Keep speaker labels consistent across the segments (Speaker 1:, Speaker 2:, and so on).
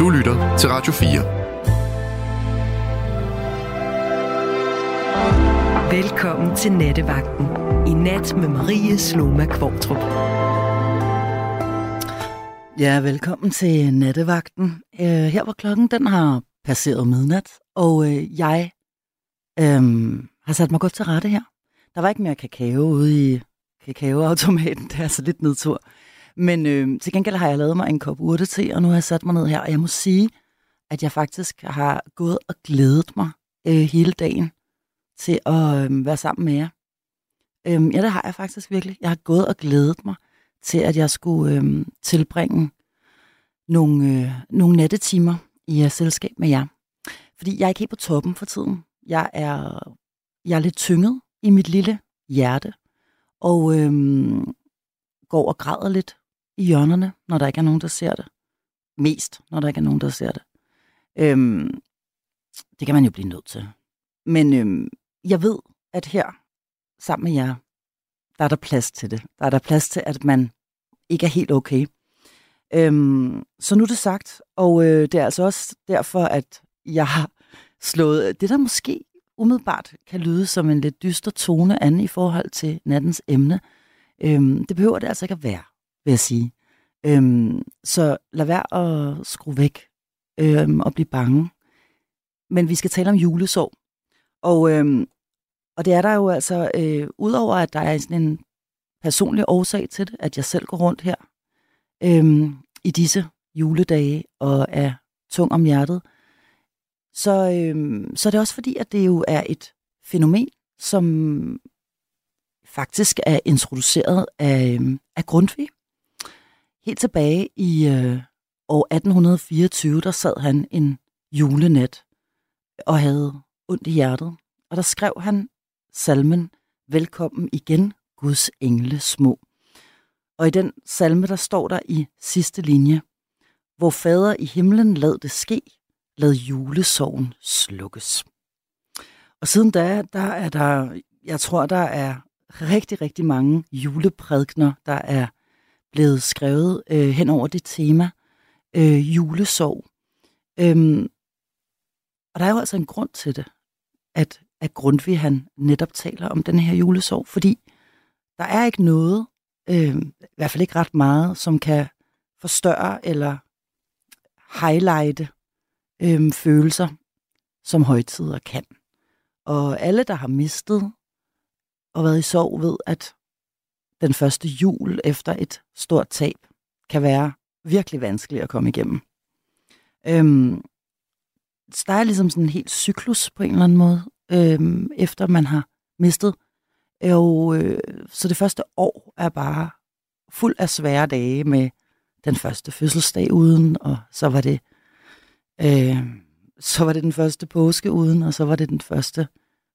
Speaker 1: Du lytter til Radio
Speaker 2: 4. Velkommen til Nattevagten. I nat med Marie Sloma Kvartrup.
Speaker 3: Ja, velkommen til Nattevagten. Uh, her var klokken, den har passeret midnat, og uh, jeg um, har sat mig godt til rette her. Der var ikke mere kakao ude i kakaoautomaten, det er altså lidt nedtur. Men øh, til gengæld har jeg lavet mig en kop urte og nu har jeg sat mig ned her, og jeg må sige, at jeg faktisk har gået og glædet mig øh, hele dagen til at øh, være sammen med jer. Øh, ja, det har jeg faktisk virkelig. Jeg har gået og glædet mig til, at jeg skulle øh, tilbringe nogle, øh, nogle nattetimer i uh, selskab med jer. Fordi jeg er ikke helt på toppen for tiden. Jeg er, jeg er lidt tynget i mit lille hjerte, og øh, går og græder lidt i hjørnerne, når der ikke er nogen, der ser det. Mest, når der ikke er nogen, der ser det. Øhm, det kan man jo blive nødt til. Men øhm, jeg ved, at her, sammen med jer, der er der plads til det. Der er der plads til, at man ikke er helt okay. Øhm, så nu er det sagt, og øh, det er altså også derfor, at jeg har slået det, der måske umiddelbart kan lyde som en lidt dyster tone an i forhold til nattens emne. Øhm, det behøver det altså ikke at være vil jeg sige. Øhm, så lad være at skrue væk øhm, og blive bange. Men vi skal tale om julesorg. Og, øhm, og det er der jo altså, øh, udover at der er sådan en personlig årsag til det, at jeg selv går rundt her øhm, i disse juledage og er tung om hjertet, så, øhm, så er det også fordi, at det jo er et fænomen, som faktisk er introduceret af, øhm, af Grundtvig. Helt tilbage i øh, år 1824, der sad han en julenat og havde ondt i hjertet. Og der skrev han salmen Velkommen igen, Guds engle små. Og i den salme, der står der i sidste linje, Hvor fader i himlen lad det ske, lad julesorgen slukkes. Og siden da, der er der, jeg tror, der er rigtig, rigtig mange juleprædikner, der er blevet skrevet øh, hen over det tema, øh, julesorg. Øhm, og der er jo altså en grund til det, at, at Grundtvig han netop taler om den her julesorg, fordi der er ikke noget, øh, i hvert fald ikke ret meget, som kan forstørre eller highlighte øh, følelser, som højtider kan. Og alle, der har mistet og været i sorg, ved, at den første jul efter et stort tab kan være virkelig vanskelig at komme igennem. Øhm, så der er ligesom sådan en helt cyklus på en eller anden måde, øhm, efter man har mistet. Og, øh, så det første år er bare fuld af svære dage med den første fødselsdag uden, og så var det øh, så var det den første påske uden, og så var det den første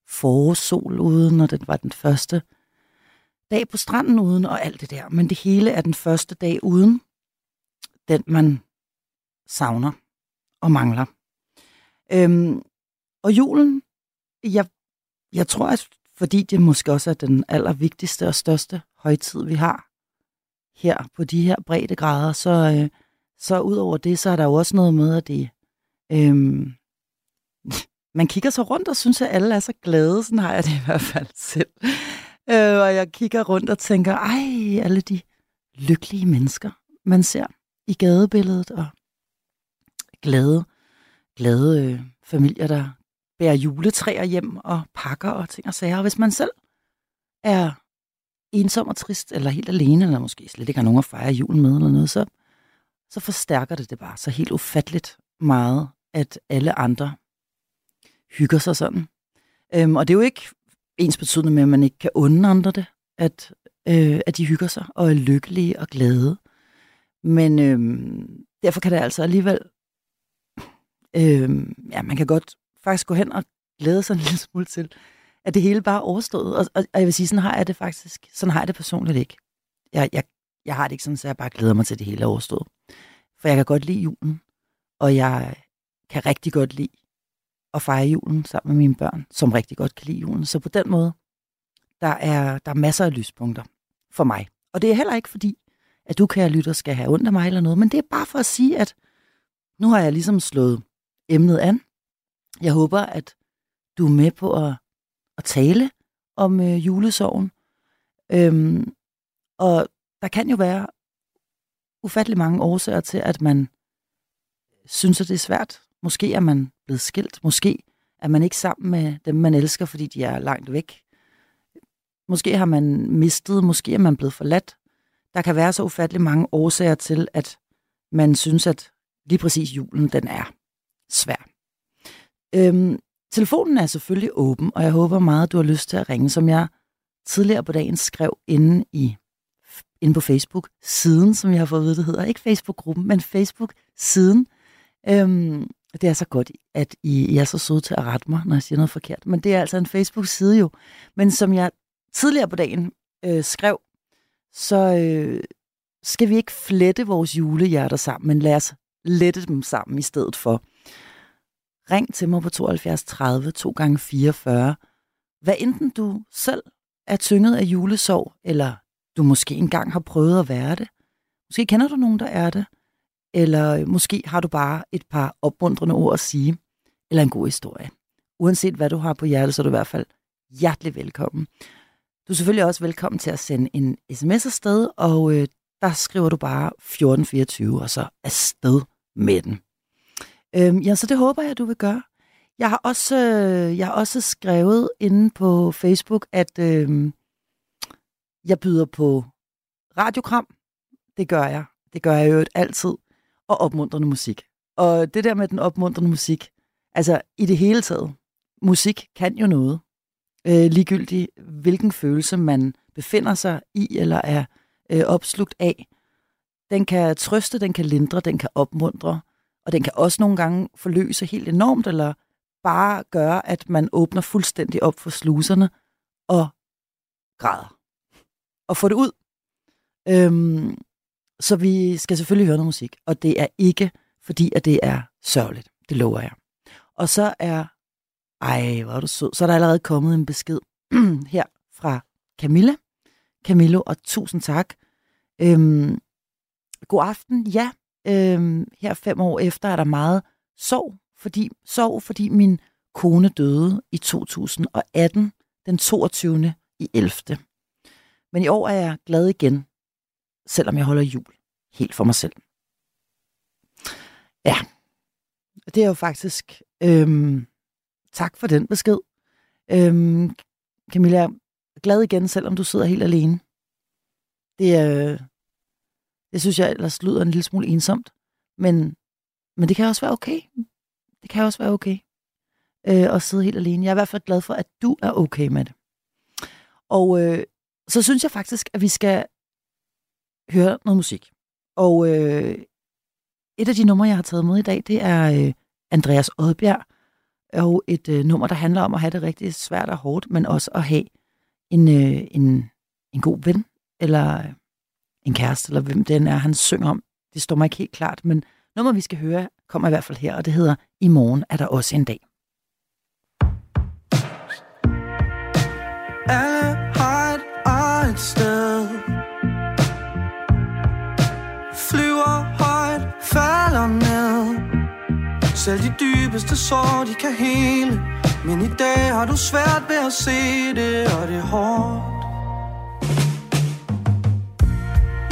Speaker 3: forårssol uden, og det var den første dag på stranden uden og alt det der. Men det hele er den første dag uden, den man savner og mangler. Øhm, og julen, jeg, jeg tror, at fordi det måske også er den allervigtigste og største højtid, vi har her på de her brede grader, så, øh, så ud over det, så er der jo også noget med, at det, øhm, man kigger sig rundt og synes, at alle er så glade. Sådan har jeg det i hvert fald selv. Øh, og jeg kigger rundt og tænker, ej, alle de lykkelige mennesker, man ser i gadebilledet, og glade, glade øh, familier, der bærer juletræer hjem og pakker og ting og sager. Og hvis man selv er ensom og trist, eller helt alene, eller måske slet ikke har nogen at fejre julen med, eller noget, så, så forstærker det det bare så helt ufatteligt meget, at alle andre hygger sig sådan. Øhm, og det er jo ikke ens betydende med, at man ikke kan unde andre det, at, øh, at de hygger sig og er lykkelige og glade. Men øh, derfor kan det altså alligevel, øh, ja, man kan godt faktisk gå hen og glæde sig en lille smule til, at det hele bare er overstået. Og, og, og jeg vil sige, sådan har jeg det faktisk, sådan har jeg det personligt ikke. Jeg, jeg, jeg har det ikke sådan, så jeg bare glæder mig til, at det hele er overstået. For jeg kan godt lide julen, og jeg kan rigtig godt lide at fejre julen sammen med mine børn, som rigtig godt kan lide julen. Så på den måde, der er, der er masser af lyspunkter for mig. Og det er heller ikke fordi, at du, kære lytter, skal have ondt af mig eller noget, men det er bare for at sige, at nu har jeg ligesom slået emnet an. Jeg håber, at du er med på at, at tale om øh, julesorgen. Øhm, og der kan jo være ufattelig mange årsager til, at man synes, at det er svært. Måske er man blevet skilt. Måske er man ikke sammen med dem, man elsker, fordi de er langt væk. Måske har man mistet, måske er man blevet forladt. Der kan være så ufattelig mange årsager til, at man synes, at lige præcis julen, den er svær. Øhm, telefonen er selvfølgelig åben, og jeg håber meget, du har lyst til at ringe, som jeg tidligere på dagen skrev inde, i, inde på Facebook-siden, som jeg har fået at vide, det hedder. Ikke Facebook-gruppen, men Facebook-siden. Øhm, det er så godt, at I, I er så søde til at rette mig, når jeg siger noget forkert. Men det er altså en Facebook-side jo. Men som jeg tidligere på dagen øh, skrev, så øh, skal vi ikke flette vores julehjerter sammen, men lad os lette dem sammen i stedet for. Ring til mig på 72 30 2 gange 44. Hvad enten du selv er tynget af julesorg, eller du måske engang har prøvet at være det. Måske kender du nogen, der er det. Eller øh, måske har du bare et par opmuntrende ord at sige, eller en god historie. Uanset hvad du har på hjertet, så er du i hvert fald hjertelig velkommen. Du er selvfølgelig også velkommen til at sende en sms afsted, og øh, der skriver du bare 1424, og så afsted med den. Øhm, ja, så det håber jeg, du vil gøre. Jeg har også, øh, jeg har også skrevet inde på Facebook, at øh, jeg byder på radiokram. Det gør jeg. Det gør jeg jo altid. Og opmuntrende musik. Og det der med den opmuntrende musik, altså i det hele taget, musik kan jo noget. Øh, ligegyldigt hvilken følelse man befinder sig i eller er øh, opslugt af. Den kan trøste, den kan lindre, den kan opmuntre, og den kan også nogle gange forløse helt enormt, eller bare gøre, at man åbner fuldstændig op for sluserne og græder. Og får det ud. Øhm, så vi skal selvfølgelig høre noget musik, og det er ikke fordi, at det er sørgeligt. Det lover jeg. Og så er, ej, hvor er du sød, så er der allerede kommet en besked her fra Camilla. Camillo, og tusind tak. Øhm, god aften. Ja, øhm, her fem år efter er der meget sorg, fordi, sorg, fordi min kone døde i 2018, den 22. i 11. Men i år er jeg glad igen, selvom jeg holder jul helt for mig selv. Ja, det er jo faktisk... Øhm, tak for den besked. Øhm, Camilla, glad igen, selvom du sidder helt alene. Det, øh, det synes jeg ellers lyder en lille smule ensomt. Men, men det kan også være okay. Det kan også være okay øh, at sidde helt alene. Jeg er i hvert fald glad for, at du er okay med det. Og øh, så synes jeg faktisk, at vi skal høre noget musik. Og øh, et af de numre, jeg har taget med i dag, det er øh, Andreas Odbjerg. Og et øh, nummer, der handler om at have det rigtig svært og hårdt, men også at have en, øh, en, en god ven, eller øh, en kæreste, eller hvem den er, han synger om. Det står mig ikke helt klart, men nummer, vi skal høre, kommer i hvert fald her, og det hedder I morgen er der også en dag.
Speaker 1: Alle har et sted Selv de dybeste sår, de kan hele. Men i dag har du svært ved at se det, og det er hårdt.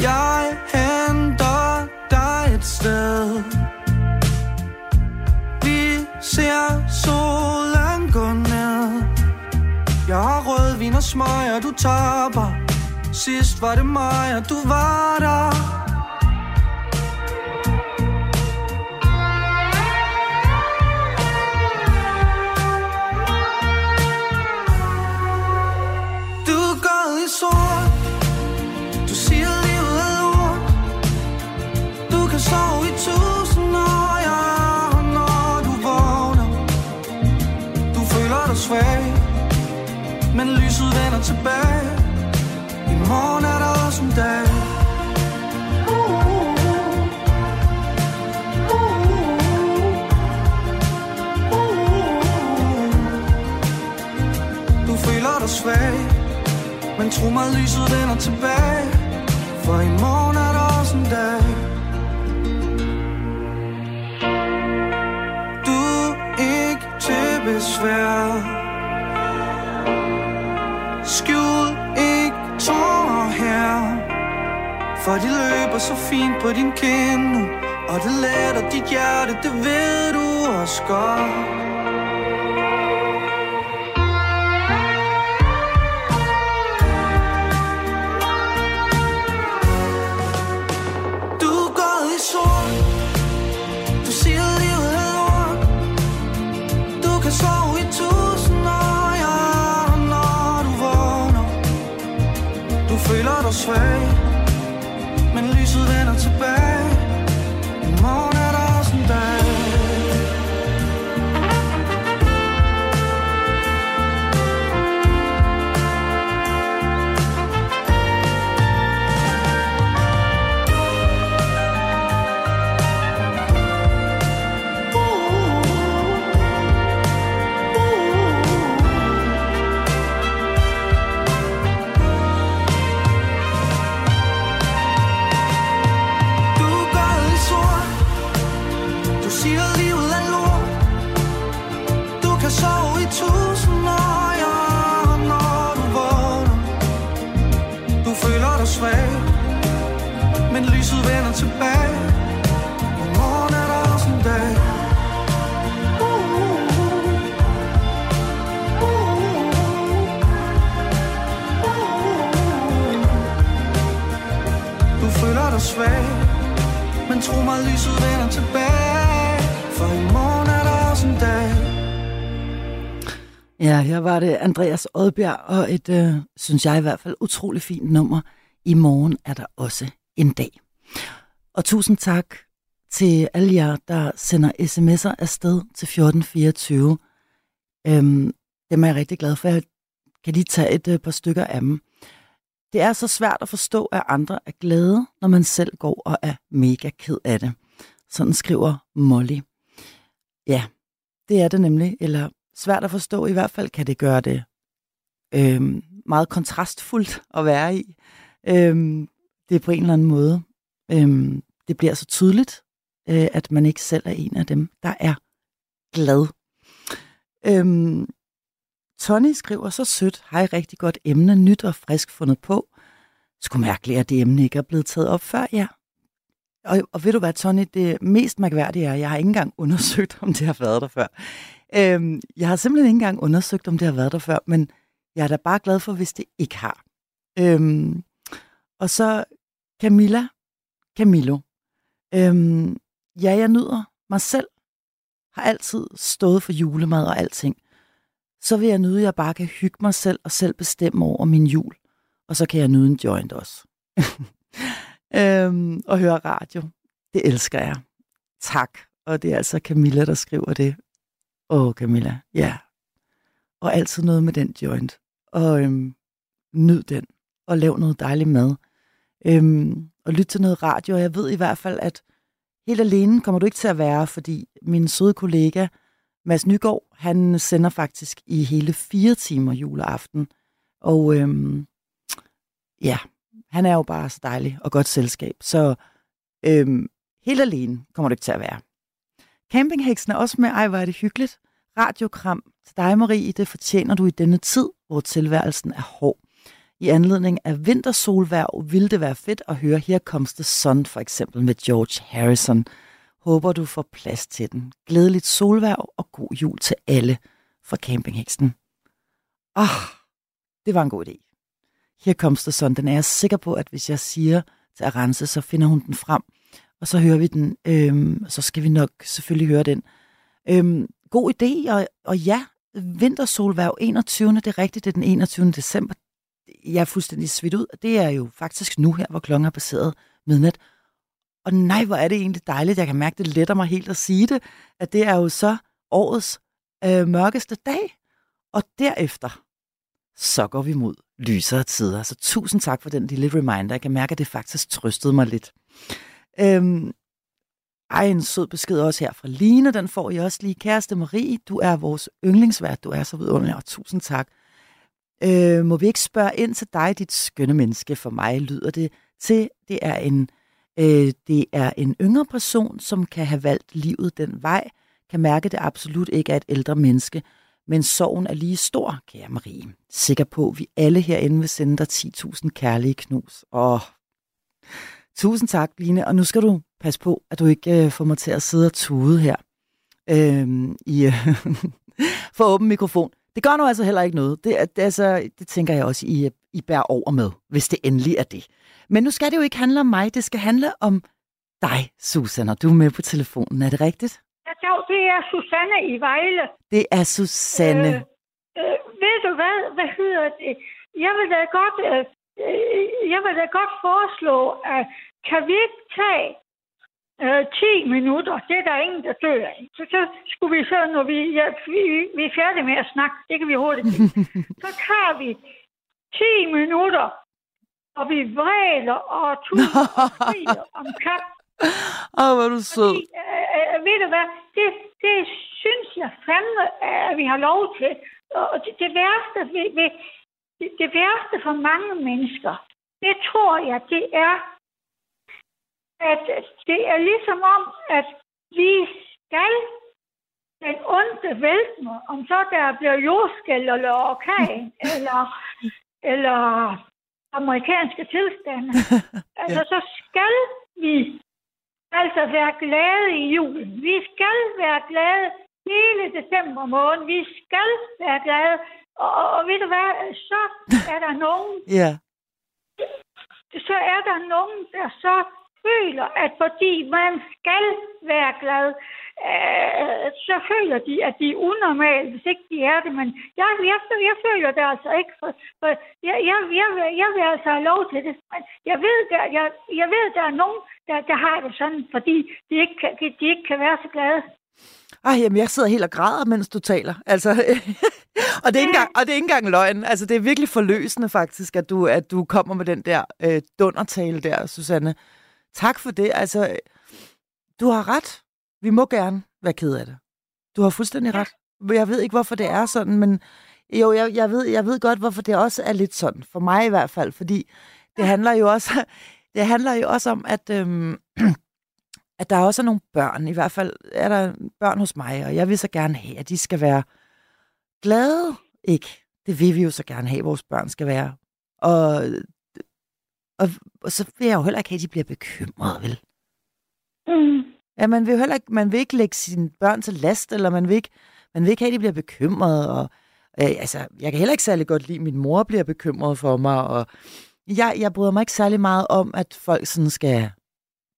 Speaker 1: Jeg henter dig et sted. Vi ser solen gå ned. Jeg har rødvin og smøg, og du taber. Sidst var det mig, og du var der. svag Men lyset vender tilbage. I morgen er der også en dag. Du føler dig svag Men tro mig, lyset vender tilbage. For i morgen er der også en dag. Du er ikke til besvær. Skjul ikke tårer her. For de løber så fint på din kind nu Og det letter dit hjerte, det ved du også godt. Føler Men lyset vender tilbage I morgen er der også en dag Du føler dig svag Men tro mig, lyset vender tilbage For i morgen er der også en dag
Speaker 3: Ja, her var det Andreas Odbjerg, og et, øh, synes jeg i hvert fald, utrolig fint nummer. I morgen er der også en dag. Og tusind tak til alle jer, der sender sms'er afsted til 1424. Øhm, dem er jeg rigtig glad for. Jeg kan lige tage et øh, par stykker af dem. Det er så svært at forstå, at andre er glade, når man selv går og er mega ked af det. Sådan skriver Molly. Ja, det er det nemlig. Eller svært at forstå. I hvert fald kan det gøre det øhm, meget kontrastfuldt at være i. Øhm, det er på en eller anden måde. Øhm, det bliver så tydeligt, øh, at man ikke selv er en af dem, der er glad. Øhm, Tony skriver så sødt, har I rigtig godt emne, nyt og frisk fundet på. Sku mærkeligt, at det emne ikke er blevet taget op før, ja. Og, og ved du hvad, Tony, det mest mærkværdige er, at jeg har ikke engang undersøgt, om det har været der før. Øhm, jeg har simpelthen ikke engang undersøgt, om det har været der før, men jeg er da bare glad for, hvis det ikke har. Øhm, og så Camilla, Camillo. Øhm, ja, jeg nyder mig selv. Har altid stået for julemad og alting. Så vil jeg nyde, at jeg bare kan hygge mig selv og selv bestemme over min jul. Og så kan jeg nyde en joint også. øhm, og høre radio. Det elsker jeg. Tak. Og det er altså Camilla, der skriver det. Åh, Camilla. Ja. Og altid noget med den joint. Og øhm, nyd den. Og lav noget dejlig mad. Øhm, og lyt til noget radio. Og jeg ved i hvert fald, at helt alene kommer du ikke til at være, fordi min søde kollega, Mads Nygaard, han sender faktisk i hele fire timer juleaften. Og øhm, ja, han er jo bare så dejlig og godt selskab. Så øhm, helt alene kommer du ikke til at være. Campingheksen er også med. Ej, hvor er det hyggeligt. Radiokram til dig, Marie. Det fortjener du i denne tid, hvor tilværelsen er hård. I anledning af vintersolværv ville det være fedt at høre Here Comes the Sun, for eksempel med George Harrison. Håber du får plads til den. Glædeligt solværv og god jul til alle fra Campingheksen. Ah, det var en god idé. Here Comes the Sun, den er jeg sikker på, at hvis jeg siger til Arance, så finder hun den frem, og så hører vi den, øhm, så skal vi nok selvfølgelig høre den. Øhm, god idé, og, og ja, vintersolværv 21. Det er rigtigt, det er den 21. december. Jeg er fuldstændig svidt ud. Det er jo faktisk nu her, hvor klokken er passeret midnat. Og nej, hvor er det egentlig dejligt. Jeg kan mærke, det letter mig helt at sige det, at det er jo så årets øh, mørkeste dag. Og derefter, så går vi mod lysere tider. Så tusind tak for den lille reminder. Jeg kan mærke, at det faktisk trøstede mig lidt. Øhm, ej, en sød besked også her fra Line. Den får I også lige. Kæreste Marie, du er vores yndlingsvært. Du er så vidunderlig, og tusind tak. Øh, må vi ikke spørge ind til dig, dit skønne menneske? For mig lyder det til, det er en, øh, det er en yngre person, som kan have valgt livet den vej, kan mærke, det absolut ikke er et ældre menneske, Men sorgen er lige stor, kære Marie. Sikker på, at vi alle herinde vil sende dig 10.000 kærlige knus. Åh, tusind tak, Line. Og nu skal du passe på, at du ikke øh, får mig til at sidde og tude her. øh, i, øh, for åben mikrofon. Det gør nu altså heller ikke noget. Det, det, altså, det tænker jeg også, I, I bærer over med, hvis det endelig er det. Men nu skal det jo ikke handle om mig, det skal handle om dig, Susanne. Du er med på telefonen, er det rigtigt?
Speaker 4: Ja, det er Susanne i Vejle.
Speaker 3: Det er Susanne. Øh,
Speaker 4: øh, ved du hvad, hvad hedder det? Jeg vil da godt, øh, øh jeg vil da godt foreslå, at kan vi ikke tage øh, 10 minutter, det er der ingen, der dør af. Så, så skulle vi så, når vi, ja, vi, vi er færdige med at snakke, det kan vi hurtigt så tager vi 10 minutter, og vi vræler og tuder og om kap.
Speaker 3: Åh, hvor er du sød.
Speaker 4: Fordi, øh, øh, ved du hvad, det, det synes jeg fandme, at vi har lov til. Og det, det værste ved, ved det, det værste for mange mennesker, det tror jeg, det er, at det er ligesom om, at vi skal den onde væltende, om så der bliver jordskæld eller orkan, eller, eller amerikanske tilstande. altså, så skal vi altså være glade i julen. Vi skal være glade hele december måned. Vi skal være glade. Og, og, og ved du hvad, så er der nogen,
Speaker 3: ja.
Speaker 4: så er der nogen, der så føler, at fordi man skal være glad, øh, så føler de, at de er unormale, hvis ikke de er det. Men jeg, jeg, jeg føler det altså ikke, for, for jeg, jeg, jeg, jeg vil altså have lov til det. Men jeg ved, der, jeg, jeg ved, der er nogen, der, der har det sådan, fordi de ikke, kan, de ikke kan være så glade.
Speaker 3: Ej, jamen, jeg sidder helt og græder, mens du taler. Altså, og, det er ikke engang, og det er ikke engang løgn. Altså, det er virkelig forløsende faktisk, at du, at du kommer med den der øh, dundertale der, Susanne. Tak for det. Altså, du har ret. Vi må gerne være ked af det. Du har fuldstændig ret. Jeg ved ikke, hvorfor det er sådan, men jo, jeg, jeg, ved, jeg ved godt, hvorfor det også er lidt sådan. For mig i hvert fald, fordi det handler jo også, det handler jo også om, at, øhm, at der også er nogle børn. I hvert fald er der børn hos mig, og jeg vil så gerne have, at de skal være glade. Ikke? Det vil vi jo så gerne have, at vores børn skal være. Og og, og så vil jeg jo heller ikke have, at de bliver bekymrede, vel?
Speaker 4: Mm.
Speaker 3: Ja, man vil heller ikke, man vil ikke lægge sine børn til last, eller man vil ikke, man vil ikke have, at de bliver bekymrede. Og, øh, altså, jeg kan heller ikke særlig godt lide, at min mor bliver bekymret for mig, og jeg, jeg bryder mig ikke særlig meget om, at folk sådan skal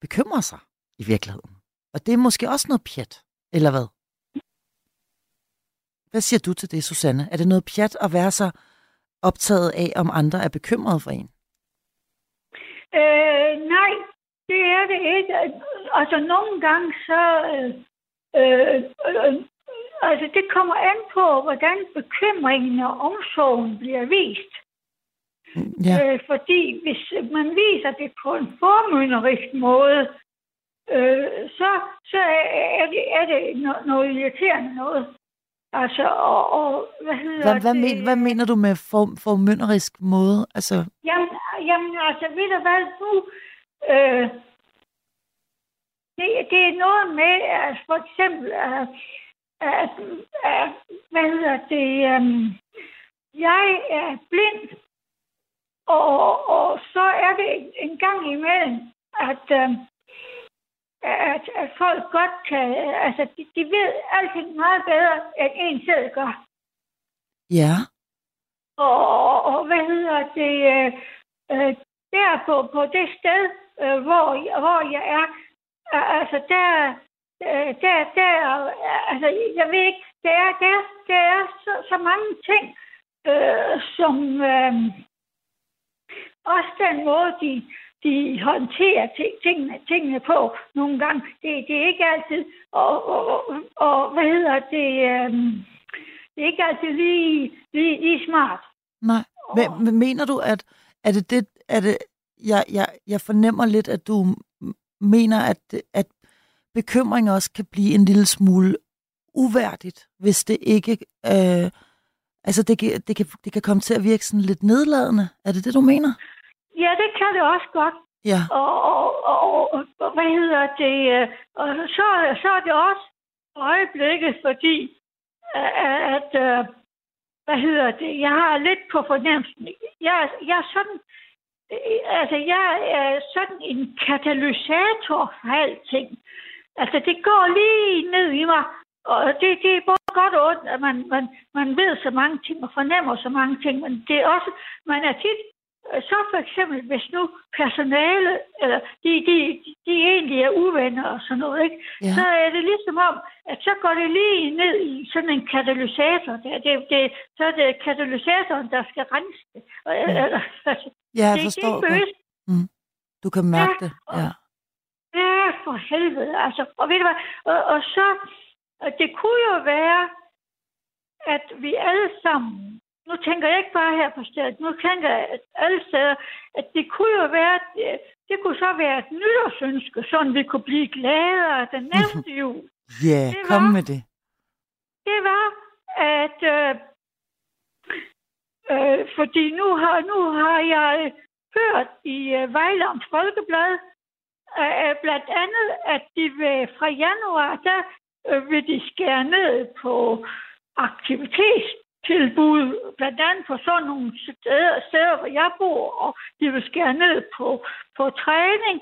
Speaker 3: bekymre sig i virkeligheden. Og det er måske også noget pjat, eller hvad? Hvad siger du til det, Susanne? Er det noget pjat at være så optaget af, om andre er bekymrede for en?
Speaker 4: Øh, nej, det er det ikke. Altså, nogle gange så... Øh, øh, øh, altså, det kommer an på, hvordan bekymringen og omsorgen bliver vist.
Speaker 3: Ja.
Speaker 4: Øh, fordi hvis man viser det på en formynderisk måde, øh, så, så er det, er det noget, irriterende noget. Altså, og, og hvad hedder
Speaker 3: hvad, hvad,
Speaker 4: det?
Speaker 3: Men, hvad mener du med for, formynderisk måde? Altså...
Speaker 4: Jamen, jamen, altså, ved du hvad, du... Øh, det, det er noget med, at for eksempel, at, at, at hvad hedder det, um, jeg er blind, og, og så er det en gang imellem, at, um, at, at folk godt kan, altså de, de ved altid meget bedre, end en selv gør.
Speaker 3: Ja.
Speaker 4: Og, og, og hvad hedder det, øh, øh, der på, på det sted, øh, hvor, hvor jeg er, altså der, øh, der, der, altså jeg ved ikke, der er, der, der er så, så mange ting, øh, som øh, også den måde, de, de håndterer tingene, tingene på nogle gange. Det, det er ikke altid, og, og, og, og hvad hedder det, øhm, det er ikke altid lige, lige, lige smart.
Speaker 3: Nej. Men, mener du, at er det det, er det, jeg, jeg, jeg fornemmer lidt, at du mener, at, at bekymring også kan blive en lille smule uværdigt, hvis det ikke... Øh, altså, det det, kan, det kan komme til at virke sådan lidt nedladende. Er det det, du mener?
Speaker 4: Ja, det kan det også godt.
Speaker 3: Ja.
Speaker 4: Og, og, og, og, hvad hedder det? Og så, så er det også øjeblikket, fordi at, øh, hvad hedder det, jeg har lidt på fornemmelsen. Jeg, jeg er sådan, øh, altså jeg er sådan en katalysator for alting. Altså det går lige ned i mig, og det, det er både godt og ondt, at man, man, man ved så mange ting og fornemmer så mange ting, men det er også, man er tit Øh, så for eksempel, hvis nu personale, eller de, de, de egentlig er uvenner og sådan noget, ikke? Ja. så er det ligesom om, at så går det lige ned i sådan en katalysator. Det, det, det, så er det katalysatoren, der skal rense det.
Speaker 3: Ja, eller, altså, ja jeg det, forstår det. Er mm. Du kan mærke ja, det, ja.
Speaker 4: Ja, for helvede. Altså, og ved du hvad, og, og så, det kunne jo være, at vi alle sammen nu tænker jeg ikke bare her på stedet, nu tænker jeg at alle steder, at det kunne jo være, det, det kunne så være et nytårsønske, sådan vi kunne blive gladere den næste jul.
Speaker 3: Ja, yeah, kom var, med det.
Speaker 4: Det var, at øh, øh, fordi nu har, nu har jeg hørt i øh, Vejlands Folkeblad, øh, blandt andet, at de ved, fra januar, der øh, vil de skære ned på aktivitet tilbud, blandt andet på sådan nogle steder, steder hvor jeg bor, og de vil skære ned på, på træning,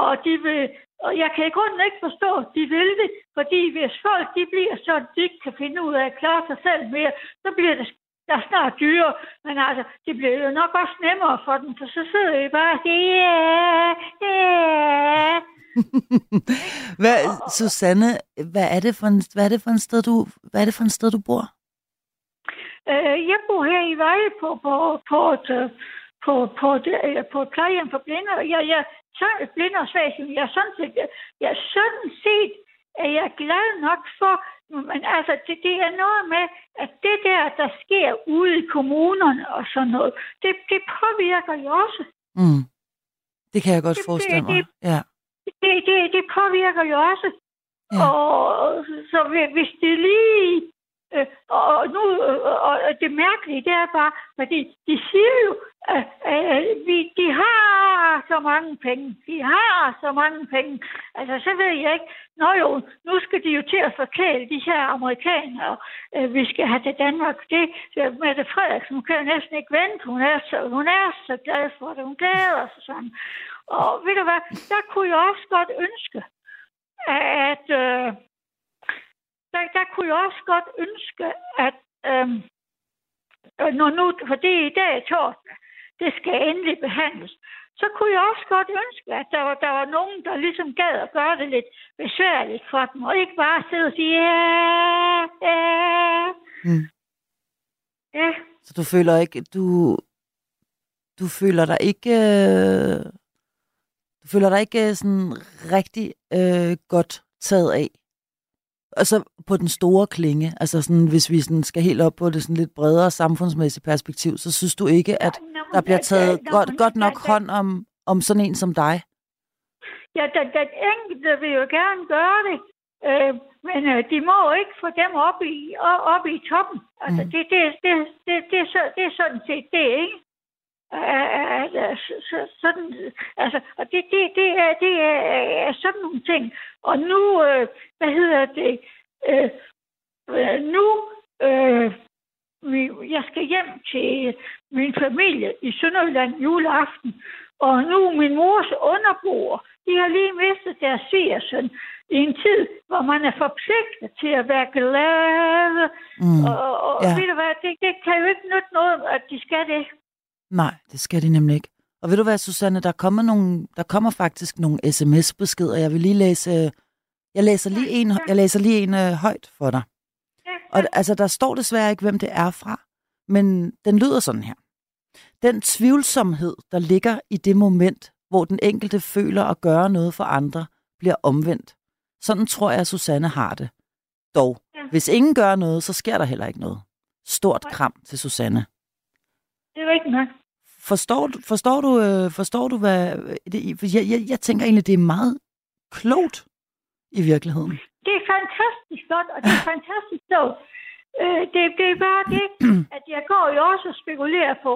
Speaker 4: og de vil, og jeg kan i grunden ikke forstå, at de vil det, fordi hvis folk de bliver så, de ikke kan finde ud af at klare sig selv mere, så bliver det der er snart dyre, men altså, det bliver jo nok også nemmere for dem, for så sidder I bare og siger, ja, ja.
Speaker 3: hvad, Susanne, hvad er det for en, hvad er det for en sted, du, hvad er det for en sted, du bor?
Speaker 4: Øh, jeg bor her i Vejle på, på, på, et, øh, på, på, et, på et plejehjem for blinde. Jeg, jeg, blinde og svag, jeg er sådan set, jeg, sådan set er jeg glad nok for, men altså, det, det er noget med, at det der, der sker ude i kommunerne og sådan noget, det, det påvirker jo også.
Speaker 3: Mm. Det kan jeg godt det, forestille mig. Det, ja.
Speaker 4: det, det, det påvirker jo også. Ja. Og så hvis det lige Øh, og nu, øh, og det mærkelige, det er bare, fordi de siger jo, at, at vi, de har så mange penge. De har så mange penge. Altså, så ved jeg ikke. Nå jo, nu skal de jo til at forkæle de her amerikanere, øh, vi skal have til Danmark. Det, det Mette Frederiksen, hun kan næsten ikke vente. Hun er så, hun er så glad for det. Hun glæder sig sådan. Og ved du hvad, der kunne jeg også godt ønske, at... Øh, der, der kunne jeg også godt ønske, at øhm, når nu, for det er i dag torsdag, det skal endelig behandles, så kunne jeg også godt ønske, at der var, der var nogen, der ligesom gad at gøre det lidt besværligt for dem, og ikke bare sidde og sige, ja, ja. Mm.
Speaker 3: Ja. Så du føler ikke, du, du føler dig ikke, øh, du føler dig ikke sådan rigtig øh, godt taget af og så på den store klinge, altså sådan, hvis vi sådan skal helt op på det sådan lidt bredere samfundsmæssige perspektiv, så synes du ikke, at der bliver taget godt, godt nok hånd om, om sådan en som dig?
Speaker 4: Ja, den, den enkelte vil jo gerne gøre det, øh, men øh, de må jo ikke få dem op i, op i toppen. Altså, mm. det, det, det, det, det, det, det er sådan set det, ikke? sådan, altså, og det, det, det, er, det er sådan nogle ting. Og nu, øh, hvad hedder det, øh, øh, nu, øh, jeg skal hjem til min familie i Sønderjylland juleaften, og nu min mors underboer, de har lige mistet deres svigersøn i en tid, hvor man er forpligtet til at være glad. Mm. Og, og ja. ved du hvad, det, det kan jo ikke nytte noget, at de skal det.
Speaker 3: Nej, det skal de nemlig ikke. Og ved du hvad, Susanne, der kommer, nogle, der kommer faktisk nogle sms-beskeder. Jeg vil lige læse... Jeg læser lige en, jeg læser lige en uh, højt for dig. Og altså, der står desværre ikke, hvem det er fra, men den lyder sådan her. Den tvivlsomhed, der ligger i det moment, hvor den enkelte føler at gøre noget for andre, bliver omvendt. Sådan tror jeg, at Susanne har det. Dog, ja. hvis ingen gør noget, så sker der heller ikke noget. Stort kram til Susanne
Speaker 4: det er rigtigt nok.
Speaker 3: Forstår, forstår, du, øh, forstår du, hvad... Det, jeg, jeg, jeg tænker egentlig, det er meget klogt i virkeligheden.
Speaker 4: Det er fantastisk godt, og det er fantastisk klogt. Øh, det, det er bare det, at jeg går jo også og spekulerer på,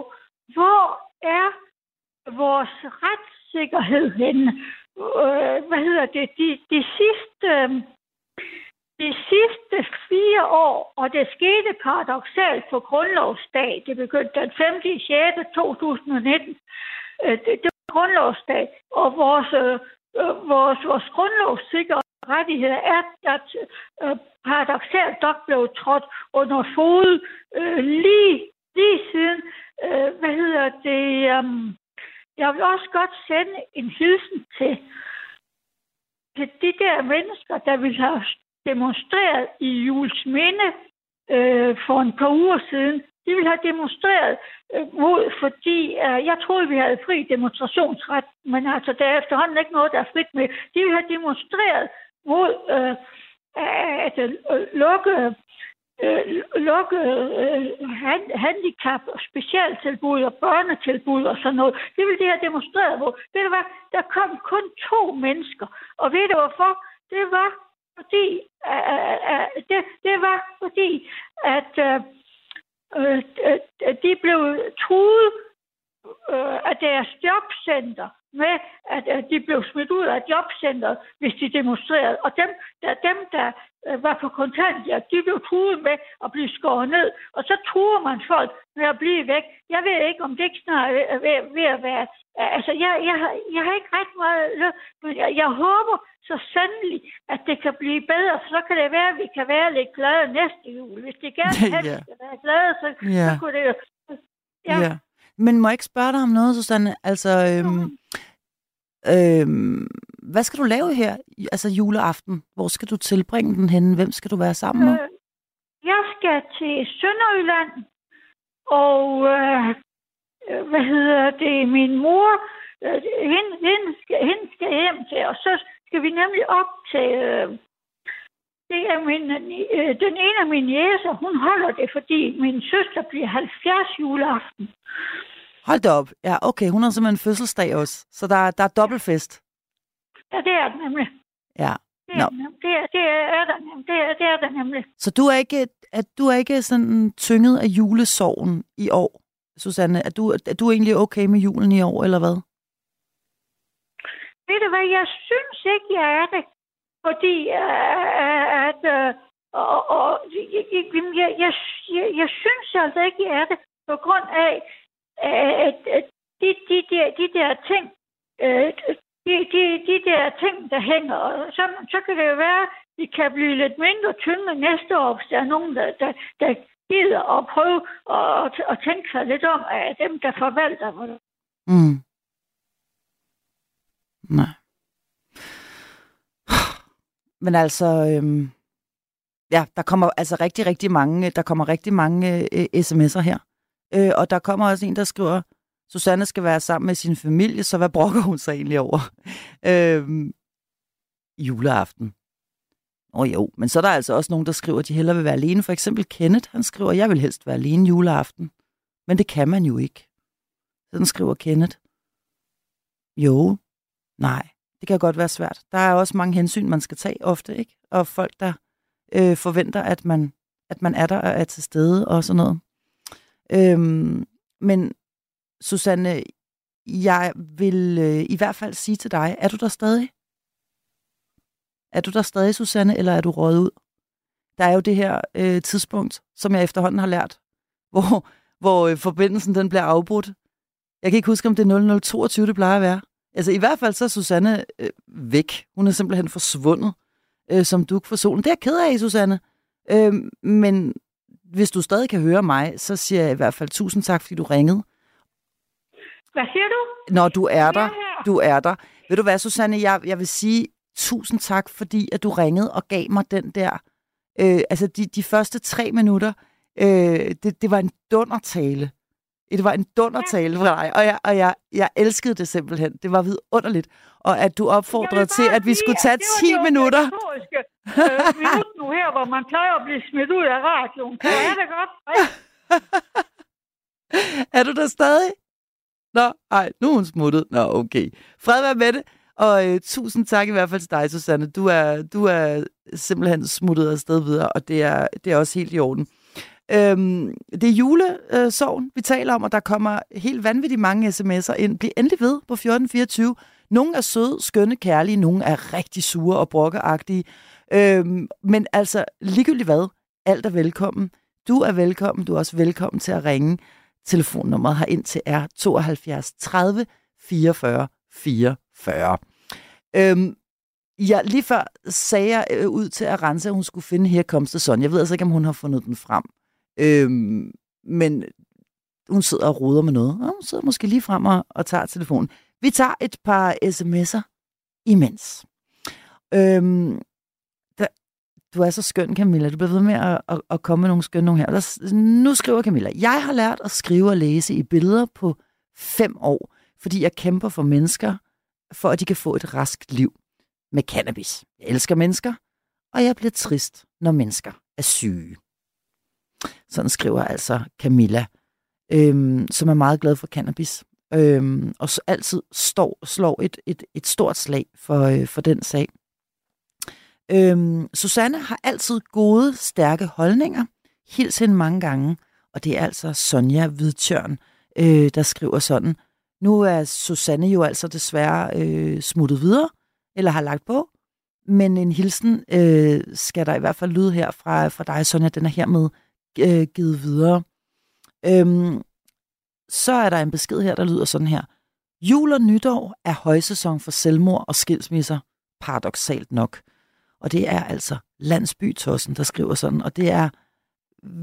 Speaker 4: hvor er vores retssikkerhed henne? Øh, hvad hedder det? De, de sidste... Øh, de sidste fire år, og det skete paradoxalt på grundlovsdag, det begyndte den 5. 6. 2019, det, det var grundlovsdag, og vores, øh, øh, vores, vores grundlovssikrede rettigheder er, at øh, paradoxalt nok blev trådt under fod øh, lige, lige siden, øh, hvad hedder det, øh, jeg vil også godt sende en hilsen til, til de der mennesker, der vil have demonstreret i Jules Minde øh, for en par uger siden. De ville have demonstreret øh, mod, fordi øh, jeg troede, vi havde fri demonstrationsret, men altså der er efterhånden ikke noget, der er frit med. De ville have demonstreret mod øh, at øh, lukke øh, lukke øh, handicap specialtilbud og børnetilbud og sådan noget. Det ville de have demonstreret hvor Ved du hvad? Der kom kun to mennesker. Og ved du hvorfor? Det var fordi, øh, øh, øh, det, det var fordi, at øh, øh, øh de blev truet øh, af deres jobcenter med, at, at de blev smidt ud af jobcenteret, hvis de demonstrerede. Og dem, der, dem, der øh, var på kontanthjælp, de blev truet med at blive skåret ned. Og så truer man folk med at blive væk. Jeg ved ikke, om det ikke snart er ved, ved at være... Altså, jeg, jeg, jeg har ikke ret meget... Men jeg, jeg håber så sandelig, at det kan blive bedre, for så kan det være, at vi kan være lidt glade næste jul. Hvis de gerne yeah. skal være glade, så, yeah. så kunne det jo...
Speaker 3: Ja. Yeah. Men må jeg ikke spørge dig om noget, Susanne? Altså, øhm, øhm, hvad skal du lave her, altså juleaften? Hvor skal du tilbringe den henne? Hvem skal du være sammen med? Øh,
Speaker 4: jeg skal til Sønderjylland, og øh, hvad hedder det, min mor, øh, hende, hende, skal, hende skal hjem til, og så skal vi nemlig op til, øh, det er min, øh, den ene af mine jæser, hun holder det, fordi min søster bliver 70 juleaften.
Speaker 3: Hold da op. Ja, okay. Hun har simpelthen fødselsdag også. Så der, der er dobbeltfest.
Speaker 4: Ja, det er det nemlig.
Speaker 3: Ja.
Speaker 4: Det er, no. det, er, det, er der, det, er, det er der nemlig.
Speaker 3: Så du er ikke, at du er ikke sådan tynget af julesorgen i år, Susanne? Er du, er du egentlig okay med julen i år, eller hvad?
Speaker 4: Ved du hvad, jeg synes ikke, jeg er det. Fordi uh, at, uh, og, og, jeg, jeg, jeg, jeg, jeg synes altså ikke, jeg er det på grund af, at, at de, de, der, de der ting, øh, de, de, de der ting, der hænger, så, så kan det jo være, de kan blive lidt mindre tynde næste år, hvis der er nogen, der, der, der gider at prøve at, at tænke sig lidt om, at dem, der forvalter det.
Speaker 3: Mm. Nej. Men altså, øhm, ja, der kommer altså rigtig, rigtig mange, der kommer rigtig mange øh, sms'er her. Øh, og der kommer også en, der skriver, Susanne skal være sammen med sin familie, så hvad brokker hun sig egentlig over? øh, juleaften. Åh oh, jo, men så er der altså også nogen, der skriver, at de hellere vil være alene. For eksempel Kenneth, han skriver, jeg vil helst være alene juleaften. Men det kan man jo ikke. Sådan skriver Kenneth. Jo, nej, det kan godt være svært. Der er også mange hensyn, man skal tage ofte, ikke? Og folk, der øh, forventer, at man, at man er der og er til stede og sådan noget. Øhm, men Susanne, jeg vil øh, i hvert fald sige til dig, er du der stadig? Er du der stadig, Susanne, eller er du røget ud? Der er jo det her øh, tidspunkt, som jeg efterhånden har lært, hvor, hvor øh, forbindelsen den bliver afbrudt. Jeg kan ikke huske, om det er 0022, det plejer at være. Altså i hvert fald så er Susanne øh, væk. Hun er simpelthen forsvundet øh, som duk for solen. Det er jeg ked af, Susanne. Øh, men hvis du stadig kan høre mig, så siger jeg i hvert fald tusind tak, fordi du ringede.
Speaker 4: Hvad siger du?
Speaker 3: Når du er der, du er der. Ved du hvad, Susanne, jeg, jeg vil sige tusind tak, fordi at du ringede og gav mig den der, øh, altså de, de første tre minutter, øh, det, det var en dundertale. Det var en dundertale fra dig, og, jeg, og jeg, jeg elskede det simpelthen. Det var vidunderligt. Og at du opfordrede til, at vi skulle tage 10 minutter.
Speaker 4: Det øh, minut nu her, hvor man plejer at blive smidt ud af radioen. Kan er det godt?
Speaker 3: er du der stadig? Nå, ej, nu er hun smuttet. Nå, okay. Fred være med det. Og øh, tusind tak i hvert fald til dig, Susanne. Du er, du er simpelthen smuttet afsted videre, og det er, det er også helt i orden. Øhm, det er julesorgen, vi taler om, og der kommer helt vanvittigt mange sms'er ind. Bliv endelig ved på 1424. Nogle er søde, skønne, kærlige, nogle er rigtig sure og brokkeagtige. Øhm, men altså, ligegyldigt hvad, alt er velkommen. Du er velkommen, du er også velkommen til at ringe. Telefonnummeret har ind til er 72 30 44 44. Øhm, ja, lige før sagde jeg øh, ud til at rense, at hun skulle finde Her Comes the Sun. Jeg ved altså ikke, om hun har fundet den frem. Øhm, men hun sidder og roder med noget. Og hun sidder måske lige frem og, og tager telefonen. Vi tager et par sms'er imens. Øhm, der, du er så skøn, Camilla. Du bliver ved med at, at, at komme med nogle skønne nogle her. Der, nu skriver Camilla, jeg har lært at skrive og læse i billeder på fem år, fordi jeg kæmper for mennesker, for at de kan få et raskt liv med cannabis. Jeg elsker mennesker, og jeg bliver trist, når mennesker er syge. Sådan skriver altså Camilla, øhm, som er meget glad for cannabis, øhm, og så altid står, slår et, et, et stort slag for, øh, for den sag. Øhm, Susanne har altid gode, stærke holdninger. Hils hende mange gange, og det er altså Sonja Hvidtjørn, øh, der skriver sådan. Nu er Susanne jo altså desværre øh, smuttet videre, eller har lagt på, men en hilsen øh, skal der i hvert fald lyde her fra, fra dig, Sonja. Den er hermed øh, givet videre. Øhm, så er der en besked her, der lyder sådan her. Jul og nytår er højsæson for selvmord og skilsmisser, paradoxalt nok. Og det er altså Landsbytossen, der skriver sådan, og det er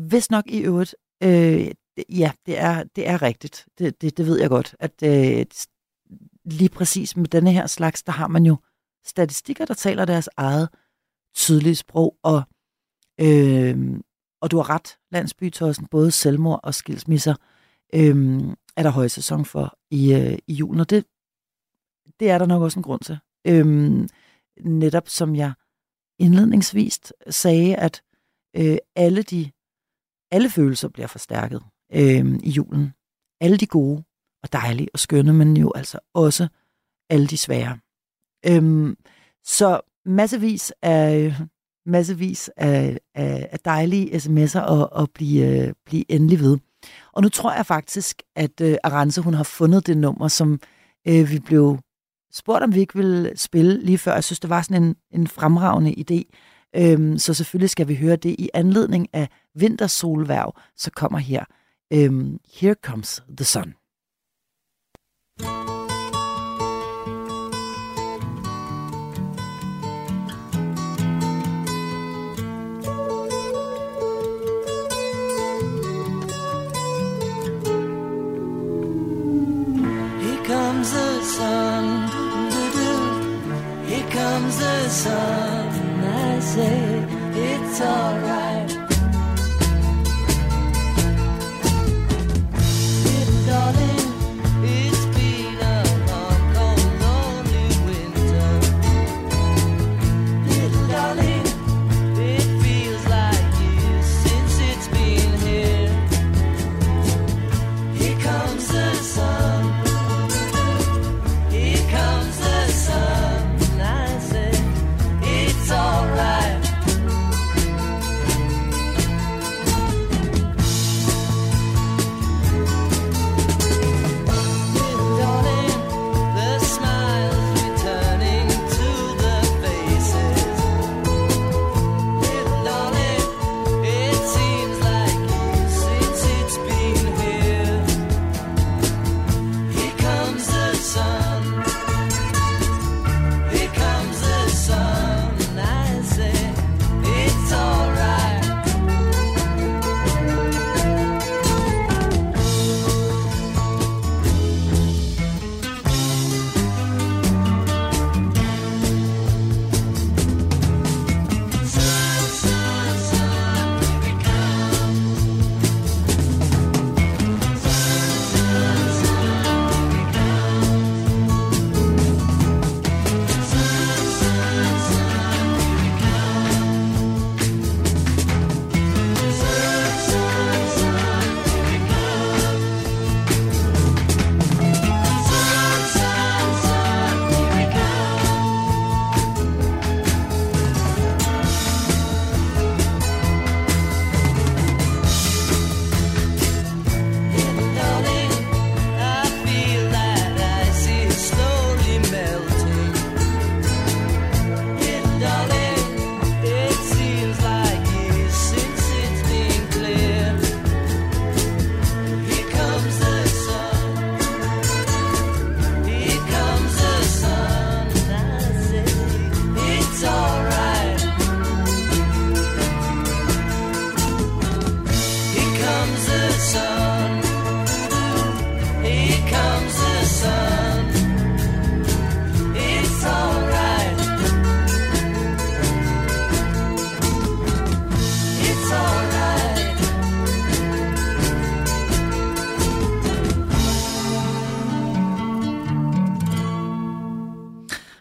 Speaker 3: vist nok i øvrigt, øh, ja, det er, det er rigtigt. Det, det, det ved jeg godt, at øh, lige præcis med denne her slags, der har man jo statistikker, der taler deres eget tydelige sprog, og, øh, og du har ret, landsbytossen, både selvmord og skilsmisser, øhm, er der højsæson for i, øh, i julen, og det, det er der nok også en grund til. Øhm, netop som jeg indledningsvis sagde, at øh, alle de alle følelser bliver forstærket øh, i julen. Alle de gode og dejlige og skønne, men jo altså også alle de svære. Øhm, så massevis af, massevis af, af, af dejlige sms'er at, at blive, øh, blive endelig ved. Og nu tror jeg faktisk, at øh, Arance, hun har fundet det nummer, som øh, vi blev spurgt, om vi ikke ville spille lige før. Jeg synes, det var sådan en, en fremragende idé. Øhm, så selvfølgelig skal vi høre det i anledning af vintersolværv, så kommer her øhm, Here Comes the Sun.
Speaker 5: Here sun. I say it's alright.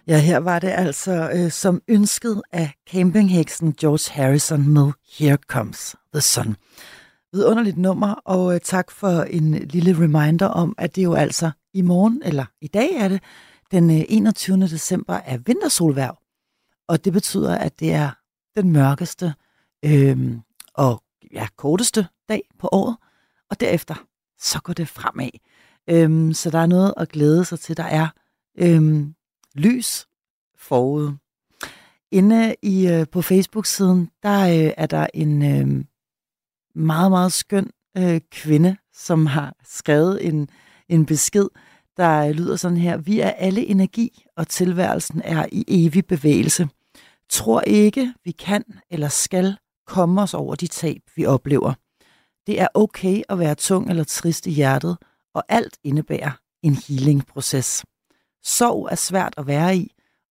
Speaker 3: Ja, her var det altså øh, som ønsket af campingheksen George Harrison med Here Comes the Sun. Vidunderligt nummer, og øh, tak for en lille reminder om, at det jo altså i morgen, eller i dag er det, den øh, 21. december er vintersolværv. Og det betyder, at det er den mørkeste øh, og ja, korteste dag på året. Og derefter, så går det fremad. Øh, så der er noget at glæde sig til. Der er øh, lys forude. Inde i, øh, på Facebook-siden, der øh, er der en øh, meget, meget skøn øh, kvinde, som har skrevet en, en besked, der øh, lyder sådan her. Vi er alle energi, og tilværelsen er i evig bevægelse. Tror ikke, vi kan eller skal komme os over de tab, vi oplever. Det er okay at være tung eller trist i hjertet, og alt indebærer en healing-proces. Sorg er svært at være i.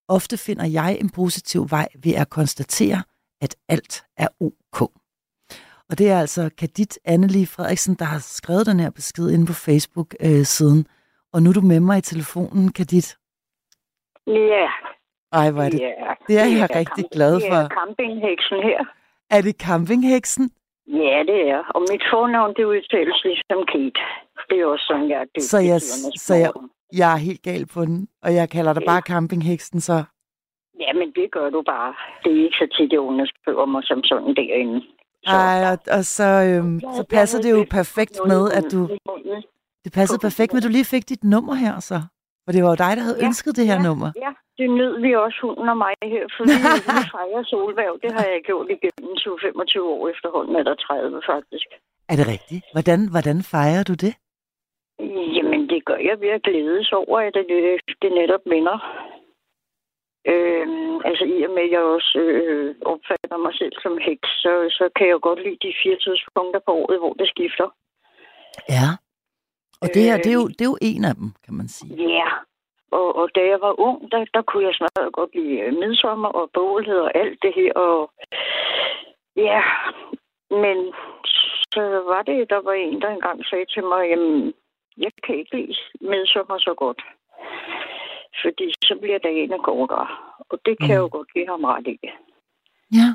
Speaker 3: Ofte finder jeg en positiv vej ved at konstatere, at alt er ok. Og det er altså Kadit Anneli Frederiksen, der har skrevet den her besked inde på Facebook-siden. Øh, og nu er du med mig i telefonen, Kadit.
Speaker 6: Ja.
Speaker 3: Ej, hvor er det.
Speaker 6: Ja,
Speaker 3: Det er jeg rigtig glad
Speaker 6: Det
Speaker 3: for.
Speaker 6: er campingheksen her.
Speaker 3: Er det campingheksen?
Speaker 6: Ja, det er. Og mit fornavn, det udtales ligesom Kate. Det er også sådan, jeg er dygtig
Speaker 3: Så jeg- så jeg-. Jeg er helt gal på den, og jeg kalder dig bare campingheksen, så...
Speaker 6: Ja, men det gør du bare. Det er ikke så tit, jeg underskriver mig som sådan derinde. Så-
Speaker 3: Ej, og, og så, øhm, så passer det jo perfekt med, at du... Det passede perfekt med, at du lige fik dit nummer her, så. For det var jo dig, der havde
Speaker 6: Ja,
Speaker 3: ønsket det her
Speaker 6: ja.
Speaker 3: nummer.
Speaker 6: Ja, det nød vi også, hunden og mig her, for vi, fejrer solværv. Det har jeg gjort igennem 20-25 år efterhånden, eller 30 faktisk.
Speaker 3: Er det rigtigt? Hvordan, hvordan fejrer du det?
Speaker 6: Det gør jeg ved at glædes over, at det, det netop minder. Øhm, altså i og med, at jeg også øh, opfatter mig selv som heks, så, så kan jeg godt lide de fire tidspunkter på året, hvor det skifter.
Speaker 3: Ja. Og det her, det er, jo, det er jo en af dem, kan man sige.
Speaker 6: Ja, og, og da jeg var ung, der, der kunne jeg smadret godt lide øh, midsommer og bålhed og alt det her. Og ja, men så var det, der var en, der engang sagde til mig, jamen, jeg kan ikke lide midsommer så godt. Fordi så bliver dagene kortere. Og det kan jeg jo godt give ham ret i.
Speaker 3: Ja,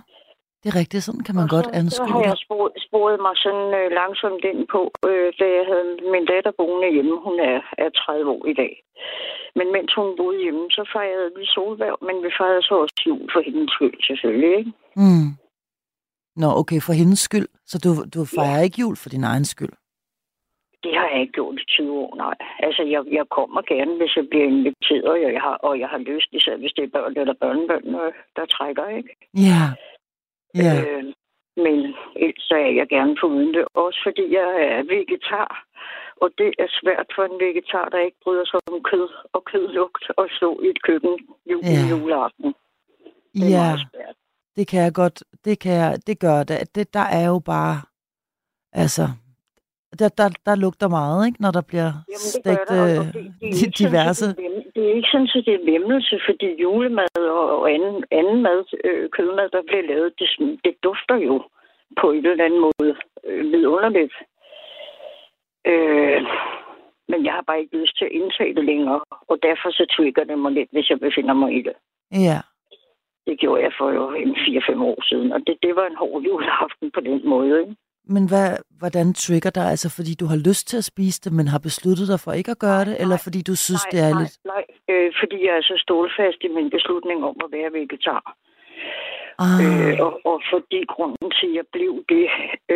Speaker 3: det er rigtigt. Sådan kan man
Speaker 6: Og
Speaker 3: godt
Speaker 6: så, så
Speaker 3: anskue
Speaker 6: har jeg sporet, sporet mig sådan øh, langsomt ind på, øh, da jeg havde min datter boende hjemme. Hun er, er 30 år i dag. Men mens hun boede hjemme, så fejrede vi solværv, men vi fejrede så også jul for hendes skyld, selvfølgelig. Ikke?
Speaker 3: Mm. Nå, okay, for hendes skyld. Så du, du fejrer ikke jul for din egen skyld?
Speaker 6: Det har jeg ikke gjort i 20 år, nej. Altså, jeg, jeg kommer gerne, hvis jeg bliver inviteret, og jeg har, og jeg har lyst, især hvis det er børn eller børnebørn, øh, der trækker, ikke?
Speaker 3: Ja. Ja.
Speaker 6: Øh, men ellers så er jeg gerne foruden det. Også fordi jeg er vegetar. Og det er svært for en vegetar, der ikke bryder sig om kød og kødlugt og stå i et køkken jul,
Speaker 3: Ja.
Speaker 6: juleaften. Det er
Speaker 3: Ja,
Speaker 6: meget svært.
Speaker 3: det kan jeg godt. Det, kan jeg, det gør det. det. Der er jo bare... Altså, der, der, der lugter meget, ikke? Når der bliver
Speaker 6: Jamen, det
Speaker 3: stegt
Speaker 6: der, og-
Speaker 3: øh,
Speaker 6: det, det, er ikke sådan,
Speaker 3: diverse...
Speaker 6: så det, er det er ikke sådan, at det er vemmelse, fordi julemad og, og anden, anden mad, øh, kødmad, der bliver lavet, det, det dufter jo på en eller anden måde øh, vidunderligt. Øh, men jeg har bare ikke lyst til at indtage det længere, og derfor så trigger det mig lidt, hvis jeg befinder mig i det.
Speaker 3: Ja.
Speaker 6: Det gjorde jeg for jo en 4-5 år siden, og det, det var en hård juleaften på den måde. Ikke?
Speaker 3: Men hvad, hvordan trigger dig? Altså, fordi du har lyst til at spise det, men har besluttet dig for ikke at gøre det? Eller fordi du synes,
Speaker 6: nej,
Speaker 3: det er
Speaker 6: nej,
Speaker 3: lidt...
Speaker 6: Nej, øh, fordi jeg er så stålfast i min beslutning om at være vegetar.
Speaker 3: Ah,
Speaker 6: Øh, og, og fordi grunden til, at jeg blev det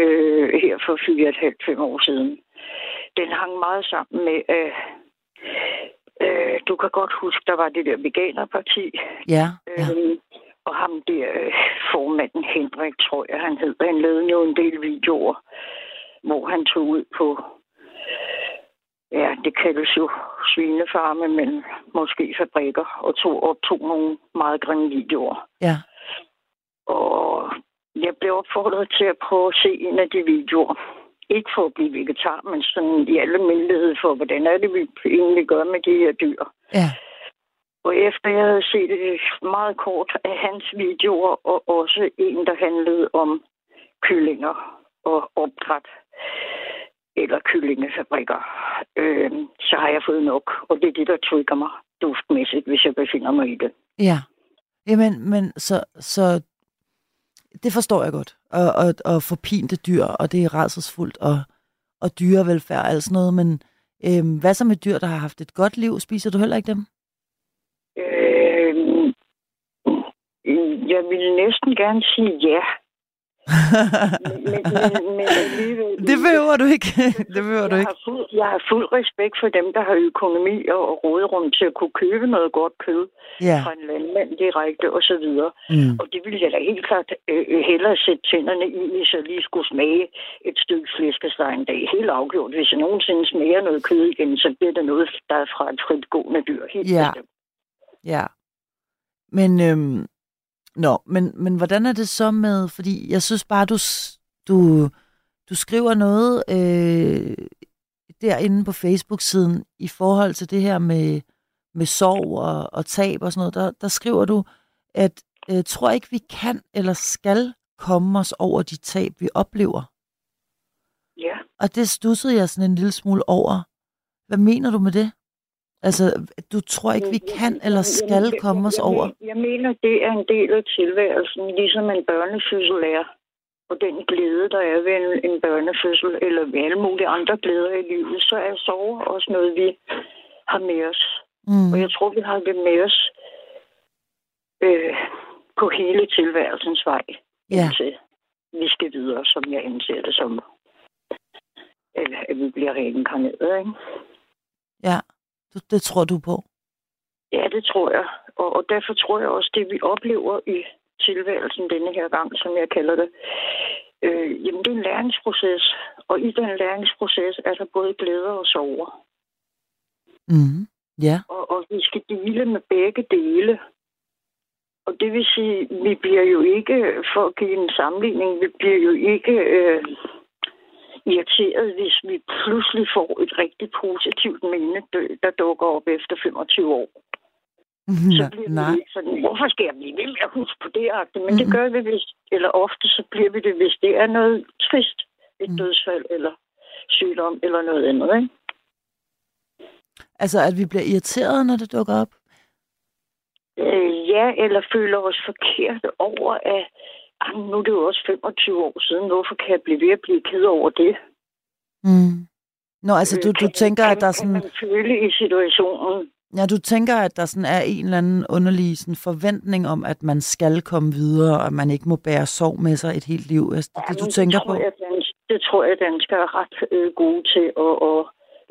Speaker 6: øh, her for 4,5-5 år siden, den hang meget sammen med, øh, øh, du kan godt huske, der var det der veganerparti,
Speaker 3: ja, ja.
Speaker 6: øh, og ham der øh, formanden Henrik, tror jeg han hed, han lavede jo en del videoer, hvor han tog ud på, ja, det kaldes jo svinefarme, men måske fabrikker, og tog optog nogle meget grimme videoer.
Speaker 3: ja.
Speaker 6: Og jeg blev opfordret til at prøve at se en af de videoer. Ikke for at blive vegetar, men sådan i alle almindelighed for, hvordan er det, vi egentlig gør med de her dyr.
Speaker 3: Ja,
Speaker 6: og efter jeg havde set et meget kort af hans videoer, og også en, der handlede om kyllinger og opdræt, eller kyllingefabrikker, øh, så har jeg fået nok, og det er det, der trigger mig. duftmæssigt, hvis jeg befinder mig i det.
Speaker 3: Ja. Jamen, men så, så det forstår jeg godt. Og, og, og forpinte dyr, og det er rædselsfuldt, og, og dyrevelfærd og alt sådan noget. Men øhm, hvad så med dyr, der har haft et godt liv? Spiser du heller ikke dem?
Speaker 6: Øh, jeg ville næsten gerne sige ja. men, men, men alligevel...
Speaker 3: det behøver du ikke. det behøver du ikke.
Speaker 6: Har fuld, jeg har fuld respekt for dem, der har økonomi og, og råderum til at kunne købe noget godt kød
Speaker 3: Ja.
Speaker 6: fra en landmand direkte og så videre.
Speaker 3: Mm.
Speaker 6: Og det ville jeg da helt klart øh, øh, hellere sætte tænderne i, hvis jeg lige skulle smage et stykke flæskesteg en dag. Helt afgjort. Hvis jeg nogensinde smager noget kød igen, så bliver det noget, der er fra et fritgående dyr. Helt
Speaker 3: Ja.
Speaker 6: bestemt.
Speaker 3: Ja. Men, øhm, nå, men, men hvordan er det så med, fordi jeg synes bare, du, du, du skriver noget øh, derinde på Facebook-siden i forhold til det her med, med sorg og, og tab og sådan noget. Der, der skriver du, at øh, tror ikke, vi kan eller skal komme os over de tab, vi oplever.
Speaker 6: Ja.
Speaker 3: Og det stussede jeg sådan en lille smule over. Hvad mener du med det? Altså, du tror ikke, vi kan eller skal komme os over?
Speaker 6: Jeg, mener, det er en del af tilværelsen, ligesom en børnefødsel er. Og den glæde, der er ved en, en børnefødsel, eller ved alle mulige andre glæder i livet, så er sorg også noget, vi har med os.
Speaker 3: Mm.
Speaker 6: Og jeg tror, vi har det med os øh, på hele tilværelsens vej,
Speaker 3: Ja.
Speaker 6: indtil vi skal videre, som jeg anser det som. Eller at vi bliver reinkarneret, ikke?
Speaker 3: Ja, det tror du på.
Speaker 6: Ja, det tror jeg. Og, og derfor tror jeg også, det vi oplever i tilværelsen denne her gang, som jeg kalder det, øh, jamen det er en læringsproces. Og i den læringsproces er der både glæder og sorger.
Speaker 3: Mm. Ja.
Speaker 6: Og, og vi skal dele med begge dele. Og det vil sige, vi bliver jo ikke, for at give en sammenligning, vi bliver jo ikke øh, irriteret, hvis vi pludselig får et rigtig positivt dø- der dukker op efter 25 år. så bliver
Speaker 3: Nej.
Speaker 6: vi sådan, hvorfor skal jeg blive ved med at huske på det? Men det
Speaker 3: Mhm.
Speaker 6: gør vi, hvis, eller ofte så bliver vi det, hvis det er noget trist. Et
Speaker 3: Mhm.
Speaker 6: dødsfald, eller sygdom, eller noget andet. Ikke?
Speaker 3: Altså, at vi bliver irriteret, når det dukker op?
Speaker 6: Øh, ja, eller føler os forkert over, at "Ah, nu er det jo også 25 år siden. Hvorfor kan jeg blive ved at blive ked over det?
Speaker 3: Mm. Nå, altså, du,
Speaker 6: Øh,
Speaker 3: du
Speaker 6: kan-
Speaker 3: tænker,
Speaker 6: kan,
Speaker 3: at der er
Speaker 6: Kan
Speaker 3: sådan...
Speaker 6: man føle i situationen?
Speaker 3: Ja, du tænker, at der sådan er en eller anden underlig sådan forventning om, at man skal komme videre, og at man ikke må bære sorg med sig et helt liv. Altså, det, er det, du tænker
Speaker 6: det tror
Speaker 3: på?
Speaker 6: Jeg, det tror jeg, danskere er ret øh, gode til at, at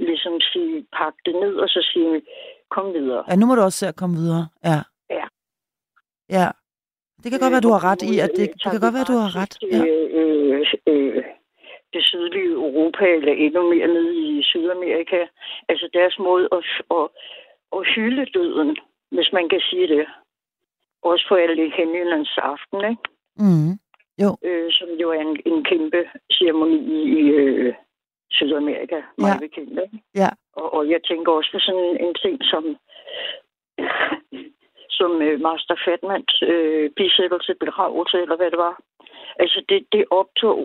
Speaker 6: ligesom sige, pakke det ned og så sige, kom videre.
Speaker 3: Ja, nu må du også se at komme videre. Ja.
Speaker 6: Ja.
Speaker 3: Ja. Det kan godt være, du har ret i, at det, det kan godt være, du har ret. Ja.
Speaker 6: Øh, øh, øh, det sydlige Europa, eller endnu mere nede i Sydamerika. Altså deres måde at, at, at hylde døden, hvis man kan sige det. Også på alle Helgenens aften, ikke?
Speaker 3: Mm.
Speaker 6: Øh, som jo er en, en kæmpe ceremoni i øh, Sydamerika, mig
Speaker 3: Ja.
Speaker 6: bekendt. Ikke?
Speaker 3: Ja.
Speaker 6: Og, og jeg tænker også på sådan en ting som, som øh, Master Fatmans øh, bisættelse, begravelse, eller hvad det var. Altså det, det optog,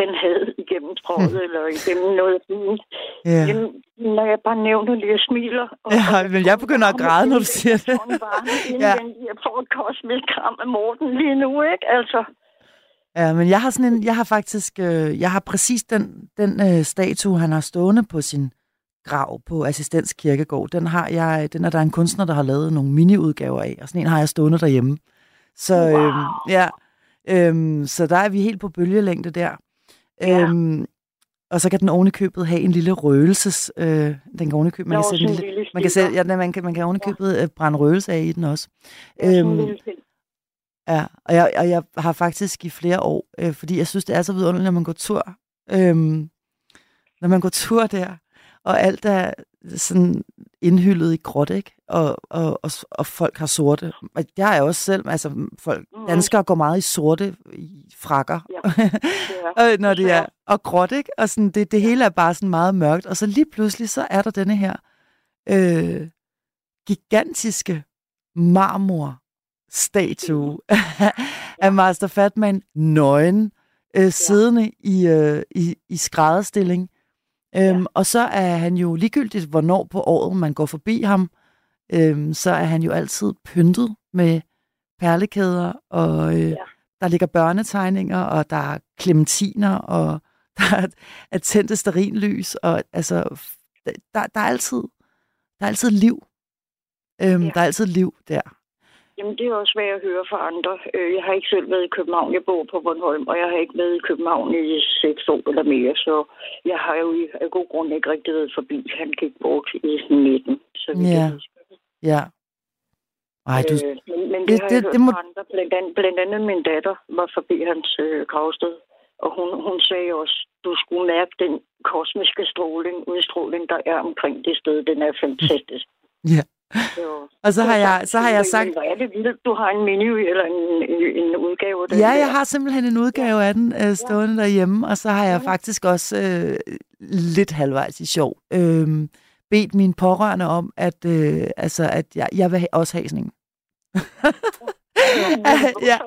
Speaker 6: han havde igennem trådet, eller igennem noget af byen.
Speaker 3: Ja.
Speaker 6: Jamen, når jeg bare nævner det, jeg smiler. Og,
Speaker 3: Ja, men jeg begynder at græde, når du siger det. Ja.
Speaker 6: ja. Jeg får et kosmisk kram af Morten lige nu, ikke? Altså,
Speaker 3: Ja, men jeg har sådan en, jeg har faktisk, øh, jeg har præcis den, den øh, statue, han har stående på sin grav på Assistens Kirkegård. Den har jeg, den er der en kunstner, der har lavet nogle miniudgaver af, og sådan en har jeg stående derhjemme. Så øh, ja, øh, så der er vi helt på bølgelængde der.
Speaker 6: Ja.
Speaker 3: Øhm, og så kan den ovenikøbet have en lille røgelses... Øh, den kan ovenikøbet, man
Speaker 6: der
Speaker 3: kan sætte en lille, man kan, sætte, ja, man kan, man kan ovenikøbet øh, brænde røgelse af i den også. Øhm. Ja, og jeg, og jeg har faktisk i flere år, øh, fordi jeg synes, det er så vidunderligt, når man går tur. Øhm, når man går tur der, og alt er sådan indhyllet i gråt, ikke? Og, og, og, og folk har sorte. Og Jeg er også selv, altså folk,
Speaker 6: Mhm.
Speaker 3: danskere går meget i sorte i frakker.
Speaker 6: Ja,
Speaker 3: øh, når det er, og gråt, ikke? Og sådan, det, det hele er bare sådan meget mørkt. Og så lige pludselig, så er der denne her øh, gigantiske marmor statue af Master Fatman nøgen, øh, siddende i, øh, i, i skrædderstilling. Øhm, Og så er han jo ligegyldigt, hvornår på året man går forbi ham, øhm, så er han jo altid pyntet med perlekæder, og øh, ja. der ligger børnetegninger, og der er klementiner, og der er, er tændte sterinlys, og altså, der, der, er altid, der er altid liv. Øhm, ja. Der er altid liv der.
Speaker 6: Jamen, det er også, hvad jeg hører fra andre. Øh, jeg har ikke selv været i København. Jeg bor på Bornholm, og jeg har ikke været i København i seks år eller mere, så jeg har jo i af god grund ikke rigtig været forbi. Han gik bort i 19, så vi
Speaker 3: ja. Ja. Ej, du...
Speaker 6: Øh, men, men det, det, har jeg det, hørt det må... fra andre. Blandt andet, blandt andet min datter var forbi hans øh, gravsted, og hun, hun sagde også, du skulle mærke den kosmiske stråling, udstråling, der er omkring det sted. Den er fantastisk.
Speaker 3: Ja. Så, og så har jeg, så har jeg sagt...
Speaker 6: Hvor er det vildt, du har en menu eller en, en, en udgave af den
Speaker 3: Ja,
Speaker 6: der.
Speaker 3: jeg har simpelthen en udgave af den øh, stående ja. derhjemme, og så har jeg ja. faktisk også øh, lidt halvvejs i sjov øh, bedt mine pårørende om, at, øh, altså, at jeg, jeg vil også have sådan en. ja.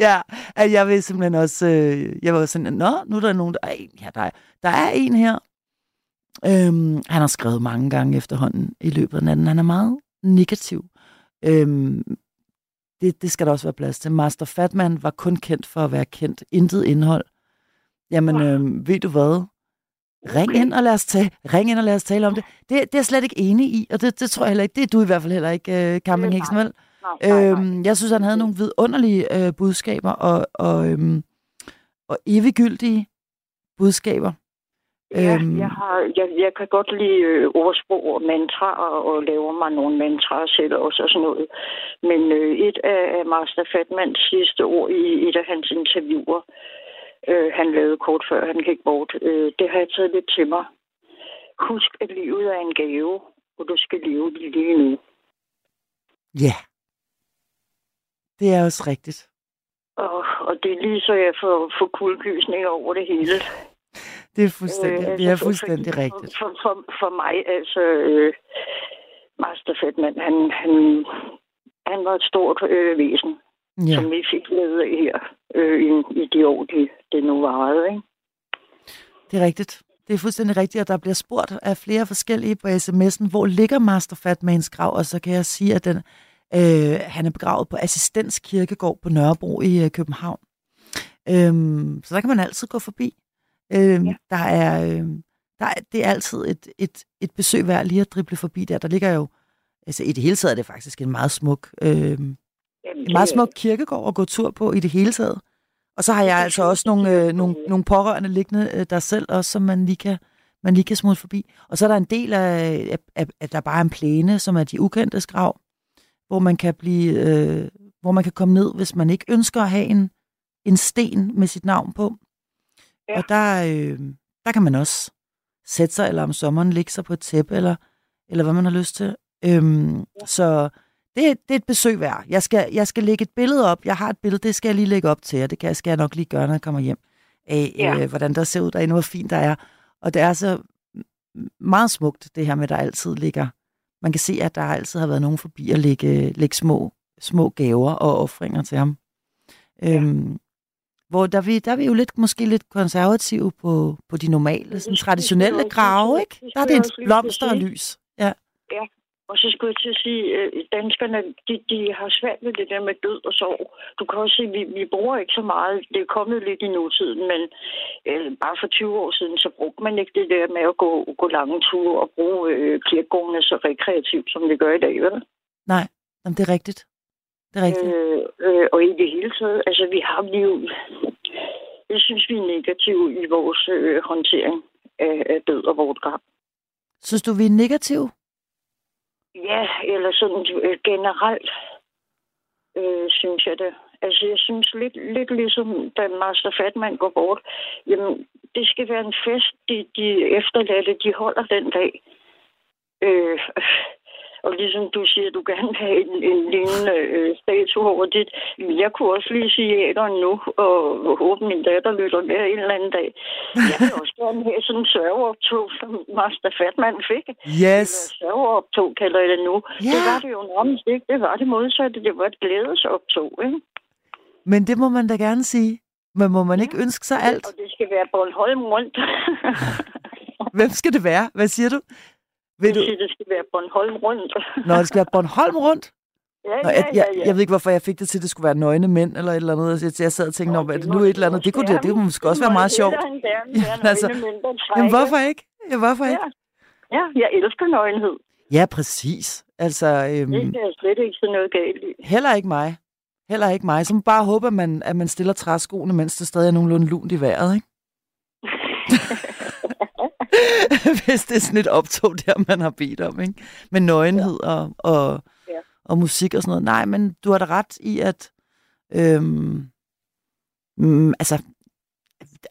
Speaker 3: ja, at jeg vil simpelthen også, øh, jeg var sådan, nå, nu er der nogen, der, ej, ja, der, er, der er en her, Øhm, han har skrevet mange gange efterhånden i løbet af natten. Han er meget negativ. Øhm, det, det skal der også være plads til. Master Fatman var kun kendt for at være kendt. Intet indhold. Jamen, øhm, ved du hvad? Ring ind og lad os tale, ring ind og lad os tale om det. Det, det er jeg slet ikke enig i, og det, det tror jeg heller ikke. Det er du i hvert fald heller ikke, uh, Camping Heksen, vel? Øhm, jeg synes, han havde nogle vidunderlige øh, budskaber og, og, øhm, og eviggyldige budskaber.
Speaker 6: Ja, øhm. jeg, har, jeg, jeg kan godt lide øh, ordsprog og mantra og, laver mig nogle mantraer selv også og sådan noget. Men øh, et af, af Master Fatmans sidste ord i et af hans interviewer, øh, han lavede kort før han gik bort, øh, det har jeg taget lidt til mig. Husk, at livet er en gave, og du skal leve det lige nu.
Speaker 3: Ja, det er også rigtigt.
Speaker 6: Og, og det er lige så jeg får, får kuldegysninger over det hele.
Speaker 3: Det er fuldstændig, øh, er altså, fuldstændig for, rigtigt.
Speaker 6: For, for, for mig, altså, øh, Master Fedman, han, han, han var et stort øh, væsen, ja. som vi fik af her øh, i, i de år, det, det nu varede. Ikke?
Speaker 3: Det er rigtigt. Det er fuldstændig rigtigt, og der bliver spurgt af flere forskellige på sms'en, hvor ligger Master Fatmans grav, og så kan jeg sige, at den, øh, han er begravet på Assistens Kirkegård på Nørrebro i øh, København. Øhm, så der kan man altid gå forbi. Øh, ja. Der er, øh, der er, det er altid et, et, et besøg værd lige at drible forbi der. Der ligger jo, altså i det hele taget er det faktisk en meget smuk, øh, Jamen, en meget smuk kirkegård at gå tur på i det hele taget. Og så har jeg altså også nogle, øh, nogle, nogle pårørende liggende øh, der selv også, som man lige kan, man lige kan smutte forbi. Og så er der en del af, af, at der bare er en plæne, som er de ukendte grav, hvor man kan blive, øh, hvor man kan komme ned, hvis man ikke ønsker at have en, en sten med sit navn på. Ja. Og der, øh, der kan man også sætte sig, eller om sommeren ligge sig på et tæppe, eller, eller hvad man har lyst til. Øhm, ja. Så det, det er et besøg værd. Jeg skal, jeg skal lægge et billede op. Jeg har et billede, det skal jeg lige lægge op til, og det kan, skal jeg nok lige gøre, når jeg kommer hjem, af ja. øh, hvordan der ser ud derinde, hvor fint der er. Og det er så meget smukt, det her med, at der altid ligger... Man kan se, at der altid har været nogen forbi at lægge, lægge små, små gaver og offringer til ham. Ja. Øhm, hvor der vi, der er vi jo lidt, måske lidt konservative på, på de normale, sådan traditionelle grave, ikke? Der er det en blomster og lys. Ja.
Speaker 6: ja. Og så skulle jeg til at sige, at øh, danskerne, de, de har svært ved det der med død og sorg. Du kan også se, at vi, vi bruger ikke så meget. Det er kommet lidt i nutiden, men øh, bare for 20 år siden, så brugte man ikke det der med at gå, gå lange ture og bruge øh, kirkegårdene så rekreativt, som vi gør i dag, vel?
Speaker 3: Nej, det er rigtigt. Det er rigtigt.
Speaker 6: Øh, øh, og i det hele taget, altså vi har jo... Jeg synes, vi er negative i vores øh, håndtering af, af død og vortgang.
Speaker 3: Synes du, vi er negative?
Speaker 6: Ja, eller sådan øh, generelt, øh, synes jeg det. Altså, jeg synes lidt, lidt ligesom, da Master Fatman går bort, jamen, det skal være en fest, de, de efterladte, de holder den dag. Øh, og ligesom du siger, du gerne vil have en, en lignende øh, statue over dit. Jeg kunne også lige sige æderen nu, og håbe, min datter lytter med en eller anden dag. Jeg vil også gerne have sådan en sørgeoptog, som Master Fatman fik.
Speaker 3: Yes.
Speaker 6: Sørgeoptog kalder jeg det nu. Yeah. Det var det jo nærmest ikke. Det var det modsatte. Det var et glædesoptog, ikke?
Speaker 3: Men det må man da gerne sige. Men må man ja. ikke ønske sig alt?
Speaker 6: Og det skal være Bornholm rundt.
Speaker 3: Hvem skal det være? Hvad siger du? Vil
Speaker 6: Jeg
Speaker 3: du,
Speaker 6: siger, det skal være Bornholm rundt.
Speaker 3: når det skal være Bornholm rundt?
Speaker 6: ja,
Speaker 3: Nå,
Speaker 6: ja,
Speaker 3: jeg,
Speaker 6: ja,
Speaker 3: jeg,
Speaker 6: ja.
Speaker 3: jeg ved ikke, hvorfor jeg fik det til, at det skulle være nøgne mænd eller et eller andet. Jeg, jeg sad og tænkte,
Speaker 6: Nå,
Speaker 3: er
Speaker 6: det
Speaker 3: nu et eller andet? Det kunne, det, det kunne måske også være meget sjovt. Jamen, altså,
Speaker 6: altså, mænd, der
Speaker 3: Men
Speaker 6: trækker.
Speaker 3: hvorfor ikke? Ja, hvorfor ikke?
Speaker 6: Ja. ja, jeg elsker nøgenhed.
Speaker 3: Ja, præcis. Altså, øhm,
Speaker 6: Det jeg slet ikke se noget galt i.
Speaker 3: heller ikke mig. Heller ikke mig. Så må bare håbe, at man, at man stiller træskoene, mens det stadig er nogenlunde lunt i vejret, ikke? Hvis det er sådan et optog der, man har bedt om, ikke? Med nøgenhed og, og,
Speaker 6: Ja.
Speaker 3: og musik og sådan noget. Nej, men du har da ret i, at... Øhm, mm, altså,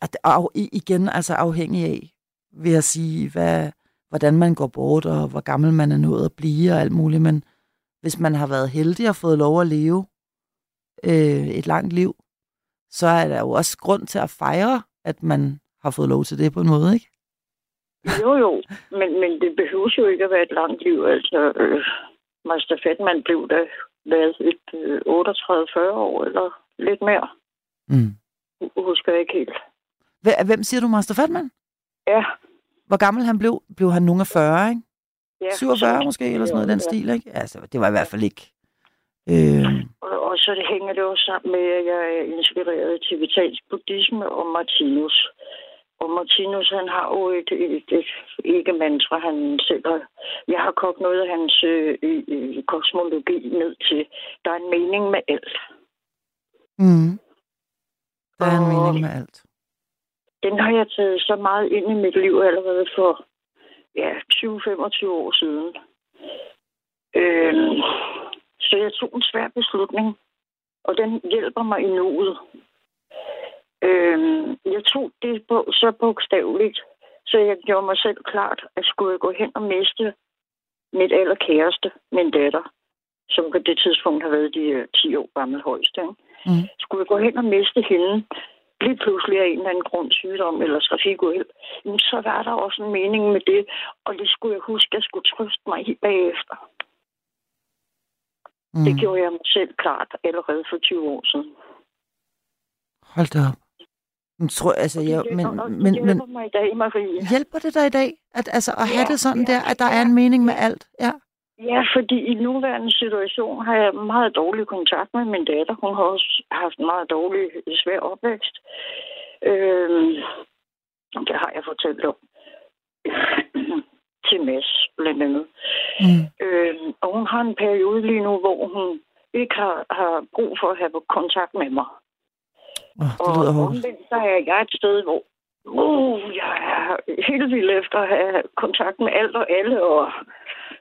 Speaker 3: at, af, igen, altså afhængig af, vil jeg sige, hvad, hvordan man går bort, og hvor gammel man er nået at blive, og alt muligt. Men hvis man har været heldig og fået lov at leve øh, et langt liv, så er der jo også grund til at fejre, at man har fået lov til det på en måde, ikke?
Speaker 6: Jo, jo, men, men det behøver jo ikke at være et langt liv. Altså, øh, Master Fatman blev da været et øh, 38-40 år, eller lidt mere.
Speaker 3: Mm.
Speaker 6: Husker jeg ikke helt.
Speaker 3: Hve- Hvem siger du, Master Fatman?
Speaker 6: Ja.
Speaker 3: Hvor gammel han blev? Blev han nogen af 40, ikke?
Speaker 6: ja
Speaker 3: 47
Speaker 6: så-
Speaker 3: måske, eller sådan noget i den
Speaker 6: Ja.
Speaker 3: stil, ikke? Altså, det var i hvert fald ikke... Øh,
Speaker 6: Og, og så det hænger det også sammen med, at jeg er inspireret af tibetansk buddhisme og Martinus. Og Martinus, han har jo et, et, et ikke-mantra, han selv har. Jeg har kogt noget af hans øh, øh, kosmologi ned til. Der er en mening med alt.
Speaker 3: mm. Der er en
Speaker 6: Og-
Speaker 3: mening med alt.
Speaker 6: Den har jeg taget så meget ind i mit liv allerede for ja, 20-25 år siden. Øhm, så jeg tog en svær beslutning, og den hjælper mig i nuet. Øhm, jeg tog det på, så bogstaveligt, så jeg gjorde mig selv klart, at skulle jeg gå hen og miste mit allerkæreste, min datter, som på det tidspunkt har været de øh, 10 år gammel højst, ikke?
Speaker 3: Mm.
Speaker 6: skulle jeg gå hen og miste hende, lige pludselig af en eller anden grund sygdom eller trafikuheld, så var der også en mening med det, og det skulle jeg huske, jeg skulle trøste mig i bagefter.
Speaker 3: Mm.
Speaker 6: Det gjorde jeg mig selv klart allerede for 20 år siden.
Speaker 3: Hold da op. Men, tror, altså,
Speaker 6: det
Speaker 3: men,
Speaker 6: hjælper-
Speaker 3: men, men
Speaker 6: mig i dag, Marie.
Speaker 3: hjælper det dig i dag? At, altså, at have
Speaker 6: Ja,
Speaker 3: det sådan
Speaker 6: ja,
Speaker 3: der, at der er en mening med alt? Ja.
Speaker 6: Ja, fordi i nuværende situation har jeg meget dårlig kontakt med min datter. Hun har også haft en meget dårlig, svær opvækst. Øhm, det har jeg fortalt om. Til Mads, blandt andet.
Speaker 3: Mm.
Speaker 6: Øhm, og hun har en periode lige nu, hvor hun ikke har, har brug for at have kontakt med mig.
Speaker 3: Oh, det
Speaker 6: Og
Speaker 3: lyder hårdt.
Speaker 6: omvendt, så er jeg et sted, hvor uh, jeg er helt vild efter at have kontakt med alt og alle, og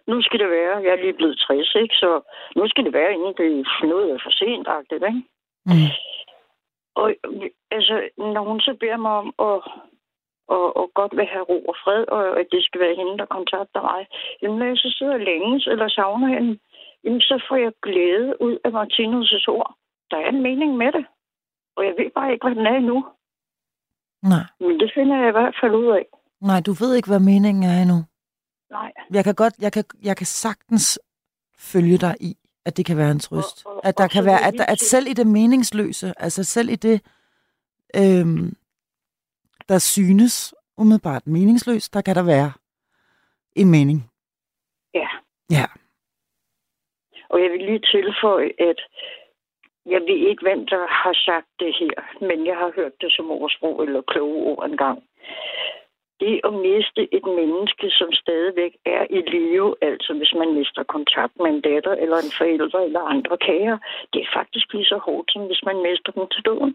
Speaker 6: nu skal det være, jeg er lige blevet 60, ikke? så nu skal det være, inden det er noget for sent, ikke?
Speaker 3: Mm.
Speaker 6: Og altså, når hun så beder mig om at og, og godt vil have ro og fred, og at det skal være hende, der kontakter mig. Jamen, når jeg så sidder længes eller savner hende, jamen, så får jeg glæde ud af Martinus' ord. Der er en mening med det. Og jeg ved bare ikke, hvad den er endnu.
Speaker 3: Nej.
Speaker 6: Men det finder jeg i hvert fald ud af.
Speaker 3: Nej, du ved ikke, hvad meningen er endnu.
Speaker 6: Nej.
Speaker 3: Jeg kan godt, jeg kan, jeg kan sagtens følge dig i, at det kan være en trøst.
Speaker 6: Og- og-
Speaker 3: at der
Speaker 6: og
Speaker 3: kan være, at, at selv i det meningsløse, altså selv i det, øhm, der synes umiddelbart meningsløst, der kan der være en mening.
Speaker 6: Ja.
Speaker 3: Ja.
Speaker 6: Og jeg vil lige tilføje, at jeg ved ikke, hvem der har sagt det her, men jeg har hørt det som ordsprog eller kloge ord engang. Det at miste et menneske, som stadigvæk er i live, altså hvis man mister kontakt med en datter eller en forælder eller andre kære, det er faktisk lige så hårdt, som hvis man mister dem til døden.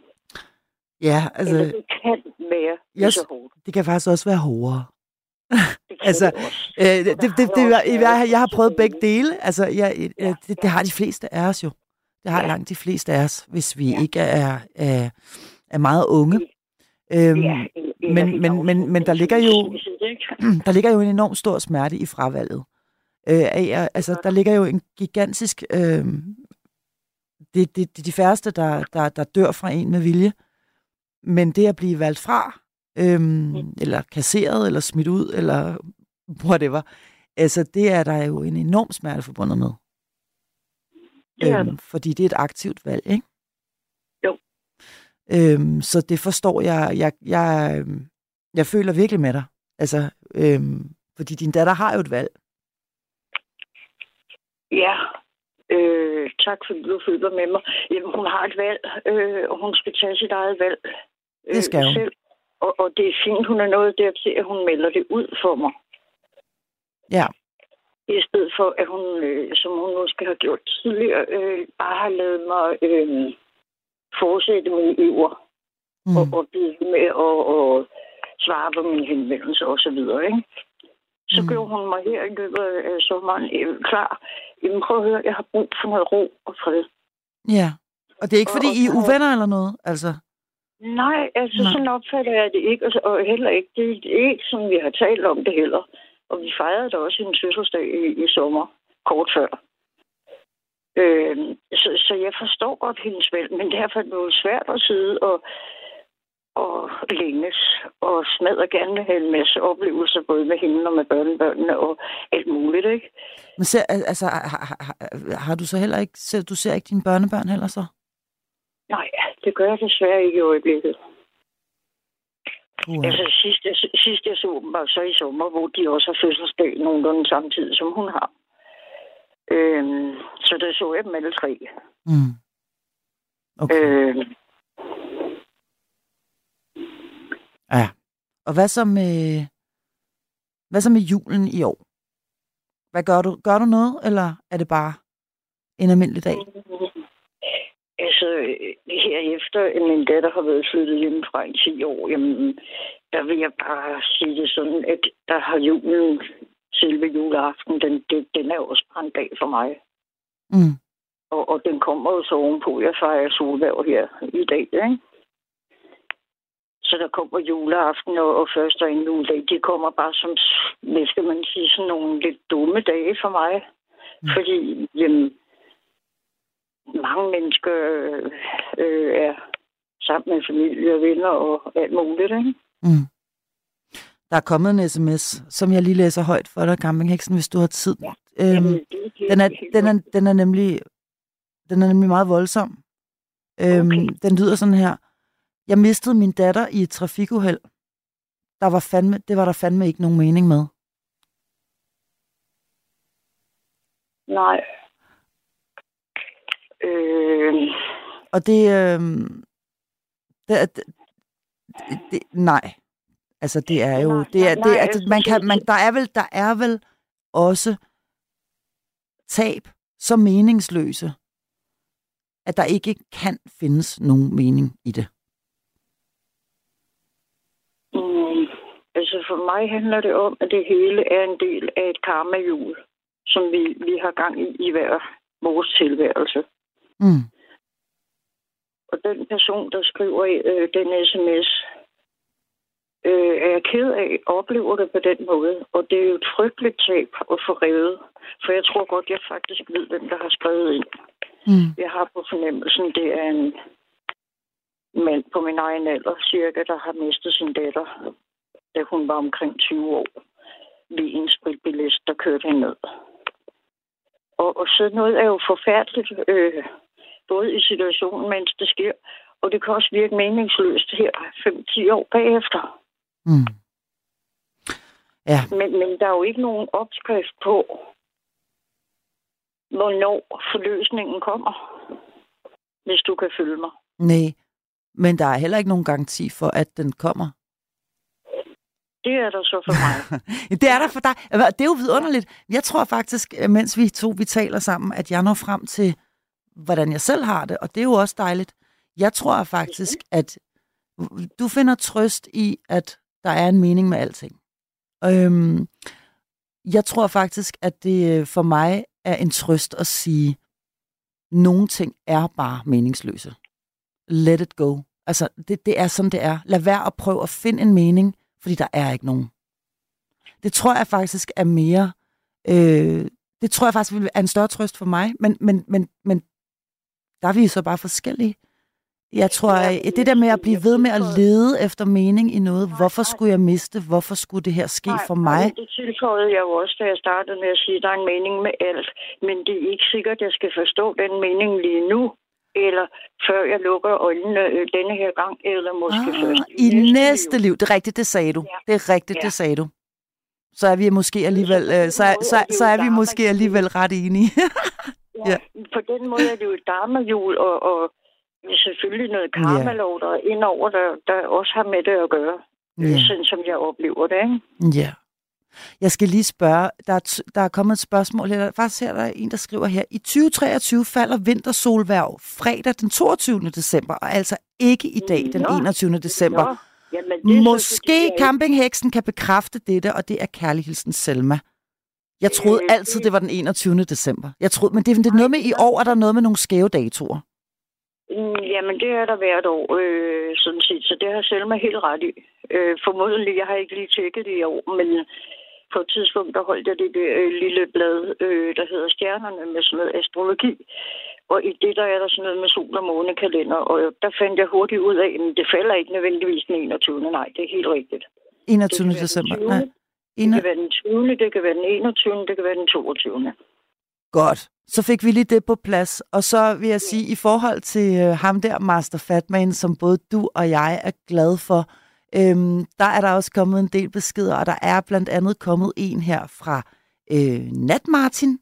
Speaker 3: Ja,
Speaker 6: Altså, eller det kan være
Speaker 3: Yes.
Speaker 6: så hårdt.
Speaker 3: det kan faktisk også være hårdere.
Speaker 6: Det
Speaker 3: Altså. Øh, det, det, det, det, jeg, jeg, jeg har prøvet begge dele. Altså, jeg,
Speaker 6: Ja,
Speaker 3: ja, det, det har de fleste af os jo. Det har
Speaker 6: Ja.
Speaker 3: langt de fleste af os, hvis vi
Speaker 6: Ja.
Speaker 3: ikke er, er, er meget unge. Øhm,
Speaker 6: Ja, en- en
Speaker 3: men- men- men- men der ligger jo- der ligger jo en enorm stor smerte i fravalget. Øh, af, altså, der ligger jo en gigantisk... Øh, det, det, det er de færreste, der, der, der dør fra en med vilje. Men det at blive valgt fra, øhm, eller kasseret, eller smidt ud, eller whatever, altså det er der jo en enorm smerte forbundet med.
Speaker 6: Det er
Speaker 3: Øhm, fordi det er et aktivt valg, ikke?
Speaker 6: Jo.
Speaker 3: Øhm, så det forstår jeg. Jeg, jeg, øhm, jeg føler virkelig med dig. Altså, øhm, Fordi din datter har jo et valg.
Speaker 6: Ja, øh, tak fordi du følger med mig. Jamen, hun har et valg, øh, og hun skal tage sit eget valg. øh,
Speaker 3: Det skal hun.
Speaker 6: Selv. Og, og det er fint, hun er nået dertil, at hun melder det ud for mig.
Speaker 3: Ja.
Speaker 6: I stedet for, at hun, øh, som hun måske har gjort tidligere, øh, bare har lavet mig øh, fortsætte mine iver
Speaker 3: Mm.
Speaker 6: og, og blive med at og svare på mine henvendelser og så videre, ikke? Så
Speaker 3: Mm.
Speaker 6: gjorde hun mig her i løbet af sommeren øh, klar. Jamen prøv at høre, jeg har brug for noget ro og fred.
Speaker 3: Ja. Og det er ikke, fordi I er
Speaker 6: Og- og-
Speaker 3: uvenner eller noget? Altså,
Speaker 6: Nej, altså
Speaker 3: Nej.
Speaker 6: sådan opfatter jeg det ikke, og, og heller ikke. Det er ikke, som vi har talt om det heller. Og vi fejrede da også en fødselsdag i, i sommer, kort før. Øh, så, så jeg forstår godt hendes valg, men derfor er det jo svært at sidde og, og længes og smadre gerne have en masse oplevelser, både med hende og med børnebørnene og alt muligt, ikke?
Speaker 3: men ser, al- altså, har, har, har- har du så heller ikke, ser, du ser ikke dine børnebørn heller så?
Speaker 6: Nej, det gør jeg desværre ikke i øjeblikket.
Speaker 3: Uh,
Speaker 6: Altså sidst jeg, sidst jeg så dem var så i sommer, hvor de også har fødselsdag nogenlunde samtidig, som hun har. Øhm, så der så jeg dem alle tre.
Speaker 3: mm. Okay.
Speaker 6: Øhm,
Speaker 3: Ja. Og hvad så med, hvad så med julen i år? Hvad gør du? Gør du noget, eller er det bare en almindelig dag?
Speaker 6: Altså, herefter, at min datter har været flyttet hjemmefra i 10 år, jamen, der vil jeg bare sige det sådan, at der har julen, selve juleaften, den, den, den er også bare en dag for mig.
Speaker 3: Mm.
Speaker 6: Og, og den kommer jo så ovenpå. Jeg fejrer solværv her i dag, ikke? Så der kommer juleaften og, og første og anden juledag. De kommer bare som, hvad skal man sige, sådan nogle lidt dumme dage for mig.
Speaker 3: Mm.
Speaker 6: Fordi, jamen, mange mennesker øh, øh, er sammen med familie og venner og alt muligt, ikke?
Speaker 3: Mm. Der er kommet en sms, som jeg lige læser højt for dig, Campingheksen, hvis du har tid.
Speaker 6: Ja.
Speaker 3: Øhm,
Speaker 6: Jamen,
Speaker 3: den, er, den, er, den er nemlig den er nemlig meget voldsom. Øhm,
Speaker 6: Okay.
Speaker 3: Den lyder sådan her. Jeg mistede min datter i et trafikuheld. Der var fandme, det var der fandme ikke nogen mening med.
Speaker 6: Nej. Øh,
Speaker 3: Og det, øh, det, er- det, det, nej. Altså det er jo,
Speaker 6: Nej,
Speaker 3: det er,
Speaker 6: nej,
Speaker 3: det,
Speaker 6: nej,
Speaker 3: altså, man kan, man, der er vel, der er vel også tab så meningsløse, at der ikke kan findes nogen mening i det.
Speaker 6: Mm, altså for mig handler det om, at det hele er en del af et karmahjul, som vi, vi har gang i i hver vores tilværelse.
Speaker 3: Mm.
Speaker 6: Og den person, der skriver øh, den sms, øh, er jeg ked af, oplever det på den måde. Og det er jo et frygteligt tab at få revet. For jeg tror godt, jeg faktisk ved, hvem der har skrevet ind.
Speaker 3: Mm.
Speaker 6: Jeg har på fornemmelsen, det er en mand på min egen alder, cirka, der har mistet sin datter, da hun var omkring 20 år, ved en spritbilist, der kørte hende ned. Og, og sådan noget er jo forfærdeligt, øh, både i situationen, mens det sker, og det kan også virke meningsløst her 5-10 år bagefter.
Speaker 3: Mm. Ja,
Speaker 6: Men, men der er jo ikke nogen opskrift på, hvornår forløsningen kommer, hvis du kan følge mig.
Speaker 3: nej. Men der er heller ikke nogen garanti for, at den kommer.
Speaker 6: Det er der så for mig.
Speaker 3: det er der for dig. Det er jo vidunderligt. Jeg tror faktisk, mens vi to vi taler sammen, at jeg når frem til, hvordan jeg selv har det, og det er jo også dejligt. Jeg tror faktisk, at du finder trøst i, at der er en mening med alting. Øhm, jeg tror faktisk, at det øh, for mig er en trøst at sige, nogle ting er bare meningsløse. Let it go. Altså, det, det er sådan, det er. Lad være at prøve at finde en mening, fordi der er ikke nogen. Det tror jeg faktisk er mere... Øh, det tror jeg faktisk vil er en større trøst for mig, men, men, men, men der er vi så bare forskellige. Jeg tror, at det der med at blive ved med at lede efter mening i noget, hvorfor skulle jeg miste, hvorfor skulle det her ske for mig?
Speaker 6: nej, Det tilføjede jeg jo også, da jeg startede med at sige, at der er en mening med alt. Men det er ikke sikkert, at jeg skal forstå den mening lige nu, eller før jeg lukker øjnene øh, denne her gang, eller måske
Speaker 3: Ah,
Speaker 6: først
Speaker 3: I næste liv. Det er rigtigt, det sagde du.
Speaker 6: Ja.
Speaker 3: Det er rigtigt,
Speaker 6: Ja.
Speaker 3: det sagde du. så er vi måske alligevel, øh, så, så, så er vi måske alligevel ret enige.
Speaker 6: Ja. På den måde er det jo et dharma-jul, og, og selvfølgelig noget karmalov, der er indover, der, der også har med det at gøre.
Speaker 3: Ja.
Speaker 6: Sådan som jeg oplever det, ikke?
Speaker 3: Ja. Jeg skal lige spørge, der er, der er kommet et spørgsmål her. Faktisk her der er en, der skriver her. I 2023 falder vintersolværv fredag den 22. december, og altså ikke i dag, den
Speaker 6: Nå.
Speaker 3: 21. december.
Speaker 6: Nå, jamen, det så,
Speaker 3: Måske
Speaker 6: ikke-
Speaker 3: campingheksen kan bekræfte dette, og det er kærlighedsen Selma. Jeg troede
Speaker 6: Øh,
Speaker 3: altid, det var den 21. december. Jeg troede, men det, det er noget med i år, er der noget med nogle skæve datoer.
Speaker 6: Mm, Jamen, det er der hvert år, øh, sådan set. Så det har Selma helt ret i. Øh, formodentlig, jeg har ikke lige tjekket det i år, men på et tidspunkt, der holdt jeg det der øh, lille blad, øh, der hedder Stjernerne, med sådan noget astrologi. Og i det, der er der sådan noget med sol- og månekalender, og der fandt jeg hurtigt ud af, at det falder ikke nødvendigvis den 21. Nej, det er helt rigtigt.
Speaker 3: 21.
Speaker 6: Det kan være den
Speaker 3: december.
Speaker 6: 20..
Speaker 3: Nej.
Speaker 6: Det kan være den 20., det kan være den 21., det kan være den 22.
Speaker 3: Godt. Så fik vi lige det på plads. Og så vil jeg sige, i forhold til øh, ham der, Master Fatman, som både du og jeg er glad for, øhm, der er der også kommet en del beskeder, og der er blandt andet kommet en her fra øh, Nat Martin.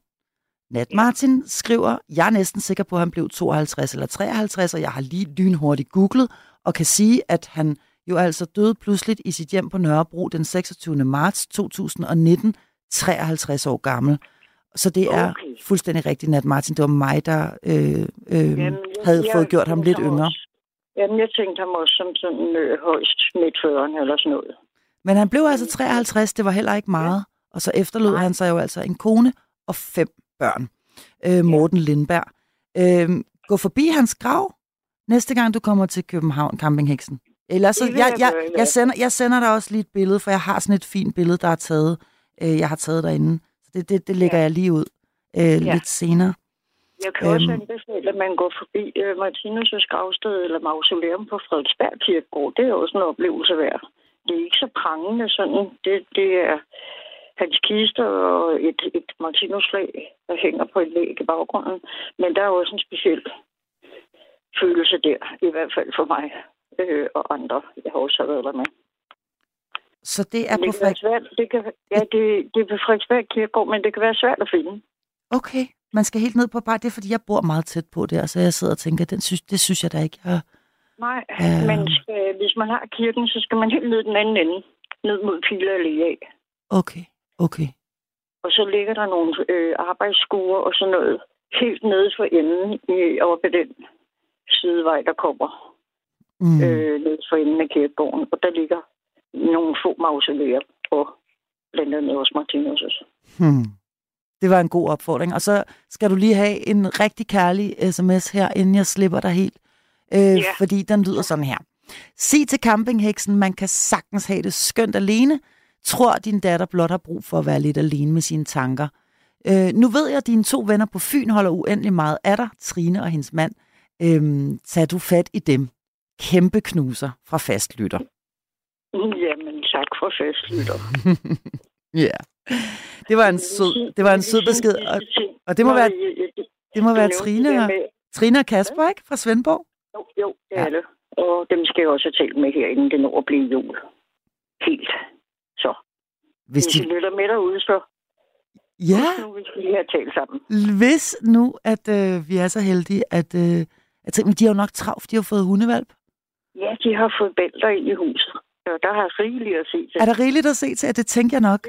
Speaker 3: Nat Martin skriver, jeg er næsten sikker på, at han blev 52 eller 53, og jeg har lige lynhurtigt googlet, og kan sige, at han jo altså døde pludseligt i sit hjem på Nørrebro den 26. marts 2019, 53 år gammel. Så det er
Speaker 6: Okay.
Speaker 3: fuldstændig rigtigt, Nat Martin. Det var mig, der øh, øh,
Speaker 6: Jamen,
Speaker 3: havde
Speaker 6: jeg
Speaker 3: fået gjort ham lidt yngre.
Speaker 6: Også, jamen, jeg tænkte ham også som sådan øh, højst midt 40'erne eller sådan noget.
Speaker 3: Men han blev altså 53, det var heller ikke meget. Og så efterlod
Speaker 6: Nej.
Speaker 3: han sig jo altså en kone og fem børn. Øh, Morten Lindberg. Øh, gå forbi hans grav næste gang, du kommer til København, Campingheksen. Ellers, så, jeg,
Speaker 6: jeg
Speaker 3: jeg, sender, jeg sender dig også lige et billede, for jeg har sådan et fint billede, der er taget, øh, jeg har taget derinde. Så det, det, det lægger
Speaker 6: Ja.
Speaker 3: jeg lige ud øh, lidt senere.
Speaker 6: Jeg kan øhm. også anbefale, at man går forbi øh, Martinus' gravsted eller mausoleum på Frederiksberg Kirkegård. Det er også en oplevelse værd. Det er ikke så prangende sådan. Det, det er hans kister og et, et Martinus-flag, der hænger på et væg i baggrunden. Men der er også en speciel følelse der, i hvert fald for mig øh, og andre. Jeg har også været der med.
Speaker 3: Så det er på
Speaker 6: det kan være
Speaker 3: Frederik...
Speaker 6: svært. Det kan, ja, det, det er på Frederiksberg Kirkegård, men det kan være svært at finde.
Speaker 3: Okay, man skal helt ned på bare. Det er, fordi jeg bor meget tæt på der, så jeg sidder og tænker, den synes, det synes jeg da ikke. Jeg...
Speaker 6: Nej,
Speaker 3: Øhm.
Speaker 6: men skal, hvis man har kirken, så skal man helt ned den anden ende. Ned mod Pile Allé af.
Speaker 3: Okay, okay.
Speaker 6: Og så ligger der nogle øh, arbejdsskuer og sådan noget helt nede for enden i, over på den sidevej, der kommer
Speaker 3: Mm.
Speaker 6: øh, ned for enden af kirkegården. Og der ligger nogle få mausoleer på blandt andet også Martinus'.
Speaker 3: Hmm. Det var en god opfordring. Og så skal du lige have en rigtig kærlig sms her, inden jeg slipper dig helt. Øh,
Speaker 6: Ja.
Speaker 3: Fordi den lyder sådan her. Sig til campingheksen, man kan sagtens have det skønt alene. Tror, din datter blot har brug for at være lidt alene med sine tanker. Øh, nu ved jeg, at dine to venner på Fyn holder uendelig meget af dig, Trine og hendes mand. Øh, tag du fat i dem. Kæmpe knuser fra fastlytter.
Speaker 6: Jamen, tak for fastlytter.
Speaker 3: Ja. Det var en sød, det var en sød besked. Og, og det må være, det må være Trine og, Trine og Kasper, ikke? Fra Svendborg.
Speaker 6: Jo, jo, det er det. Og dem skal jeg også talt med her, inden det når at blive jul. Helt. Så.
Speaker 3: Hvis
Speaker 6: Hvis
Speaker 3: de,
Speaker 6: lytter med derude, så
Speaker 3: ja,
Speaker 6: nu vi skal lige have talt sammen.
Speaker 3: hvis nu, at øh, vi er så heldige, at, øh, at de har jo nok travlt, de har fået hundevalp.
Speaker 6: Ja, de har fået bælter ind i huset. Så der har rigeligt at se til.
Speaker 3: Er der rigeligt at se til, det tænker jeg nok?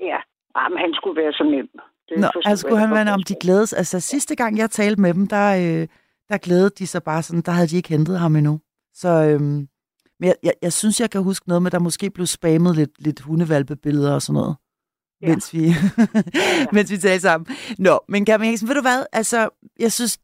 Speaker 6: Ja, ah, men han skulle være så nem. Det
Speaker 3: Nå, altså skulle han være, om de glædes. Altså sidste gang, jeg talte med dem, der, øh, der glædede de sig bare sådan, der havde de ikke hentet ham endnu. Så, øhm, men jeg, jeg, jeg synes, jeg kan huske noget med, der måske blev spammet lidt, lidt hundevalpebilleder og sådan noget.
Speaker 6: Ja.
Speaker 3: Ja. Mens vi, mens vi talte sammen. Nå, men Gabriel ved du hvad? Altså, jeg synes,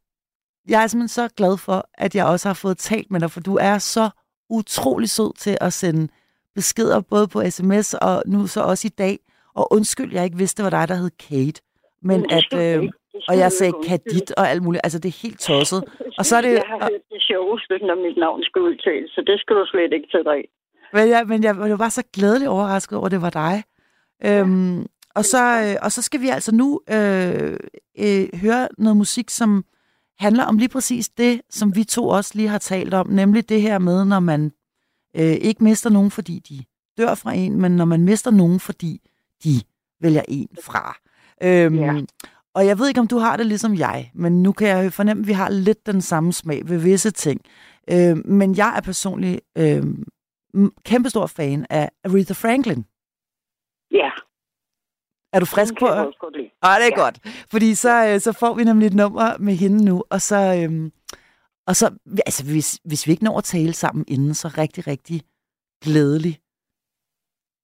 Speaker 3: jeg er simpelthen så glad for, at jeg også har fået talt med dig, for du er så utrolig sød til at sende beskeder, både på sms og nu så også i dag. Og undskyld, jeg ikke vidste, var dig, der hed Kate. Men at, øh, og jeg sagde. Kadit og alt muligt. Altså, det er helt tosset. Og så er det-
Speaker 6: Jeg har hørt det sjoveste, når mit navn skal udtales, så det skal du slet ikke tage dig.
Speaker 3: Men jeg, men jeg, jeg var så glædelig overrasket over, at det var dig. Øhm, og, så, øh, og så skal vi altså nu øh, øh, høre noget musik, som handler om lige præcis det, som vi to også lige har talt om, nemlig det her med, når man øh, ikke mister nogen, fordi de dør fra en, men når man mister nogen, fordi de vælger en fra. Øhm,
Speaker 6: Ja.
Speaker 3: Og jeg ved ikke, om du har det ligesom jeg, men nu kan jeg fornemme, at vi har lidt den samme smag ved visse ting. Øhm, men jeg er personligt m- kæmpestor fan af Aretha Franklin.
Speaker 6: Ja,
Speaker 3: Er du frisk
Speaker 6: den
Speaker 3: på?
Speaker 6: jeg lide.
Speaker 3: Ah, det er
Speaker 6: Ja.
Speaker 3: godt. Fordi så, øh, så får vi nemlig et nummer med hende nu, og så, øhm, og så altså, hvis, hvis vi ikke når at tale sammen inden, så rigtig, rigtig glædelig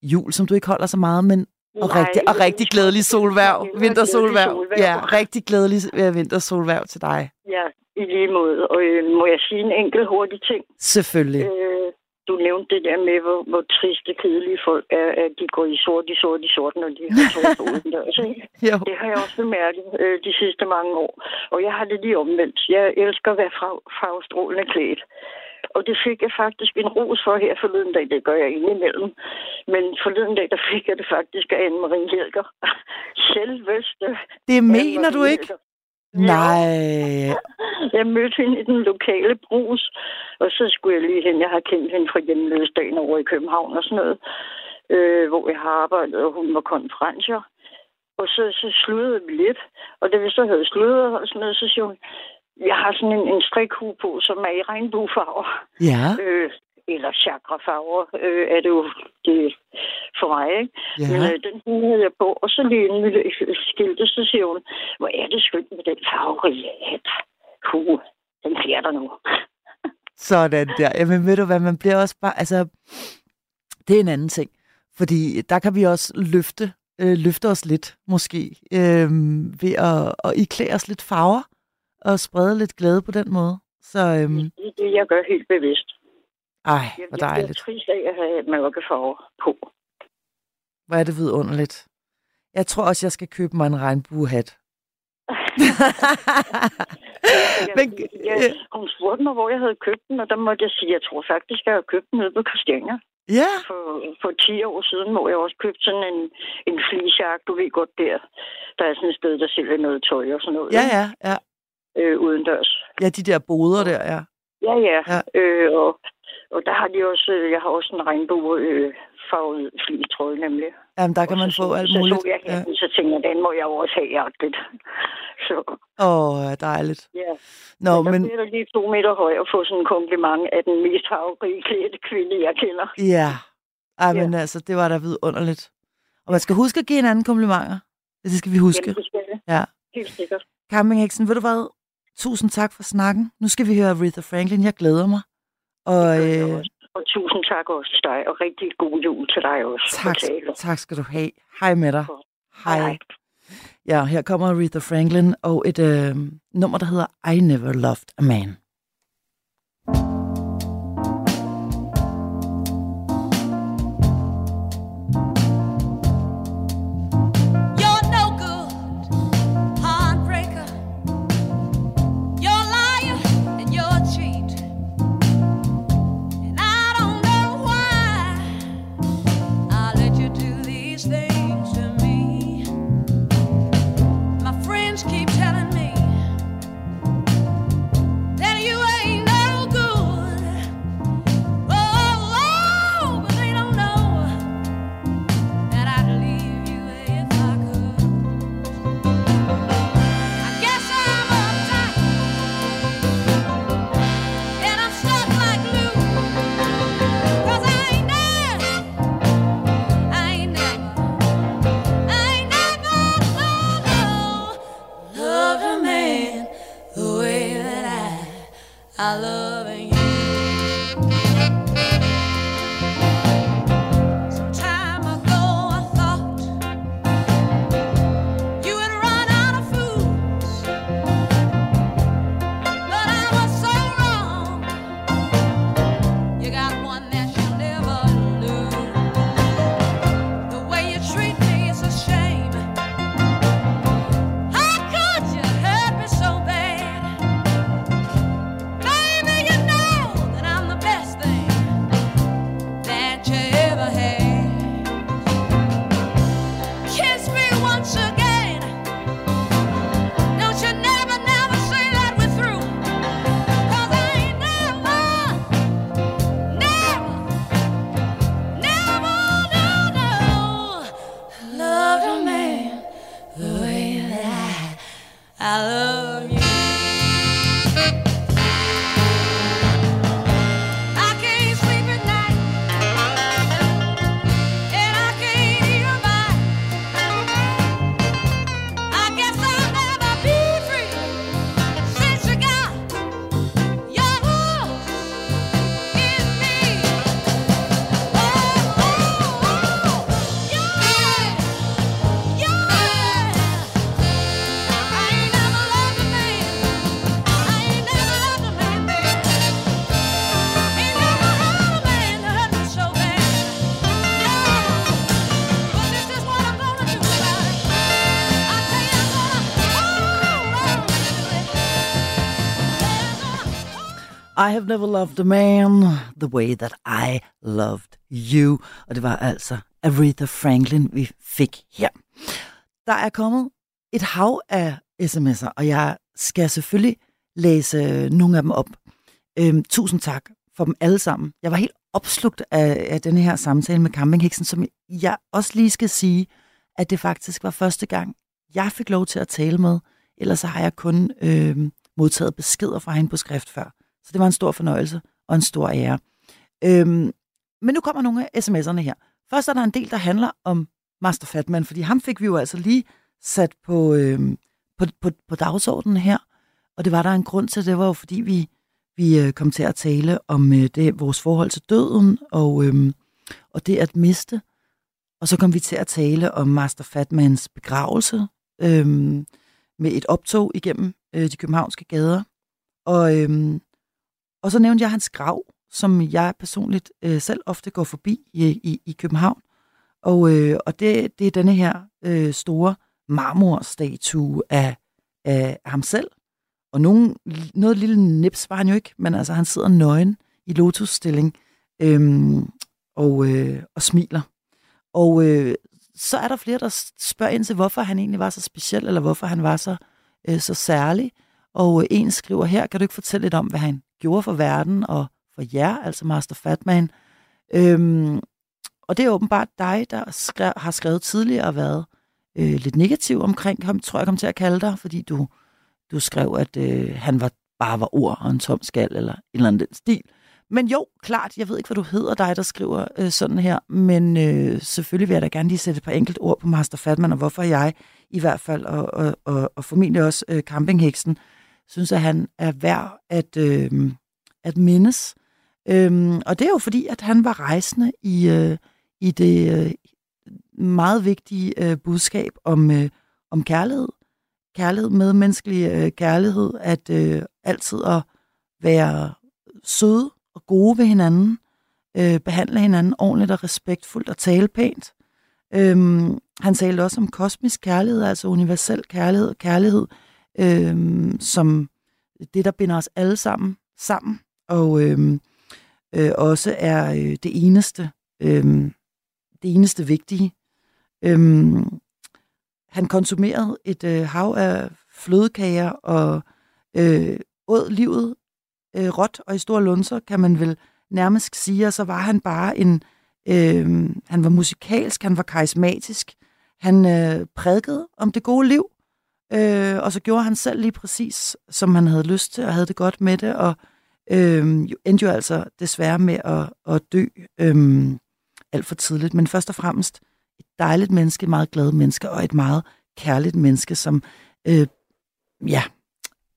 Speaker 3: jul, som du ikke holder så meget, men og
Speaker 6: Nej,
Speaker 3: rigtig, og rigtig glædelig solværv, vintersolværv.
Speaker 6: solværv.
Speaker 3: Ja, rigtig glædelig øh, vintersolværv til dig.
Speaker 6: Ja, i lige måde. Og øh, må jeg sige en enkelt hurtig ting?
Speaker 3: Selvfølgelig.
Speaker 6: Øh, du nævnte det der med, hvor, hvor triste, kedelige folk er, at de går i sort, i sort, i sort, når de har tøj på udendørs. Det har jeg også bemærket øh, de sidste mange år. Og jeg har det lige omvendt. Jeg elsker at være farv, farvestrålende klædt. Og det fik jeg faktisk en ros for her forleden dag. Det gør jeg indimellem. Men forleden dag, der fik jeg det faktisk af Anne-Marie Helger. Selveste.
Speaker 3: Det mener du ikke?
Speaker 6: Helger.
Speaker 3: Nej.
Speaker 6: Jeg mødte hende i den lokale brus, og så skulle jeg lige hen. Jeg har kendt hende fra hjemløsdagen over i København og sådan noget, øh, hvor jeg har arbejdet, og hun var konferencer. Og så, så sludrede vi lidt, og da vi så havde sludret og sådan noget, så siger hun, jeg har sådan en, en strikhue på, som er i regnbuefarver.
Speaker 3: Ja,
Speaker 6: Øh, eller chakrafarver øh, er det jo det for mig, ikke?
Speaker 3: ja.
Speaker 6: Men øh, den havde jeg på, og så lige inden vi skilte, så siger hun, hvor er det skønt med den farverige hat. Hue, den bliver der nu.
Speaker 3: Sådan der. Jamen ved du hvad, man bliver også bare, altså, det er en anden ting. Fordi der kan vi også løfte, øh, løfte os lidt, måske, øh, ved at, at iklæde os lidt farver, og sprede lidt glæde på den måde. Så, øhm,
Speaker 6: Det er det, jeg gør helt bevidst.
Speaker 3: Ej,
Speaker 6: Jeg,
Speaker 3: hvor
Speaker 6: jeg bliver
Speaker 3: dejligt.
Speaker 6: trist af at have mørkefarver på.
Speaker 3: Hvor er det vidunderligt. Jeg tror også, jeg skal købe mig en regnbuehat. Men,
Speaker 6: jeg, jeg,
Speaker 3: øh,
Speaker 6: hun spurgte mig, hvor jeg havde købt den, og der måtte jeg sige, jeg tror faktisk, jeg har købt den nede på Christiania.
Speaker 3: ja,
Speaker 6: For, for 10 år siden, hvor jeg også købte sådan en, en flisjak, du ved godt der. Der er sådan et sted, der sælger noget tøj og sådan noget.
Speaker 3: ja, ja, ja.
Speaker 6: Øh, udendørs.
Speaker 3: Ja, de der boder der. Ja,
Speaker 6: ja. Ja.
Speaker 3: ja.
Speaker 6: Øh, og, og der har de også, øh, jeg har også en regnbue øh, flistrøje nemlig.
Speaker 3: Jamen, der kan man
Speaker 6: så
Speaker 3: få
Speaker 6: så-
Speaker 3: alt
Speaker 6: så
Speaker 3: muligt.
Speaker 6: Så jeg
Speaker 3: Ja.
Speaker 6: hatten, så tænkte jeg, den må jeg også have hjertet. Så
Speaker 3: Åh, ja, dejligt.
Speaker 6: ja,
Speaker 3: Nå,
Speaker 6: der
Speaker 3: men
Speaker 6: bliver lige to meter høj og få sådan en kompliment af den mest klædte kvinde, jeg kender.
Speaker 3: ja. Ej,
Speaker 6: Ja.
Speaker 3: men altså, det var da vidunderligt. Og man skal huske at give hinanden komplimenter. Det skal vi huske.
Speaker 6: Jamen, det skal jeg.
Speaker 3: Ja.
Speaker 6: Helt sikkert.
Speaker 3: Camping Heksen, ved du hvad? Tusind tak for snakken. Nu skal vi høre Aretha Franklin. Jeg glæder mig. Og øh.
Speaker 6: Og tusind tak også til dig, og rigtig god jul til dig også.
Speaker 3: tak, tak skal du have. Hej med dig. Hej. Ja, her kommer Aretha Franklin og et øh, nummer, der hedder I Never Loved a Man.
Speaker 7: Love I
Speaker 3: have never loved a man the way that I loved you. Og det var altså Aretha Franklin, vi fik her. Der er kommet et hav af sms'er, og jeg skal selvfølgelig læse nogle af dem op. Øhm, tusind tak for dem alle sammen. Jeg var helt opslugt af, af denne her samtale med campingheksen, som jeg også lige skal sige, at det faktisk var første gang, jeg fik lov til at tale med. Ellers så har jeg kun øhm, modtaget beskeder fra hende på skrift før. Så det var en stor fornøjelse og en stor ære. Øhm, men nu kommer nogle af sms'erne her. Først er der en del, der handler om Master Fatman, fordi ham fik vi jo altså lige sat på, øhm, på, på, på dagsordenen her. Og det var der en grund til, det var jo fordi vi, vi øh, kom til at tale om øh, det, vores forhold til døden og, øhm, og det at miste. Og så kom vi til at tale om Master Fatmans begravelse øhm, med et optog igennem øh, de københavnske gader. Og, øhm, og så nævnte jeg hans grav, som jeg personligt øh, selv ofte går forbi i, i, i København. Og, øh, og det, det er denne her øh, store marmorstatue af, af ham selv. Og nogen, noget lille nips var han jo ikke, men altså han sidder nøgen i lotusstilling øhm, og, øh, og smiler. Og øh, så er der flere, der spørger ind til, hvorfor han egentlig var så speciel, eller hvorfor han var så, øh, så særlig. Og øh, en skriver her, kan du ikke fortælle lidt om, hvad han gjorde for verden og for jer, altså Master Fatman. Øhm, og det er åbenbart dig, der skrev, har skrevet tidligere og været øh, lidt negativ omkring ham, tror jeg kom til at kalde dig, fordi du, du skrev, at øh, han var, bare var ord og en tom skal, eller en eller anden den stil. Men jo, klart, jeg ved ikke, hvad du hedder, dig, der skriver øh, sådan her, men øh, selvfølgelig vil jeg da gerne lige sætte et par enkelt ord på Master Fatman, og hvorfor jeg i hvert fald, og, og, og, og formentlig også øh, campingheksen, synes, at han er værd at, øh, at mindes. Øhm, og det er jo fordi, at han var rejsende i, øh, i det øh, meget vigtige øh, budskab om, øh, om kærlighed. Kærlighed, medmenneskelig øh, kærlighed, at øh, altid at være søde og gode ved hinanden, øh, behandle hinanden ordentligt og respektfuldt og tale pænt. Øhm, han talte også om kosmisk kærlighed, altså universel kærlighed, kærlighed øhm, som det, der binder os alle sammen sammen, og øh, øh, også er øh, det eneste, øh, det eneste vigtige. Øh, han konsumerede et øh, hav af flødekager og øh, åd livet øh, råt og i store lunser, kan man vel nærmest sige, og så var han bare en, øh, han var musikalsk, han var karismatisk, han øh, prædikede om det gode liv, øh, og så gjorde han selv lige præcis, som han havde lyst til, og havde det godt med det, og øh, endte jo altså desværre med at, at dø øh, alt for tidligt, men først og fremmest et dejligt menneske, et meget glad menneske, og et meget kærligt menneske, som, øh, ja,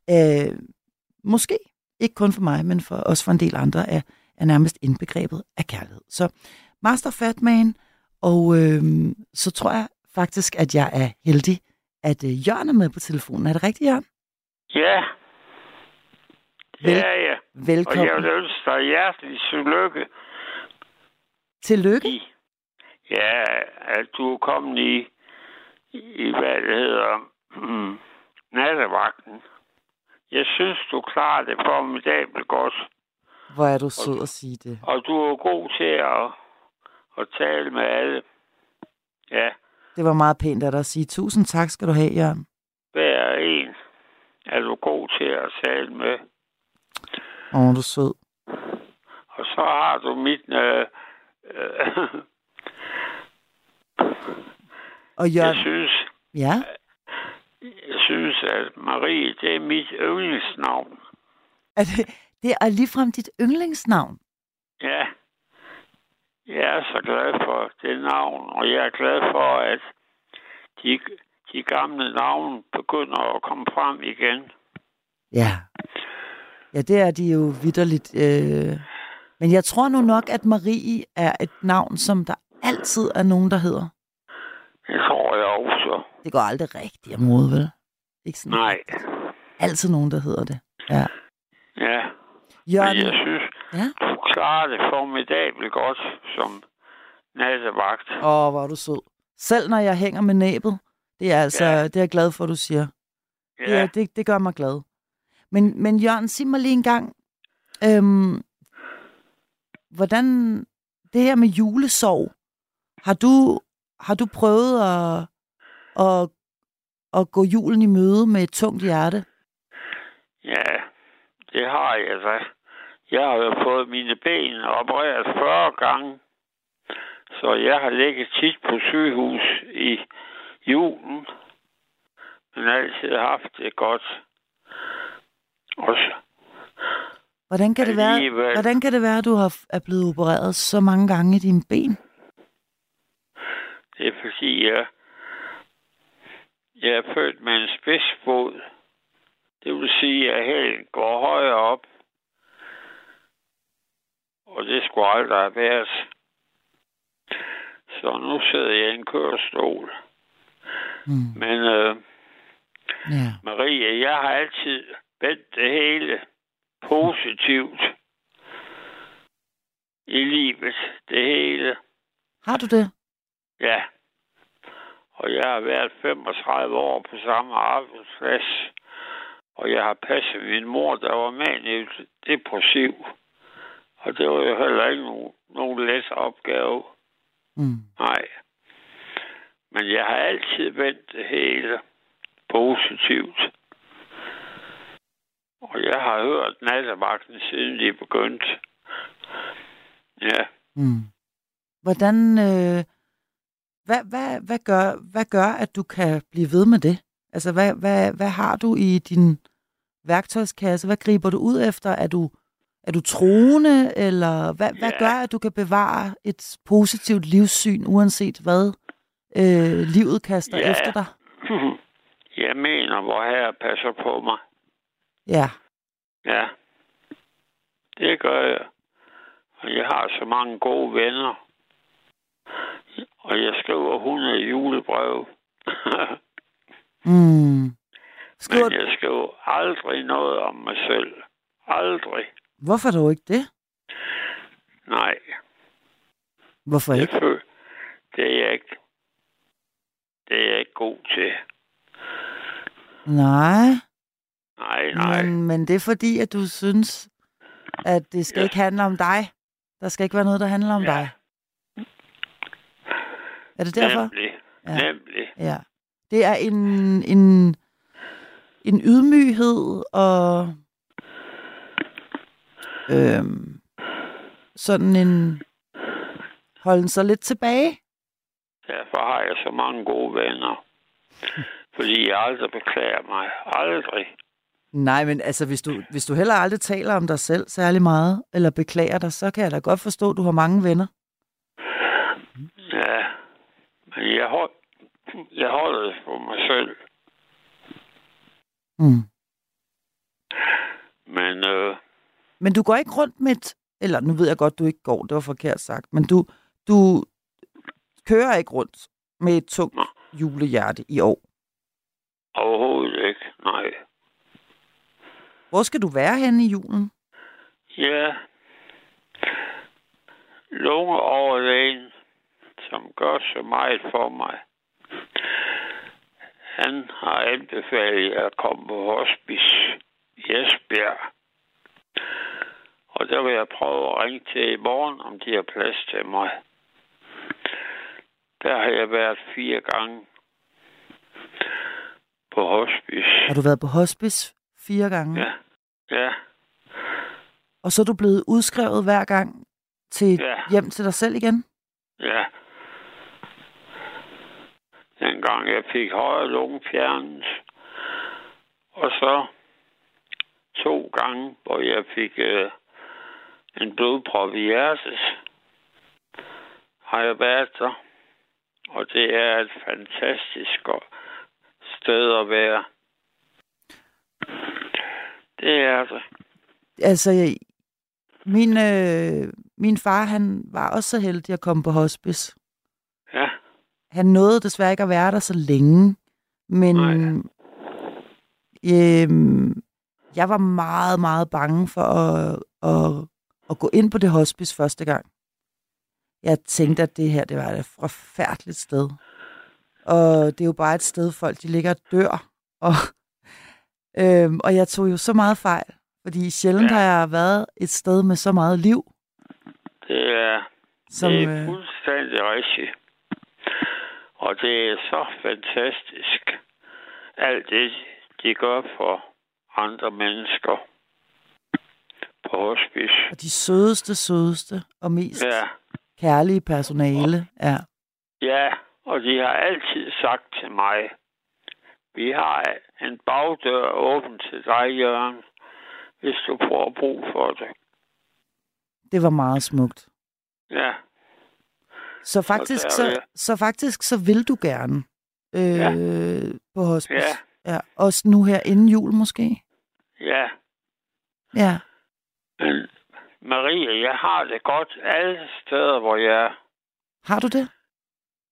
Speaker 3: øh, måske ikke kun for mig, men for også for en del andre, er, er nærmest indbegrebet af kærlighed. Så Master Fatman, og øh, så tror jeg faktisk, at jeg er heldig, at øh, Jørgen er med på telefonen. Er det rigtigt, Jørgen?
Speaker 8: Ja.
Speaker 3: Vel-
Speaker 8: Ja, ja. Og
Speaker 3: Velkommen.
Speaker 8: jeg vil ønske dig hjertelig tillykke
Speaker 3: Tillykke.
Speaker 8: i, ja, at du er kommet i, i hvad det hedder, mm, nattevagten. Jeg synes, du klarer det formidabelt godt,
Speaker 3: Hvor er du sød at sige det.
Speaker 8: og du er god til at, at tale med alle. Ja,
Speaker 3: Det var meget pænt af dig at sige. Tusind tak skal du have, Jørgen.
Speaker 8: hver en er du god til at tale med.
Speaker 3: Åh, du er sød.
Speaker 8: Og så har du mit... Øh, øh,
Speaker 3: Og
Speaker 8: jeg
Speaker 3: Jørgen,
Speaker 8: synes,
Speaker 3: ja,
Speaker 8: jeg synes, at Marie, det er mit yndlingsnavn.
Speaker 3: er det, det er ligefrem dit yndlingsnavn.
Speaker 8: Ja. Jeg er så glad for det navn, og jeg er glad for, at de, de gamle navne begynder at komme frem igen.
Speaker 3: Ja. Ja, det er de jo vidderligt. Øh... Men jeg tror nu nok, at Marie er et navn, som der altid er nogen, der hedder.
Speaker 8: Det tror jeg også.
Speaker 3: Det går aldrig rigtigt af mode, vel? Ikke sådan.
Speaker 8: Nej.
Speaker 3: Altid nogen, der hedder det. Ja.
Speaker 8: Ja. Men
Speaker 3: Jørgen,
Speaker 8: jeg synes,
Speaker 3: ja?
Speaker 8: du klarer det formidabelt godt som nattevagt.
Speaker 3: Åh, hvor er du sød. Selv når jeg hænger med næbet, det er altså,
Speaker 8: Ja.
Speaker 3: det er jeg glad for, du siger. Det, er,
Speaker 8: Ja,
Speaker 3: det, det gør mig glad. Men, men Jørgen, sig mig lige en gang, Øhm, hvordan det her med julesorg, har du, har du prøvet at, at, at gå julen i møde med et tungt hjerte?
Speaker 8: Ja, det har jeg da. Jeg har jo fået mine ben opereret 40 gange. Så jeg har ligget tit på sygehus i julen. Men altid haft det godt. Og
Speaker 3: Hvordan kan, det være, hvordan kan det være, at du har, er blevet opereret så mange gange i dine ben?
Speaker 8: det er fordi, jeg, jeg er født med en spidsfod. Det vil sige, at hælen går højere op. Og det skulle aldrig have været. Så nu sidder jeg i en kørestol.
Speaker 3: Mm.
Speaker 8: Men øh,
Speaker 3: Ja.
Speaker 8: Marie, jeg har altid vendt det hele positivt i livet. Det hele.
Speaker 3: Har du det?
Speaker 8: Ja. Og jeg har været 35 år på samme arbejdsplads. Og jeg har passet min mor, der var manisk depressiv. Og det var jo heller ikke nogen, nogen let opgave.
Speaker 3: Mm.
Speaker 8: Nej. Men jeg har altid vendt det hele positivt. Og jeg har hørt nattevagten, siden de begyndte. Ja,
Speaker 3: Mm. Hvordan, øh, hvad, hvad, hvad, gør, hvad gør, at du kan blive ved med det? Altså, hvad, hvad, hvad har du i din værktøjskasse? Hvad griber du ud efter? Er du, er du troende, eller hvad, hvad
Speaker 8: Ja.
Speaker 3: gør, at du kan bevare et positivt livssyn, uanset hvad øh, livet kaster
Speaker 8: Ja.
Speaker 3: efter dig?
Speaker 8: jeg mener, hvor her passer på mig.
Speaker 3: Ja.
Speaker 8: Ja, det gør jeg. Og jeg har så mange gode venner. Og jeg skriver 100 julebrev.
Speaker 3: Mm. Skriver,
Speaker 8: Men jeg skriver aldrig noget om mig selv. Aldrig.
Speaker 3: Hvorfor dog ikke det?
Speaker 8: Nej,
Speaker 3: Hvorfor ikke?
Speaker 8: føler, det er jeg ikke. Det er jeg ikke god til.
Speaker 3: Nej.
Speaker 8: Nej, nej.
Speaker 3: Men, men det er fordi, at du synes, at det skal
Speaker 8: Ja.
Speaker 3: ikke handle om dig. Der skal ikke være noget, der handler om
Speaker 8: Ja.
Speaker 3: dig. Er det derfor?
Speaker 8: Nemlig.
Speaker 3: Ja.
Speaker 8: Nemlig.
Speaker 3: Ja. Det er en, en, en ydmyghed og øhm, sådan en holden sig lidt tilbage.
Speaker 8: Derfor har jeg så mange gode venner. Fordi jeg aldrig beklager mig. Aldrig.
Speaker 3: Nej, men altså, hvis du, hvis du heller aldrig taler om dig selv særlig meget, eller beklager dig, så kan jeg da godt forstå, at du har mange venner.
Speaker 8: Ja. Men jeg, hold, jeg holder det for mig selv.
Speaker 3: Mm.
Speaker 8: Men øh,
Speaker 3: Men du går ikke rundt med et... Eller nu ved jeg godt, du ikke går, det var forkert sagt. Men du, du kører ikke rundt med et tungt julehjerte i år.
Speaker 8: overhovedet ikke. Nej.
Speaker 3: Hvor skal du være henne i julen?
Speaker 8: Ja. Lungeoverlægen, som gør så meget for mig. Han har anbefalet at komme på hospice i Esbjerg. Og der vil jeg prøve at ringe til i morgen, om de har plads til mig. Der har jeg været fire gange på hospice.
Speaker 3: Har du været på hospice fire gange?
Speaker 8: Ja, ja,
Speaker 3: Og så er du blevet udskrevet hver gang til
Speaker 8: Ja.
Speaker 3: hjem til dig selv igen?
Speaker 8: ja. Dengang jeg fik højre lunge fjernet. Og så to gange, hvor jeg fik øh, en blodprop i hjertet, har jeg været der. Og det er et fantastisk sted at være. Det er det.
Speaker 3: Altså, jeg- min, øh, min far, han var også så heldig at komme på hospice.
Speaker 8: Ja,
Speaker 3: Han nåede desværre ikke at være der så længe, men
Speaker 8: Nej.
Speaker 3: øhm, jeg var meget, meget bange for at, at, at gå ind på det hospice første gang. Jeg tænkte, at det her det var et forfærdeligt sted. Og det er jo bare et sted, folk de ligger og dør. Og, øhm, og jeg tog jo så meget fejl, Fordi sjældent
Speaker 8: Ja.
Speaker 3: har jeg været et sted med så meget liv,
Speaker 8: Det er,
Speaker 3: som...
Speaker 8: det er
Speaker 3: Øh,
Speaker 8: fuldstændig rigtigt. Og det er så fantastisk, alt det, de gør for andre mennesker på hospice.
Speaker 3: og de sødeste, sødeste og mest ja. Kærlige personale. Ja.
Speaker 8: ja, og de har altid sagt til mig, vi har en bagdør åben til dig, Jørgen, hvis du får brug for det.
Speaker 3: Det var meget smukt.
Speaker 8: Ja,
Speaker 3: Så faktisk,
Speaker 8: der
Speaker 3: så, så faktisk, så vil du gerne øh,
Speaker 8: Ja.
Speaker 3: på hospice.
Speaker 8: Ja.
Speaker 3: ja. Også nu her inden jul måske.
Speaker 8: Ja.
Speaker 3: Ja.
Speaker 8: Men Marie, jeg har det godt alle steder, hvor jeg er.
Speaker 3: Har du det?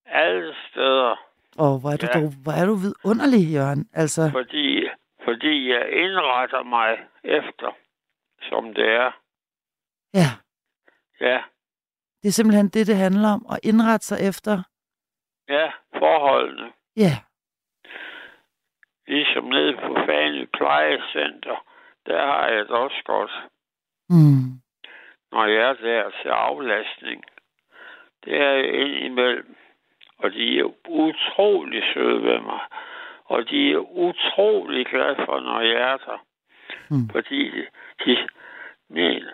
Speaker 8: Alle steder.
Speaker 3: Og hvor er du,
Speaker 8: Ja.
Speaker 3: dog, hvor er du vidunderlig, Jørgen. Altså,
Speaker 8: Fordi, fordi jeg indretter mig efter, som det er.
Speaker 3: ja.
Speaker 8: Ja,
Speaker 3: Det er simpelthen det, det handler om. At indrette sig efter.
Speaker 8: ja, forholdene.
Speaker 3: Ja.
Speaker 8: Ligesom nede på Fanø Plejecenter, der har jeg det også godt,
Speaker 3: Mm.
Speaker 8: når jeg er der til aflastning. Det er jeg indimellem. Og de er utrolig søde ved mig. Og de er utrolig glade for, når jeg er der.
Speaker 3: Mm.
Speaker 8: Fordi de, de mener,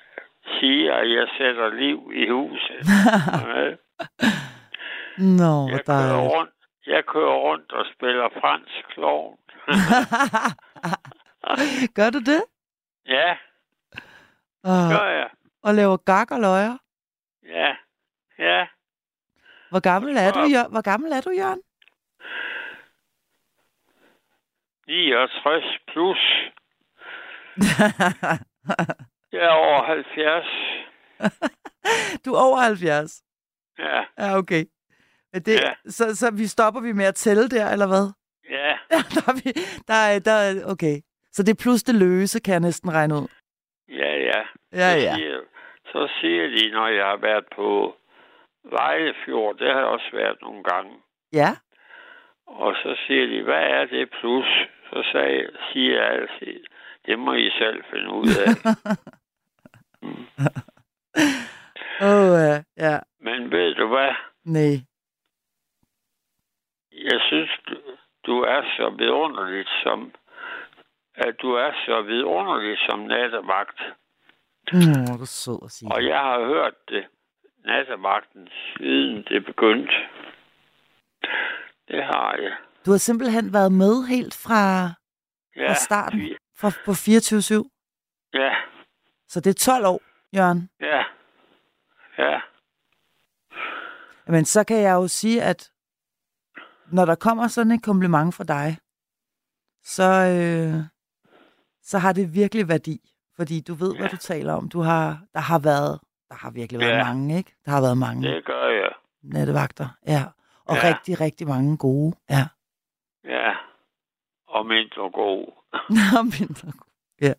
Speaker 8: siger, at jeg sætter liv i huset.
Speaker 3: Nå,
Speaker 8: Jeg
Speaker 3: der
Speaker 8: kører
Speaker 3: er...
Speaker 8: rundt, jeg kører rundt og spiller fransk klovn.
Speaker 3: Gør du det?
Speaker 8: ja,
Speaker 3: Og,
Speaker 8: gør jeg.
Speaker 3: og laver gak og løjer?
Speaker 8: Ja, ja.
Speaker 3: Hvor gammel er du. Jørgen? Hvor gammel er du, Jørgen?
Speaker 8: 69 plus. Jeg er over 70.
Speaker 3: du er over 70.
Speaker 8: Ja,
Speaker 3: Ja, okay. Men Det,
Speaker 8: Ja.
Speaker 3: så, så vi stopper vi med at tælle der, eller hvad?
Speaker 8: Ja,
Speaker 3: der er vi, der er, der er, okay. Så det er plus det løse, kan jeg næsten regne ud.
Speaker 8: ja, ja.
Speaker 3: Ja, ja.
Speaker 8: Siger, så siger de, når jeg har været på Vejlefjord, det har jeg også været nogle gange.
Speaker 3: Ja,
Speaker 8: Og så siger de, hvad er det plus? Så sagde, siger jeg altid, det må I selv finde ud af.
Speaker 3: åh, oh, ja, ja.
Speaker 8: Men ved du hvad?
Speaker 3: Nej.
Speaker 8: Jeg synes, du, er så vidunderligt som at du er så vidunderlig som nattevagt.
Speaker 3: Nå, hvor er sød at sige.
Speaker 8: Og
Speaker 3: det.
Speaker 8: jeg har hørt det nattevagten siden det begyndte. Det har jeg.
Speaker 3: Du har simpelthen været med helt fra,
Speaker 8: Ja,
Speaker 3: fra starten, fra, på 24-7.
Speaker 8: Ja,
Speaker 3: Så det er 12 år, Jørgen.
Speaker 8: ja, ja,
Speaker 3: Men så kan jeg jo sige, at når der kommer sådan et kompliment fra dig, så, øh, så har det virkelig værdi. Fordi du ved, hvad
Speaker 8: Ja.
Speaker 3: du taler om. Du har, der har været, der har virkelig været
Speaker 8: Ja.
Speaker 3: mange, ikke? Der har været mange
Speaker 8: det gør jeg.
Speaker 3: nattevagter, ja. Og
Speaker 8: Ja.
Speaker 3: rigtig, rigtig mange gode, ja.
Speaker 8: Ja, og mindre god.
Speaker 3: Nå, mindre gode.
Speaker 8: Ja,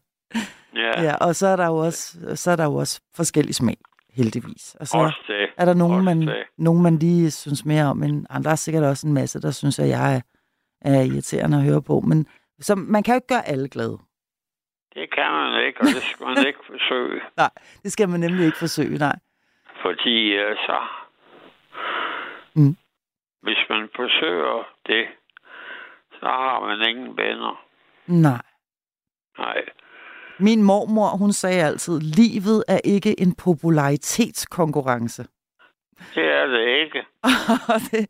Speaker 3: Ja, og så er der jo også, så er der jo også forskellige smag, heldigvis. Og så
Speaker 8: også det.
Speaker 3: er der nogen, man,
Speaker 8: det.
Speaker 3: nogen, man lige synes mere om, men andre er sikkert også en masse, der synes, at jeg er, er irriterende at høre på. Men så man kan jo ikke gøre alle glade.
Speaker 8: Det kan man ikke, og det skal man ikke forsøge.
Speaker 3: Det skal man nemlig ikke forsøge, nej.
Speaker 8: Fordi øh, så...
Speaker 3: Mm.
Speaker 8: Hvis man forsøger det, så har man ingen venner.
Speaker 3: Nej.
Speaker 8: Nej,
Speaker 3: Min mormor, hun sagde altid, livet er ikke en popularitetskonkurrence.
Speaker 8: det er det ikke.
Speaker 3: og, det,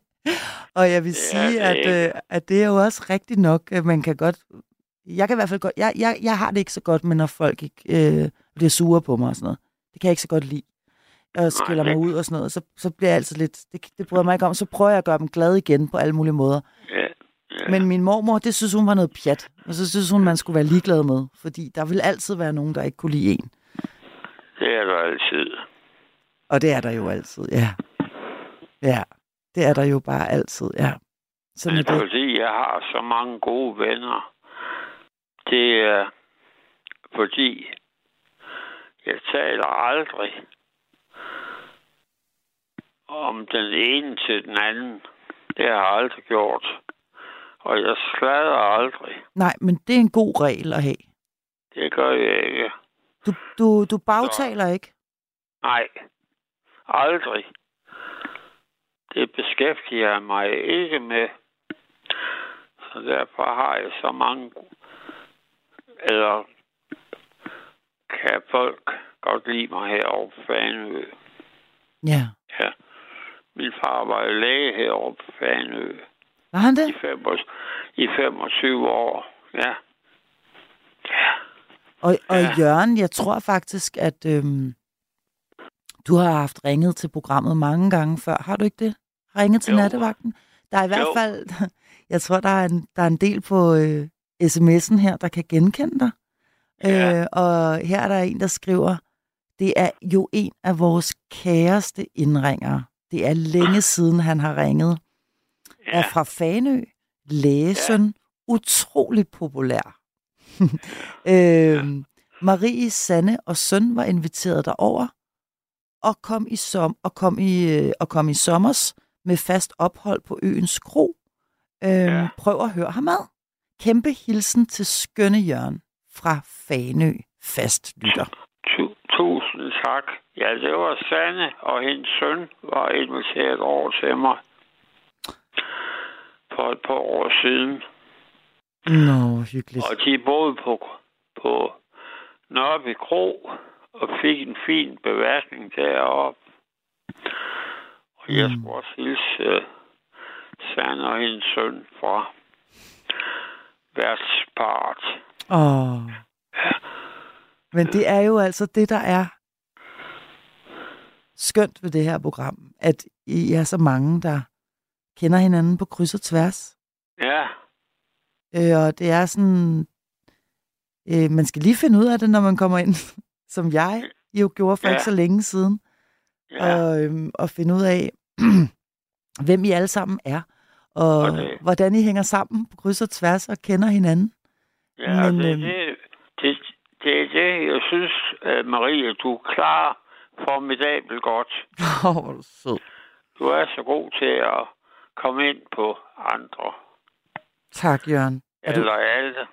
Speaker 3: og jeg vil
Speaker 8: Det
Speaker 3: sige,
Speaker 8: det
Speaker 3: at, øh, at det er jo også rigtigt nok, at man kan godt... Jeg kan i hvert fald godt... Jeg, jeg, jeg har det ikke så godt med, når folk ikke øh, bliver sure på mig og sådan noget. Det kan jeg ikke så godt lide. Jeg skiller mig ud og sådan noget, så, så bliver jeg altid lidt... Det, det bryder mig ikke om. Så prøver jeg at gøre dem glade igen på alle mulige måder.
Speaker 8: Ja, ja.
Speaker 3: Men min mormor, det synes hun var noget pjat. Og så synes hun, man skulle være ligeglad med. Fordi der vil altid være nogen, der ikke kunne lide en.
Speaker 8: det er der altid.
Speaker 3: Og det er der jo altid, ja. Ja, det er der jo bare altid, ja. Sådan er
Speaker 8: Men
Speaker 3: det.
Speaker 8: fordi jeg har så mange gode venner, det er fordi jeg taler aldrig om den ene til den anden. Det har jeg aldrig gjort. Og jeg slader aldrig.
Speaker 3: Nej, men det er en god regel at have.
Speaker 8: Det gør jeg ikke.
Speaker 3: Du, du, du bagtaler ikke?
Speaker 8: Nej, aldrig. Det beskæftiger jeg mig ikke med. Så derfor har jeg så mange... Eller kan folk godt lide mig herovre på Fanø.
Speaker 3: Ja.
Speaker 8: Ja. Min far var læge herovre på Fanø
Speaker 3: Var han
Speaker 8: i,
Speaker 3: det?
Speaker 8: fem, i 25 år. Ja. Ja.
Speaker 3: Og, og
Speaker 8: Ja.
Speaker 3: Jørgen, jeg tror faktisk, at øhm, du har haft ringet til programmet mange gange før. Har du ikke det? Ringet til
Speaker 8: Jo.
Speaker 3: nattevagten? Der er i hvert
Speaker 8: Jo.
Speaker 3: fald, jeg tror, der er en, der er en del på øh, sms'en her, der kan genkende dig.
Speaker 8: Ja.
Speaker 3: Øh, og her er der en, der skriver, det er jo en af vores kæreste indringere. Det er længe siden, han har ringet.
Speaker 8: Ja.
Speaker 3: Er fra Fanø, lægesøn, utroligt populær. øhm, Marie, Sanne og søn var inviteret derover og kom i som og kom i øh, og kom i sommers med fast ophold på øens kro. Øhm,
Speaker 8: Ja.
Speaker 3: Prøv at høre ham ad. Kæmpe hilsen til skønne Jørgen fra Fanø fast lytter.
Speaker 8: Tu- Tusind tak. Ja, det var Sanne, og hendes søn var inviteret over til mig for et par år siden.
Speaker 3: Nå, hyggeligt.
Speaker 8: Og de boede på, på Nørreby Kro og fik en fin beværtning deroppe. Og jeg
Speaker 3: Mm.
Speaker 8: skulle også hilse uh, Sanne og hendes søn fra værtspart.
Speaker 3: Åh. Men det er jo altså det, der er skønt ved det her program, at I er så mange, der kender hinanden på kryds og tværs.
Speaker 8: Ja,
Speaker 3: Øh, og det er sådan, øh, man skal lige finde ud af det, når man kommer ind, som jeg jo gjorde for
Speaker 8: Ja.
Speaker 3: ikke så længe siden,
Speaker 8: ja,
Speaker 3: og, øhm, og finde ud af, hvem I alle sammen er, og
Speaker 8: det-
Speaker 3: hvordan I hænger sammen på kryds og tværs og kender hinanden.
Speaker 8: ja men, det,
Speaker 3: øhm,
Speaker 8: det, det, det er det, jeg synes, uh, Marie, du klarer formidabelt godt.
Speaker 3: Åh, hvor er du sød.
Speaker 8: Du er så god til at komme ind på andre.
Speaker 3: Tak, Jørgen. Er du,
Speaker 8: Eller alle.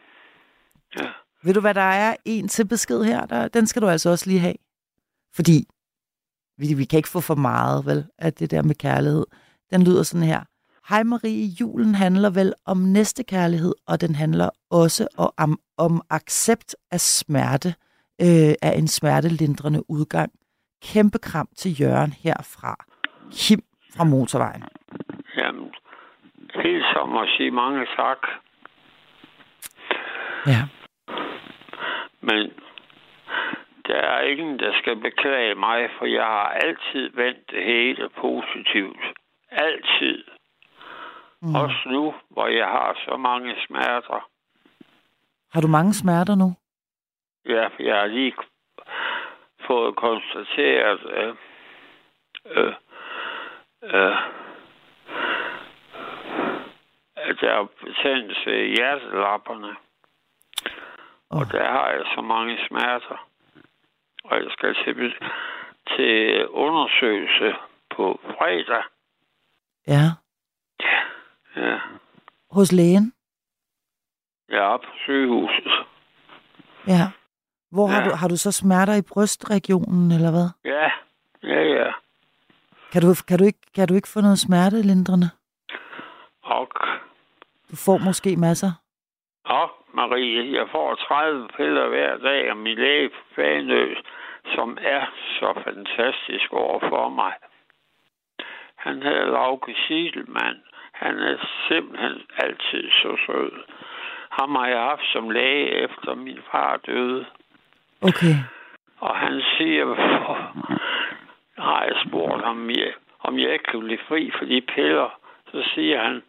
Speaker 8: Ja.
Speaker 3: Ved du, hvad der er en til besked her? Der, den skal du altså også lige have. Fordi vi, vi kan ikke få for meget, vel, af det der med kærlighed. Den lyder sådan her. Hej Marie, julen handler vel om næste kærlighed, og den handler også om, om accept af smerte, øh, af en smertelindrende udgang. Kæmpe kram til Jørgen herfra. Kim fra motorvejen.
Speaker 8: Som at sige mange tak.
Speaker 3: Ja.
Speaker 8: Men der er ingen, der skal beklage mig, for jeg har altid vendt det hele positivt. Altid. Mm. Også nu, hvor jeg har så mange smerter.
Speaker 3: Har du mange smerter nu?
Speaker 8: Ja, jeg har lige fået konstateret, øh, øh, øh, at der er betændelse i hjertelapperne. Og
Speaker 3: Åh.
Speaker 8: der har jeg så mange smerter. Og jeg skal til, til undersøgelse på fredag.
Speaker 3: Ja.
Speaker 8: Ja,
Speaker 3: Hos lægen?
Speaker 8: er på sygehuset.
Speaker 3: Ja. Hvor har,
Speaker 8: Ja.
Speaker 3: du, har du så smerter i brystregionen, eller hvad?
Speaker 8: Ja, ja, ja.
Speaker 3: Kan du, kan du, ikke, kan du ikke få noget smertelindrende?
Speaker 8: Og
Speaker 3: Du får måske masser.
Speaker 8: Og Marie, jeg får 30 piller hver dag af min læge på Fanø, som er så fantastisk over for mig. Han hedder Lauke Siedelmann. Han er simpelthen altid så sød. Ham har jeg haft som læge efter min far døde.
Speaker 3: Okay.
Speaker 8: Og han siger, hvorfor har jeg spurgt ham, om jeg ikke kan blive fri for de piller. Så siger han,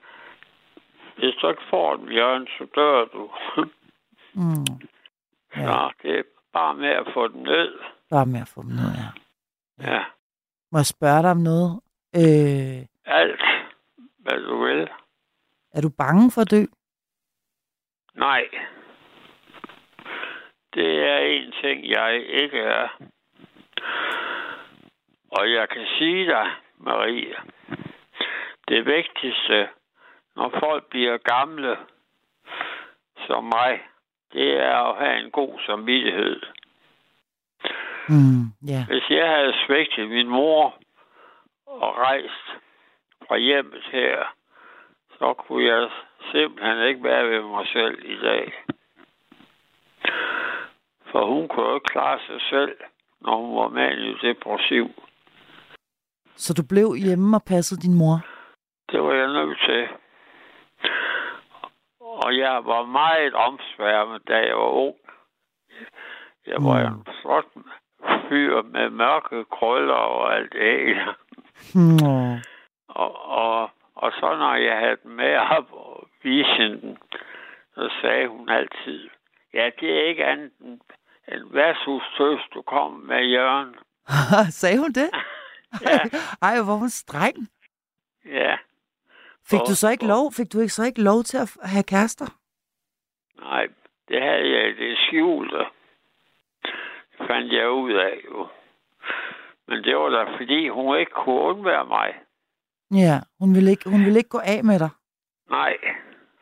Speaker 8: hvis du ikke får dem, Jørgen, så dør du.
Speaker 3: Mm. Ja.
Speaker 8: Ja, det er bare med at få den ned.
Speaker 3: Bare med at få dem ned, ja.
Speaker 8: Ja,
Speaker 3: Må jeg spørge dig om noget? Øh,
Speaker 8: alt, hvad du vil.
Speaker 3: er du bange for at dø?
Speaker 8: Nej. Det er en ting, jeg ikke er. Og jeg kan sige dig, Marie, det vigtigste, når folk bliver gamle som mig, det er at have en god samvittighed.
Speaker 3: Mm, ja.
Speaker 8: Hvis jeg havde svigtet min mor og rejst fra hjemmet her, så kunne jeg simpelthen ikke være ved mig selv i dag. For hun kunne jo ikke klare sig selv, når hun var manio-depressiv.
Speaker 3: Så du blev hjemme og passede din mor?
Speaker 8: Det var jeg nødt til. Og jeg var meget omsværmet, da jeg var ung. Jeg var
Speaker 3: Mm.
Speaker 8: en flot fyr med mørke krøller og alt det.
Speaker 3: Nå.
Speaker 8: Og, og, og så når jeg havde den med op og vise den, så sagde hun altid, ja, det er ikke andet end en værtshustøs, du kommer med Jørgen.
Speaker 3: Sagde hun det?
Speaker 8: Ja.
Speaker 3: Ej, hvor var hun streng.
Speaker 8: Ja,
Speaker 3: Fik
Speaker 8: Og-
Speaker 3: du så ikke
Speaker 8: og-
Speaker 3: lov? Fik du ikke så ikke lov til at have kærester?
Speaker 8: nej, det havde jeg det skjulte. Det fandt jeg ud af jo. Men det var da fordi, hun ikke kunne undvære mig.
Speaker 3: Ja, hun ville ikke, hun ville ikke gå af med dig.
Speaker 8: Nej,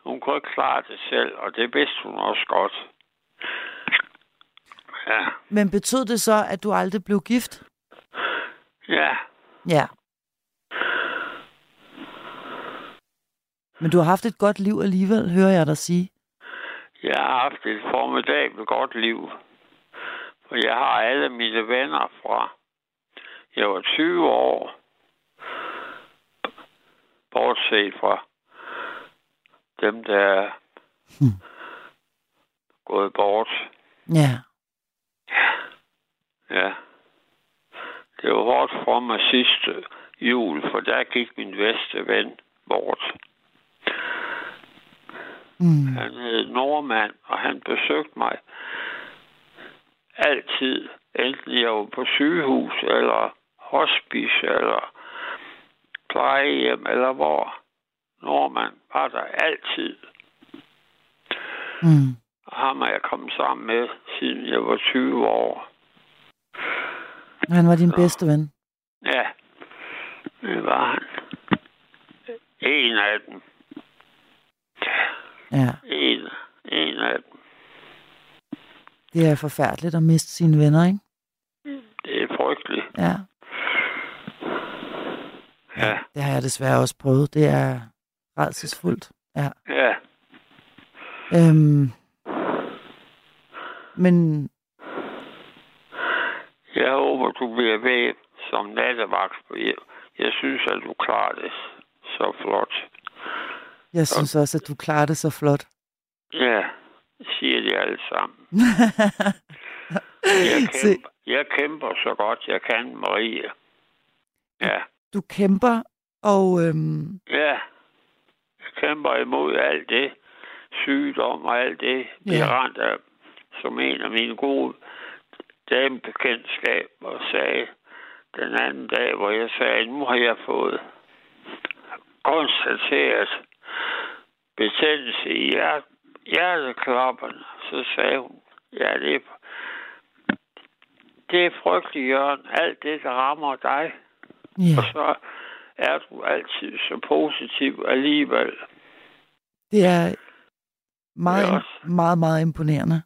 Speaker 8: hun kunne ikke klare det selv, og det vidste hun også godt. Ja,
Speaker 3: Men betød det så, at du aldrig blev gift?
Speaker 8: ja,
Speaker 3: Ja. Men du har haft et godt liv alligevel, hører jeg dig sige.
Speaker 8: jeg har haft et formidabelt godt liv. For jeg har alle mine venner fra, jeg var 20 år, bortset fra dem, der er
Speaker 3: Hmm.
Speaker 8: gået bort.
Speaker 3: Ja.
Speaker 8: Ja. Det var hårdt for mig sidste jul, for der gik min bedste ven bort.
Speaker 3: Mm.
Speaker 8: Han hed Nordmand, og han besøgte mig altid. Enten jeg var på sygehus, eller hospice, eller plejehjem, eller hvor. Nordmand var der altid.
Speaker 3: Mm.
Speaker 8: Og ham er jeg kommet sammen med, siden jeg var 20 år.
Speaker 3: Han var din
Speaker 8: Nå.
Speaker 3: bedste ven.
Speaker 8: Ja, det var han. En af dem.
Speaker 3: Ja.
Speaker 8: En, en af dem.
Speaker 3: Det er forfærdeligt at miste sine venner, ikke?
Speaker 8: Det er frygteligt.
Speaker 3: Ja.
Speaker 8: Ja,
Speaker 3: Det har jeg desværre også prøvet. Det er rædselsfuldt. Ja.
Speaker 8: ja.
Speaker 3: Øhm. Men
Speaker 8: Jeg håber, du bliver ved som nattevagt. Jeg, jeg synes, at du klarer det så flot.
Speaker 3: Jeg synes også, at du klarer det så flot.
Speaker 8: Ja, siger de alle sammen. Jeg
Speaker 3: Se,
Speaker 8: kæmper, jeg kæmper så godt, jeg kan, Marie. Ja,
Speaker 3: du kæmper, og øhm,
Speaker 8: ja. Jeg kæmper imod alt det. Sygdom og alt det.
Speaker 3: Ja.
Speaker 8: Jeg rent af, som en af mine gode damebekendtskaber sagde den anden dag, hvor jeg sagde, nu har jeg fået konstateret betændelse i hjert, hjerteklapperne. Så sagde hun, ja, det er, det er frygteligt, Jørgen. Alt det, der rammer dig.
Speaker 3: ja,
Speaker 8: Og så er du altid så positiv alligevel.
Speaker 3: det er meget,
Speaker 8: ja, også.
Speaker 3: meget, meget imponerende.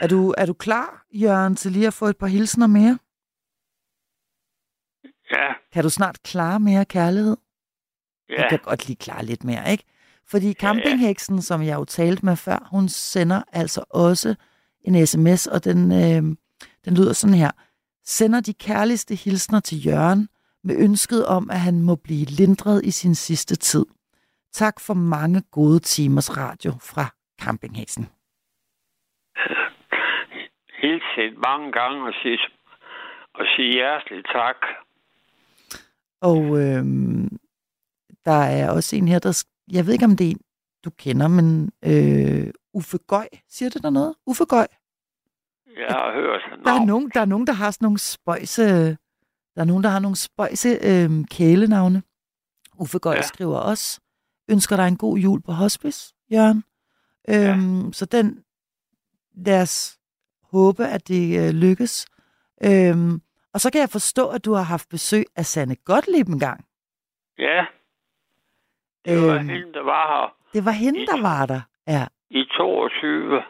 Speaker 3: Er du, er du klar, Jørgen, til lige at få et par hilsner mere?
Speaker 8: Ja,
Speaker 3: Kan du snart klare mere kærlighed?
Speaker 8: ja,
Speaker 3: Jeg kan godt lige klare lidt mere, ikke? Fordi campingheksen, som jeg jo talte med før, hun sender altså også en sms, og den, øh, den lyder sådan her. Sender de kærligste hilsner til Jørgen med ønsket om, at han må blive lindret i sin sidste tid. Tak for mange gode timers radio fra campingheksen.
Speaker 8: helt set mange gange og sige, og sige hjertelig tak.
Speaker 3: Og øh, der er også en her, der... Jeg ved ikke, om det er en, du kender, men øh, Uffe Gøj. Siger det der noget? Uffe Gøj?
Speaker 8: Jeg har hørt
Speaker 3: Der er, nogen, der er nogen, der har sådan nogle spøjse... Der er nogen, der har nogle spøjse øh, kælenavne. Uffe Gøj ja.
Speaker 8: Ja.
Speaker 3: skriver også, ønsker dig en god jul på hospice, Jørgen. Øhm, Så den, lad os håbe, at det øh, lykkes. Øhm, og så kan jeg forstå, at du har haft besøg af Sanne Gottlieb en gang.
Speaker 8: Ja, det var
Speaker 3: Øhm.
Speaker 8: hende, der var her
Speaker 3: Det var hende, der var der. Ja,
Speaker 8: i 22.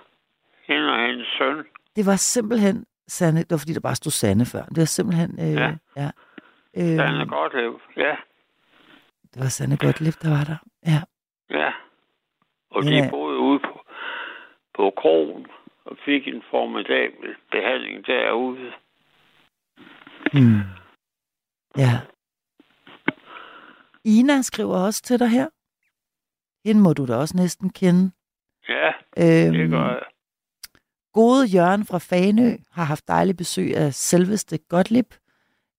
Speaker 8: Hende og hendes søn.
Speaker 3: det var simpelthen Sanne, det var fordi, der bare stod Sanne før. Det var simpelthen... Øh,
Speaker 8: Ja.
Speaker 3: ja. Øh,
Speaker 8: godt liv. Ja,
Speaker 3: det var Sanne Gottlieb, der var der. Ja.
Speaker 8: ja. Og
Speaker 3: Ja.
Speaker 8: de boede ude på, på krogen og fik en formidabel behandling derude.
Speaker 3: Hmm. Ja. Ina skriver også til dig her. Hende må du da også næsten kende.
Speaker 8: Ja,
Speaker 3: Øhm,
Speaker 8: det gør jeg.
Speaker 3: Gode Jørgen fra Fanø har haft dejlig besøg af selveste Gottlieb.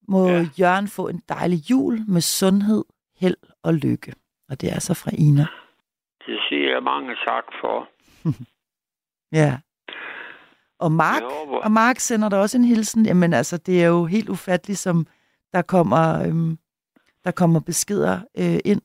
Speaker 3: Må ja. Jørgen få en dejlig jul med sundhed, held og lykke. Og det er så fra Ina.
Speaker 8: Det siger jeg mange tak for.
Speaker 3: Ja. Og Mark, og Mark sender der også en hilsen. Jamen altså, det er jo helt ufatteligt, som der kommer, øhm, der kommer beskeder øh, ind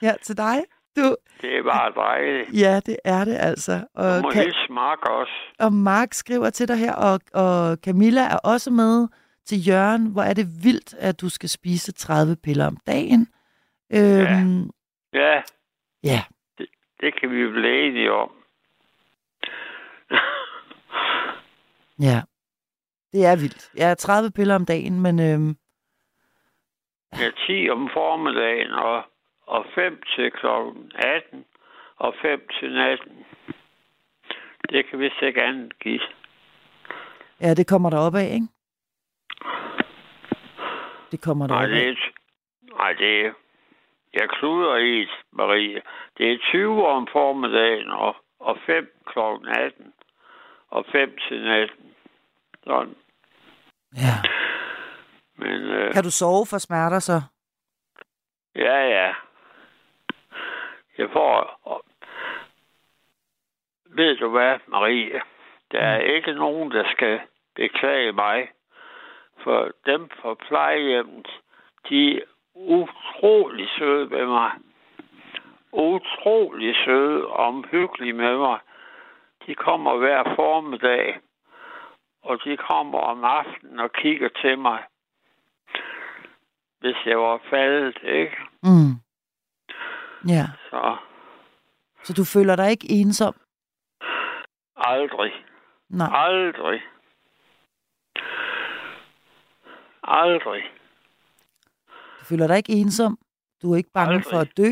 Speaker 3: her til dig. Du,
Speaker 8: Det er bare dejligt.
Speaker 3: ja, det er det altså.
Speaker 8: Du
Speaker 3: Og,
Speaker 8: må
Speaker 3: kan,
Speaker 8: hilse Mark også.
Speaker 3: og Mark skriver til dig her, og, og Camilla er også med til Jørgen. Hvor er det vildt, at du skal spise 30 piller om dagen. Øhm,
Speaker 8: Ja,
Speaker 3: ja.
Speaker 8: det, det kan vi blive enige om.
Speaker 3: ja. Det er vildt. Ja, 30 piller om dagen, men øhm,
Speaker 8: Ja, 10 om formiddagen og, og 5 til klokken 18 og 5 til natten. Det kan vist ikke andet give.
Speaker 3: ja, det kommer der op af, ikke? Det kommer der
Speaker 8: Nej,
Speaker 3: op
Speaker 8: det
Speaker 3: af.
Speaker 8: nej, det er, jeg kluder i Marie. Det er 20 om formiddagen og, og 5 klokken 18 og 5 til natten. Sådan.
Speaker 3: Ja.
Speaker 8: Men øh,
Speaker 3: Kan du sove for smerter så?
Speaker 8: ja, ja. Jeg får... Og, ved du hvad, Marie? Der er ikke nogen, der skal beklage mig. For dem på plejehjemmet, de er utrolig søde med mig. Utrolig søde og omhyggelige med mig. De kommer hver formiddag, og de kommer om aftenen og kigger til mig. Hvis jeg var faldet, ikke?
Speaker 3: Mm. Ja.
Speaker 8: Så
Speaker 3: Så du føler dig ikke ensom?
Speaker 8: aldrig.
Speaker 3: Nej.
Speaker 8: Aldrig. Aldrig.
Speaker 3: Du føler dig ikke ensom? Du er ikke bange
Speaker 8: Aldrig.
Speaker 3: for at dø?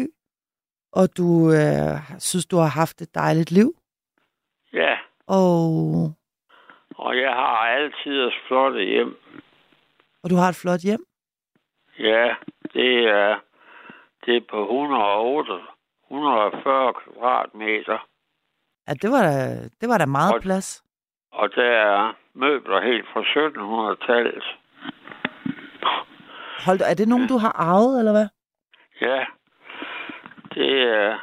Speaker 3: Og du øh, synes, du har haft et dejligt liv?
Speaker 8: Ja,
Speaker 3: Og,
Speaker 8: og jeg har altid et flotte hjem.
Speaker 3: og du har et flot hjem?
Speaker 8: Ja, det er, det er på 108, 140 kvadratmeter.
Speaker 3: Ja, det var da, det var da meget
Speaker 8: Og-
Speaker 3: plads.
Speaker 8: Og der er møbler helt fra 1700-tallet.
Speaker 3: Hold er det nogen, du har arvet, eller hvad?
Speaker 8: Ja, det er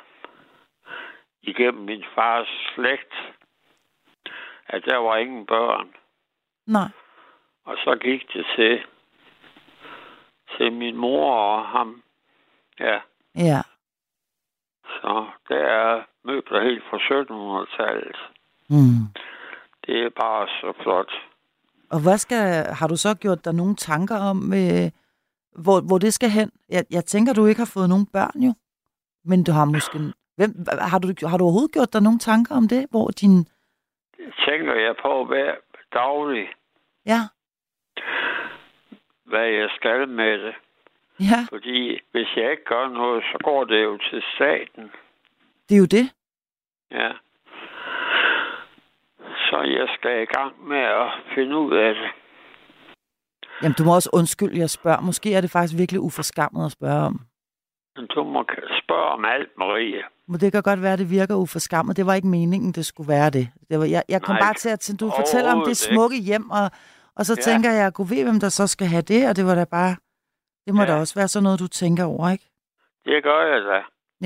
Speaker 8: igennem min fars slægt, at der var ingen børn.
Speaker 3: Nej.
Speaker 8: Og så gik det til, til min mor og ham. Ja,
Speaker 3: Ja.
Speaker 8: så der er møbler helt fra 1700-tallet.
Speaker 3: Mm.
Speaker 8: Det er bare så flot.
Speaker 3: Og hvad skal, har du så gjort dig nogle tanker om, øh, hvor, hvor det skal hen? Jeg, jeg tænker, du ikke har fået nogen børn jo. Men du har måske... Hvem, har, du, har du overhovedet gjort dig nogle tanker om det? Hvor din...
Speaker 8: Det tænker jeg på hver daglig,
Speaker 3: Ja,
Speaker 8: hvad jeg skal med det.
Speaker 3: ja,
Speaker 8: Fordi hvis jeg ikke gør noget, så går det jo til staten.
Speaker 3: det er jo det.
Speaker 8: Ja. Så jeg skal i gang med at finde ud af det.
Speaker 3: Jamen, du må også undskylde, jeg spørger. Måske er det faktisk virkelig uforskammet at spørge om.
Speaker 8: Men du må spørge om alt, Marie.
Speaker 3: Men det kan godt være, at det virker uforskammet. Det var ikke meningen, det skulle være det. det var, jeg, jeg kom
Speaker 8: Nej,
Speaker 3: bare til at tænke, du fortæller om det smukke hjem, og, og så
Speaker 8: Ja.
Speaker 3: tænker jeg, kunne ved, hvem der så skal have det, og det var da bare... Det må
Speaker 8: Ja.
Speaker 3: da også være sådan noget, du tænker over, ikke?
Speaker 8: Det gør jeg da.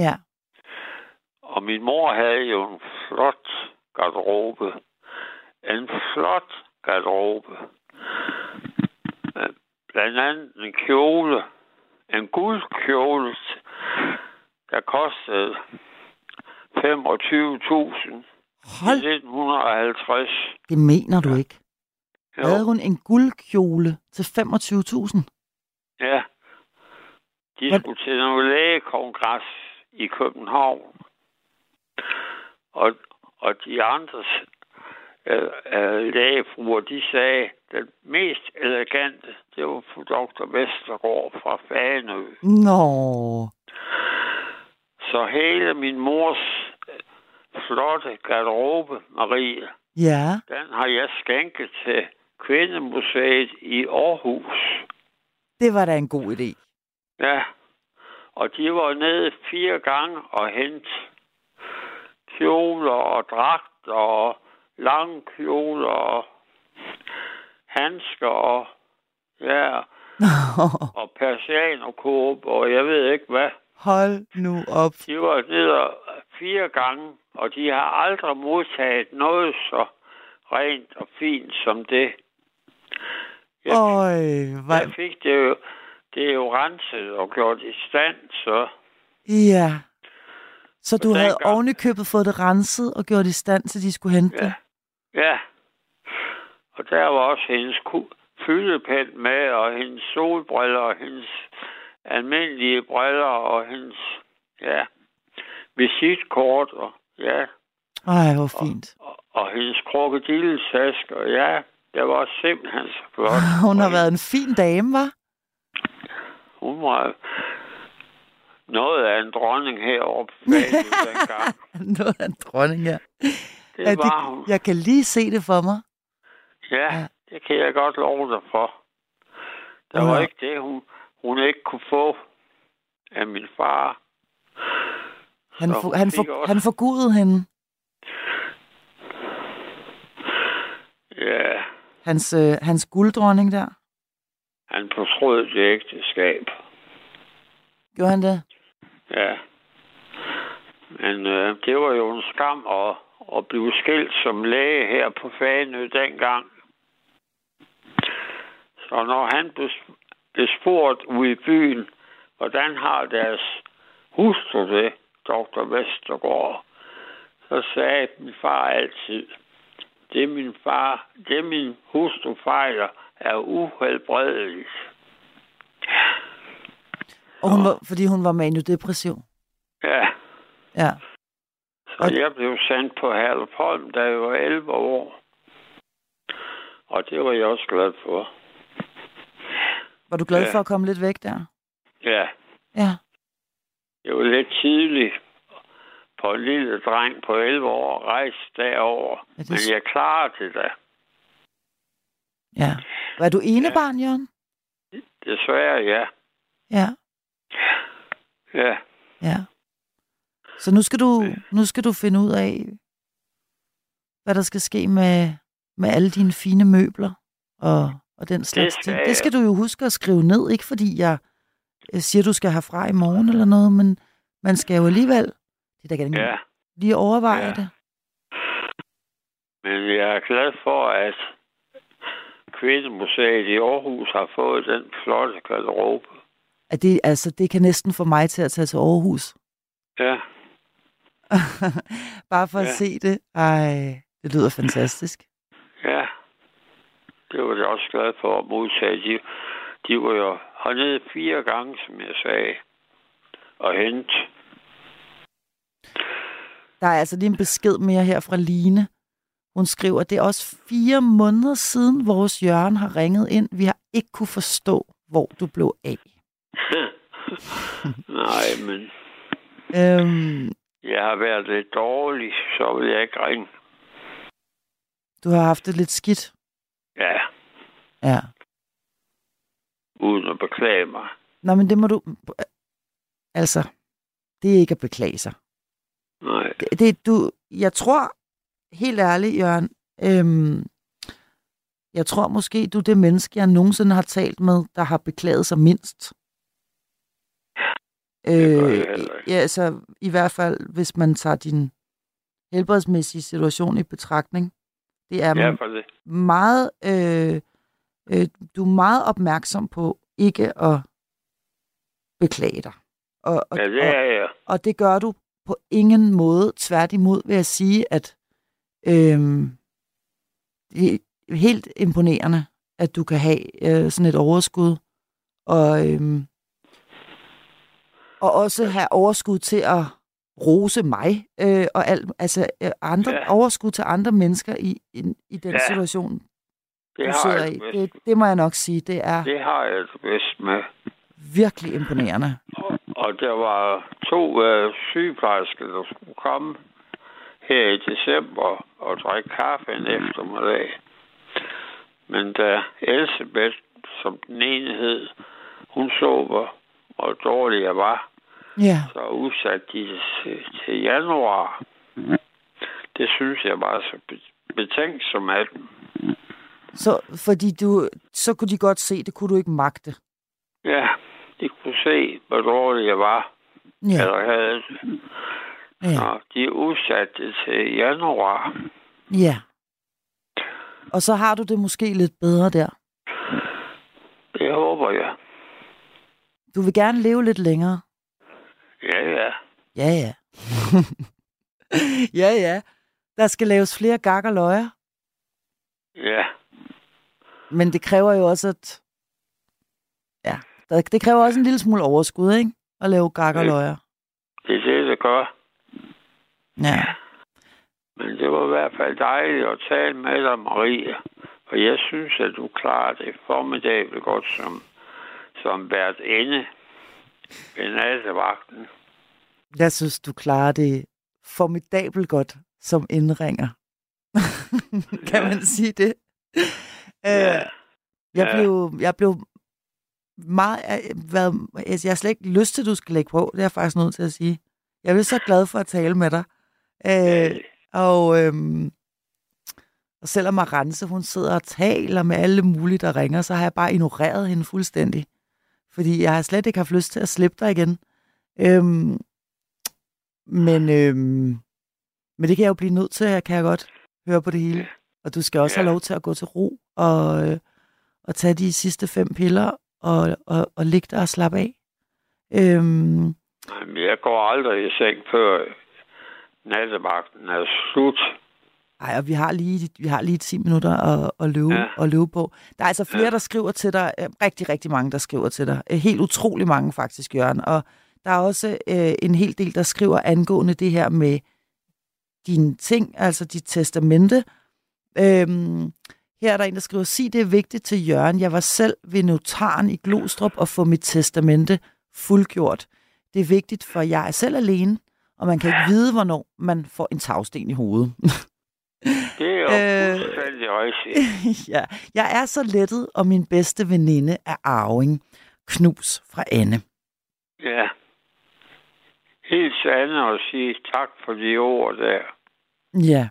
Speaker 3: Ja.
Speaker 8: Og min mor havde jo en flot garderobe. En flot garderobe. Øh, Blandt andet en kjole. En guldkjole, der kostede 25.000
Speaker 3: Hold,
Speaker 8: i 1950.
Speaker 3: det mener du ikke.
Speaker 8: Jo,
Speaker 3: Havde hun en guldkjole til 25.000?
Speaker 8: ja. De
Speaker 3: Hvad-
Speaker 8: skulle til noget lægekongres i København. Og, og de andre øh, øh, lægefruer, de sagde, den mest elegante, det var fru Dr. Vestergaard fra Fanø.
Speaker 3: Nå.
Speaker 8: Så hele min mors øh, flotte garderobe, Marie,
Speaker 3: Ja.
Speaker 8: den har jeg skænket til Kvindemuseet i Aarhus.
Speaker 3: Det var da en god idé.
Speaker 8: Ja, og de var nede fire gange og hente kjoler og dragter og lange kjoler og handsker og ja, og persianerkåb og jeg ved ikke hvad.
Speaker 3: Hold nu op.
Speaker 8: De var nede fire gange, og de har aldrig modtaget noget så rent og fint som det. Jeg,
Speaker 3: Øj, hvor...
Speaker 8: jeg fik det jo, det er jo renset og gjort i stand, så
Speaker 3: Ja. Så du
Speaker 8: Og
Speaker 3: havde
Speaker 8: dengang-
Speaker 3: oven i købet fået det renset og gjort i stand til, de skulle hente
Speaker 8: Ja.
Speaker 3: det?
Speaker 8: Ja. Og der var også hendes fyldepen med, og hendes solbriller, og hendes almindelige briller, og hendes, ja, visitkort, og ja,
Speaker 3: Ej, hvor fint.
Speaker 8: og, og hendes krokodilletaske, og ja, det var simpelthen så flot.
Speaker 3: Hun har været en fin dame, var?
Speaker 8: Hun var noget af en dronning heroppe.
Speaker 3: Noget af en dronning, ja.
Speaker 8: Det
Speaker 3: ja
Speaker 8: var hun.
Speaker 3: Jeg kan lige se det for mig. Ja.
Speaker 8: Ja, det kan jeg godt love dig for. Der
Speaker 3: Ja.
Speaker 8: var ikke det, hun, hun ikke kunne få af min far.
Speaker 3: Han, for, han, for,
Speaker 8: også-
Speaker 3: han forgudede hende.
Speaker 8: Ja,
Speaker 3: Hans, øh, hans gulddronning der.
Speaker 8: han fortrød det ægteskab.
Speaker 3: Gjorde han det?
Speaker 8: Ja. Men øh, det var jo en skam at, at blive skilt som læge her på Fanø dengang. Så når han blev, blev spurgt ude i byen, hvordan har deres hustru det, Dr. Vestergaard, så sagde min far altid, det min far, det min hustru fejler, er uhelbredeligt.
Speaker 3: Og hun var, fordi hun var maniodepressiv.
Speaker 8: Ja,
Speaker 3: Ja.
Speaker 8: så jeg blev sendt på Herlufholm, da jeg var 11 år. Og det var jeg også glad for.
Speaker 3: Var du glad
Speaker 8: Ja.
Speaker 3: for at komme lidt væk der?
Speaker 8: Ja,
Speaker 3: Ja.
Speaker 8: det var lidt tidligt på en lille dreng på 11 år at rejse derover.
Speaker 3: Ja, det er
Speaker 8: Men jeg klarede det da.
Speaker 3: Ja. Var du enebarn, Jørgen?
Speaker 8: Desværre, ja.
Speaker 3: Ja.
Speaker 8: Ja,
Speaker 3: Ja. Så nu skal du, nu skal du finde ud af, hvad der skal ske med, med alle dine fine møbler og, og den slags
Speaker 8: skal
Speaker 3: ting. Det skal du jo huske at skrive ned, ikke fordi jeg siger, du skal have fra i morgen eller noget, men man skal jo alligevel det der kan
Speaker 8: ja.
Speaker 3: lige overveje
Speaker 8: Ja.
Speaker 3: det.
Speaker 8: Men jeg er glad for, at Kvindemuseet i Aarhus har fået den flotte garderobe.
Speaker 3: At det, altså, det kan næsten få mig til at tage til Aarhus.
Speaker 8: Ja,
Speaker 3: Bare for at
Speaker 8: Ja.
Speaker 3: se det. Ej, det lyder fantastisk.
Speaker 8: ja. Det var jeg også glad for at modtage. De, de var jo hernede fire gange, som jeg sagde, og hente.
Speaker 3: Der er altså lige en besked mere her fra Line. Hun skriver, at det er også fire måneder siden, vores Jørgen har ringet ind. Vi har ikke kunne forstå, hvor du blev af.
Speaker 8: Nej, men
Speaker 3: Øhm,
Speaker 8: jeg har været lidt dårlig, så vil jeg ikke ringe.
Speaker 3: du har haft det lidt skidt.
Speaker 8: Ja,
Speaker 3: Ja.
Speaker 8: uden at beklage mig.
Speaker 3: Nå, men det må du... Altså, det er ikke at beklage sig.
Speaker 8: Nej,
Speaker 3: Det, det du... Jeg tror, helt ærligt, Jørgen, øhm, jeg tror måske, du er det menneske, jeg nogensinde har talt med, der har beklaget sig mindst.
Speaker 8: Ikke.
Speaker 3: ja, altså, i hvert fald, hvis man tager din helbredsmæssige situation i betragtning. Det er
Speaker 8: ja, det.
Speaker 3: meget, øh, øh, du er meget opmærksom på ikke at beklage dig. Og, og,
Speaker 8: Ja, det
Speaker 3: og,
Speaker 8: er jeg.
Speaker 3: og det gør du på ingen måde. Tværtimod vil jeg sige, at øhm, det er helt imponerende, at du kan have øh, sådan et overskud. Og, øhm, og også have overskud til at, rose mig øh, og alt, altså øh, andre,
Speaker 8: Ja.
Speaker 3: overskud til andre mennesker i, i, i den
Speaker 8: Ja,
Speaker 3: situation,
Speaker 8: Det
Speaker 3: du
Speaker 8: har
Speaker 3: sidder
Speaker 8: jeg
Speaker 3: i.
Speaker 8: det
Speaker 3: det må jeg nok sige, det er
Speaker 8: Det har jeg det bedst med.
Speaker 3: Virkelig imponerende.
Speaker 8: Og, og der var to øh, sygeplejersker, der skulle komme her i december og drikke kaffe en eftermiddag. Men da Elisabeth, som den ene hed, hun så, hvor, hvor dårlig jeg var,
Speaker 3: Ja,
Speaker 8: så udsatte de til, til januar. Det synes jeg var så be- betænksom af dem.
Speaker 3: så fordi du, så kunne de godt se, det kunne du ikke magte.
Speaker 8: Ja, de kunne se, hvor dårlig jeg var,
Speaker 3: Ja,
Speaker 8: eller havde det.
Speaker 3: ja,
Speaker 8: Og de udsatte det til januar.
Speaker 3: ja. Og så har du det måske lidt bedre der.
Speaker 8: Det håber jeg.
Speaker 3: Du vil gerne leve lidt længere.
Speaker 8: Ja, ja.
Speaker 3: Ja, ja. ja, ja. Der skal laves flere gak og løjer.
Speaker 8: Ja,
Speaker 3: Men det kræver jo også, at... Ja, der- det kræver også en lille smule overskud, ikke? At lave gak og
Speaker 8: Ja.
Speaker 3: løjer.
Speaker 8: det er det, gør.
Speaker 3: Ja.
Speaker 8: Men det var i hvert fald dejligt at tale med dig, Maria. Og jeg synes, at du klarer det formidabelt godt som, som vært inde ved nattevagten.
Speaker 3: Jeg synes, du klarer det formidabelt godt som indringer. kan man sige det?
Speaker 8: Ja.
Speaker 3: Øh, jeg,
Speaker 8: Ja.
Speaker 3: blev, jeg blev meget... Jeg, været, altså, jeg har slet ikke lyst til, at du skal lægge på. Det er jeg faktisk nødt til at sige. Jeg er så glad for at tale med dig. Øh, og, øhm, og selvom Arance, hun sidder og taler med alle mulige, der ringer, så har jeg bare ignoreret hende fuldstændig. Fordi jeg har slet ikke haft lyst til at slippe dig igen. Øhm, men, øhm, men det kan jeg jo blive nødt til, kan jeg godt høre på det hele. Og du skal også
Speaker 8: Ja.
Speaker 3: have lov til at gå til ro og, øh, og tage de sidste fem piller og, og, og ligge der og slappe af. Øhm,
Speaker 8: jeg går aldrig i seng, før nattevagten er slut.
Speaker 3: Ej, og vi har lige, vi har lige 10 minutter at, at, løbe,
Speaker 8: Ja.
Speaker 3: at løbe på. Der er altså flere,
Speaker 8: Ja.
Speaker 3: ja. der skriver til dig. øh, Rigtig, rigtig mange, der skriver til dig. Øh, Helt utrolig mange faktisk, Jørgen. Og der er også øh, en hel del, der skriver angående det her med dine ting, altså dit testamente. Øhm, her er der en, der skriver, sig det er vigtigt til Jørgen. Jeg var selv ved notaren i Glostrup og få mit testamente fuldgjort. Det er vigtigt, for jeg er selv alene, og man kan ikke vide, hvornår man får en tagsten i hovedet.
Speaker 8: Det er jo
Speaker 3: Øh.
Speaker 8: fuldstændig rigtigt.
Speaker 3: ja. Jeg er så lettet, og min bedste veninde er Arving. Knus fra Anne.
Speaker 8: Ja. Helt sande at sige tak for de ord der.
Speaker 3: Ja,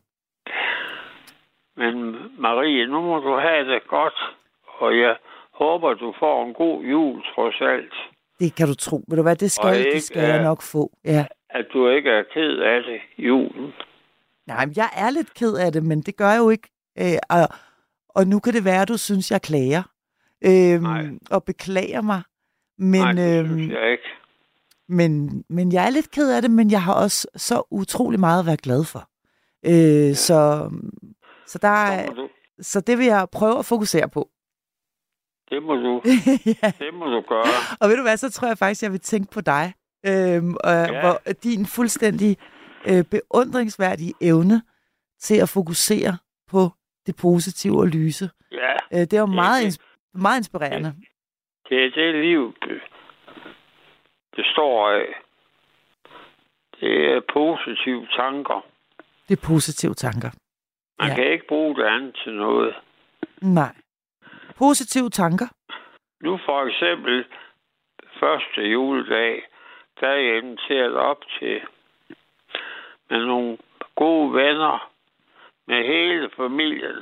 Speaker 8: Men Marie, nu må du have det godt, og jeg håber, du får en god jul trods alt.
Speaker 3: det kan du tro. Ved du hvad, det
Speaker 8: Og
Speaker 3: skal,
Speaker 8: ikke,
Speaker 3: det skal jeg
Speaker 8: øh,
Speaker 3: nok få. Ja.
Speaker 8: At du ikke er ked af det julen.
Speaker 3: Nej, men jeg er lidt ked af det, men det gør jeg jo ikke. Øh, og, og nu kan det være, at du synes, jeg klager. Øhm,
Speaker 8: Nej.
Speaker 3: og beklager mig. Men,
Speaker 8: Nej, det
Speaker 3: øhm,
Speaker 8: synes jeg ikke.
Speaker 3: men, men jeg er lidt ked af det, men jeg har også så utrolig meget at være glad for. Øh, så, så, der er,
Speaker 8: du,
Speaker 3: så det vil jeg prøve at fokusere på.
Speaker 8: det må du,
Speaker 3: ja.
Speaker 8: det må du gøre.
Speaker 3: Og ved du hvad, så tror jeg faktisk, jeg vil tænke på dig. Øhm, og
Speaker 8: Ja.
Speaker 3: hvor din fuldstændig øh, beundringsværdige evne til at fokusere på det positive og lyse.
Speaker 8: Ja,
Speaker 3: Øh, det er jo
Speaker 8: Det-
Speaker 3: meget,
Speaker 8: det-
Speaker 3: ins- meget inspirerende.
Speaker 8: det er det liv, det står af. Det er positive tanker.
Speaker 3: Det er positive tanker.
Speaker 8: Man
Speaker 3: Ja.
Speaker 8: kan ikke bruge det andet til noget.
Speaker 3: Nej. Positive tanker.
Speaker 8: Nu for eksempel første juledag, der er jeg inviteret op til med nogle gode venner med hele familien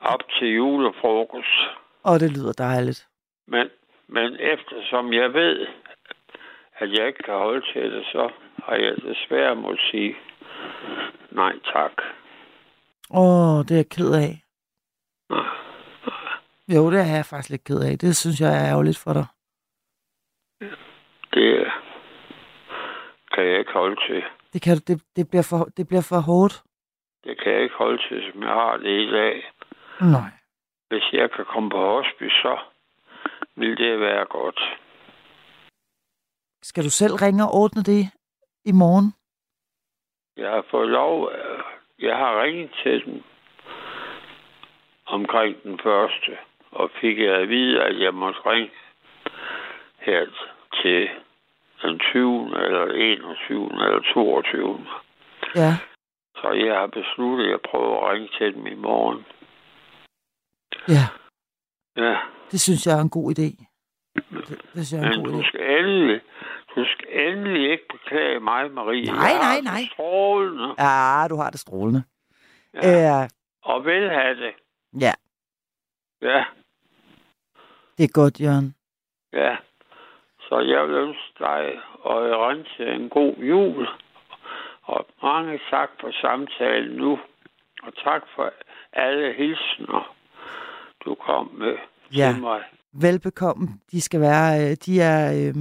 Speaker 8: op til julefrokost.
Speaker 3: Og det lyder dejligt.
Speaker 8: Men, men eftersom jeg ved, at jeg ikke kan holde til det, så har jeg desværre måtte sige nej tak.
Speaker 3: Åh, det er jeg ked af.
Speaker 8: Nej.
Speaker 3: Jo, det er jeg faktisk lidt ked af. Det synes jeg er ærgerligt for dig.
Speaker 8: Det kan jeg ikke holde til.
Speaker 3: Det, kan, det, det, bliver for, det bliver for hårdt.
Speaker 8: Det kan jeg ikke holde til, som jeg har det i dag.
Speaker 3: Nej.
Speaker 8: Hvis jeg kan komme på hospice, så vil det være godt.
Speaker 3: skal du selv ringe og ordne det i morgen?
Speaker 8: Jeg har fået lov, øh, jeg har ringet til den omkring den første, og fik jeg at vide, at jeg måtte ringe her til den 20. eller 21. eller 22.
Speaker 3: Ja.
Speaker 8: Så jeg har besluttet, at jeg prøver at ringe til dem i morgen.
Speaker 3: Ja,
Speaker 8: Ja,
Speaker 3: det synes jeg er en god idé. Det, det synes jeg er en
Speaker 8: men
Speaker 3: god
Speaker 8: du
Speaker 3: idé.
Speaker 8: skal endelig, du skal endelig ikke beklage mig, Marie.
Speaker 3: Nej,
Speaker 8: har
Speaker 3: nej,
Speaker 8: det
Speaker 3: nej.
Speaker 8: Strålende.
Speaker 3: Ja, du har det strålende.
Speaker 8: Ja.
Speaker 3: Ja. Øh,
Speaker 8: Og vil have det.
Speaker 3: ja,
Speaker 8: Ja,
Speaker 3: det er godt, Jørgen.
Speaker 8: ja. Så jeg vil ønske dig og Rense en god jul. Og mange tak for samtalen nu. Og tak for alle hilsner, du kom med
Speaker 3: Ja.
Speaker 8: til mig.
Speaker 3: Velbekomme. De skal være, øh, de er, øh,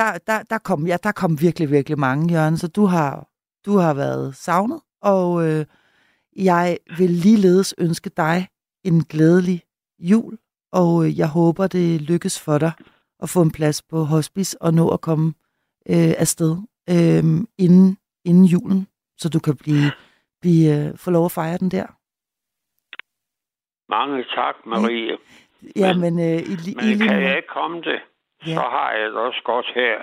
Speaker 3: der, der, der, kom, ja, der kom virkelig, virkelig mange, Jørgen, så du har, du har været savnet, og øh, jeg vil ligeledes ønske dig en glædelig jul, og øh, jeg håber, det lykkes for dig at få en plads på hospice og nå at komme øh, afsted øh, inden, inden julen, så du kan blive, blive, øh, få lov at fejre den der.
Speaker 8: Mange tak, Marie.
Speaker 3: Ja,
Speaker 8: Men-
Speaker 3: men, øh, i,
Speaker 8: Men
Speaker 3: i
Speaker 8: kan
Speaker 3: måde,
Speaker 8: jeg ikke komme det,
Speaker 3: Ja.
Speaker 8: så har jeg det også godt her.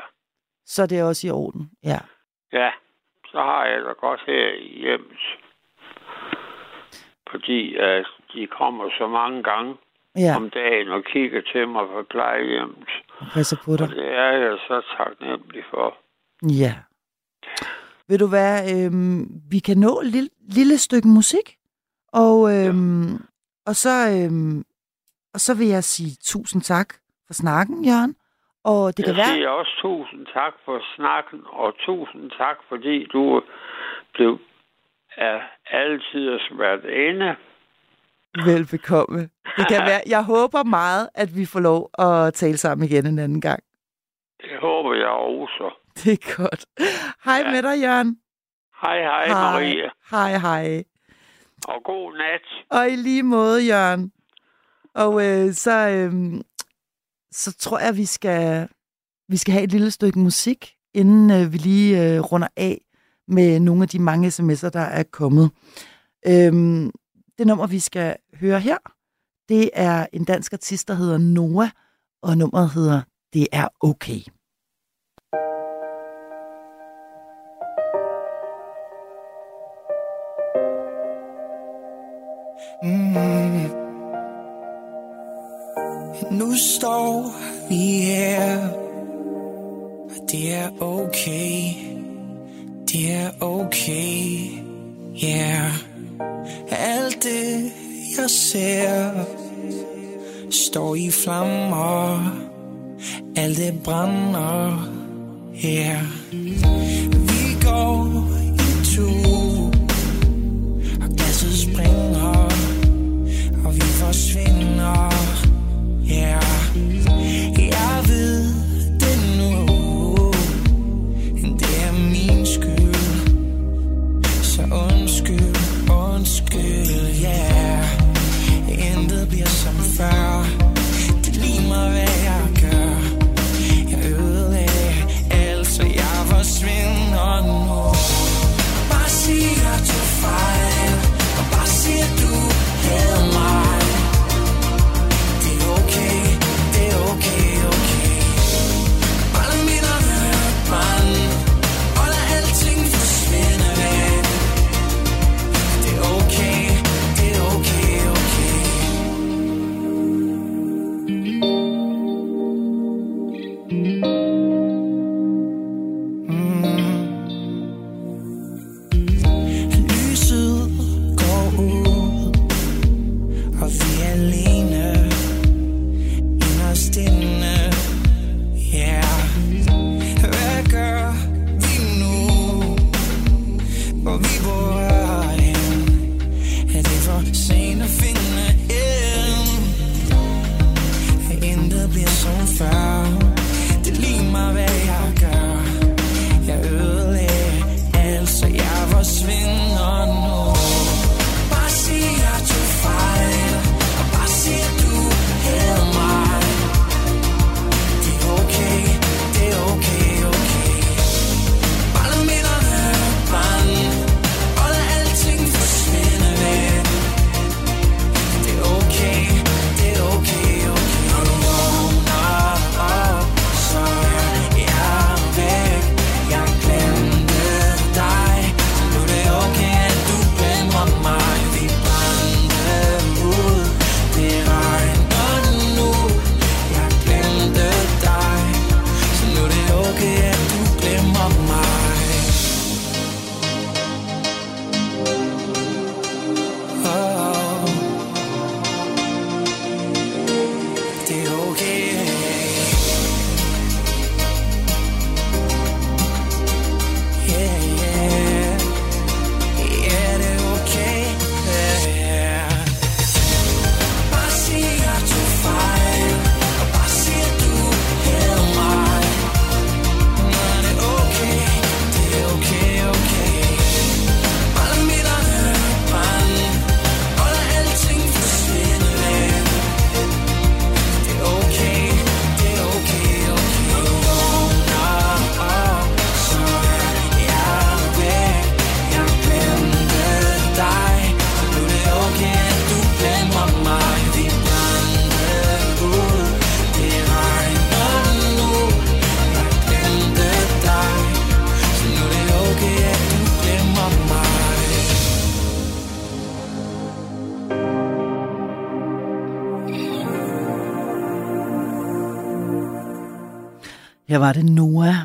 Speaker 3: så er det også i orden. Ja.
Speaker 8: Ja, så har jeg det godt her i hjemmet. Fordi at de kommer så mange gange
Speaker 3: Ja,
Speaker 8: om dagen og kigger til mig på plejehjemmet.
Speaker 3: og passer på dig.
Speaker 8: Og det er jeg så taknemmelig for.
Speaker 3: Ja. Ved du hvad, øhm, vi kan nå et lille, lille stykke musik, og, øhm, og, så, øhm, og så vil jeg sige tusind tak for snakken, Jørgen. Og det kan
Speaker 8: jeg
Speaker 3: være...
Speaker 8: siger også tusind tak for snakken, og tusind tak, fordi du blev af altid været inde.
Speaker 3: Velbekomme. Det kan være... Jeg håber meget, at vi får lov at tale sammen igen en anden gang.
Speaker 8: Det håber jeg også.
Speaker 3: Det er godt. Hej
Speaker 8: Ja.
Speaker 3: med dig, Jørgen.
Speaker 8: Hej, hej, Marie.
Speaker 3: Hej, hej.
Speaker 8: Og god nat.
Speaker 3: Og i lige måde, Jørgen. Og øh, så, øh, så tror jeg, vi skal, vi skal have et lille stykke musik, inden øh, vi lige øh, runder af med nogle af de mange sms'er, der er kommet. Øhm, det nummer, vi skal høre her, det er en dansk artist, der hedder Noah, og nummeret hedder Det er okay.
Speaker 5: Mm. Nu står vi her, og det er okay. Det er okay, yeah. Alt det, jeg ser, står i flammer. Alt det brænder, yeah.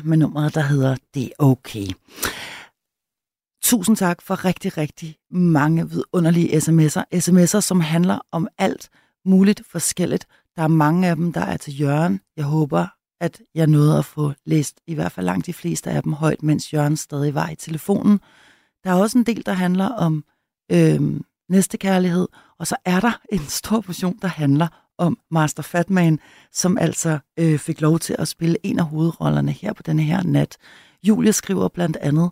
Speaker 3: Med nummeret, der hedder Det er okay. Tusind tak for rigtig, rigtig mange vidunderlige sms'er. sms'er, som handler om alt muligt forskelligt. Der er mange af dem, der er til Jørgen. Jeg håber, at jeg nåede at få læst i hvert fald langt de fleste af dem højt, mens Jørgen stadig var i telefonen. Der er også en del, der handler om øh, næstekærlighed, og så er der en stor portion, der handler om Master Fatman, som altså øh, fik lov til at spille en af hovedrollerne her på denne her nat. Julie skriver blandt andet,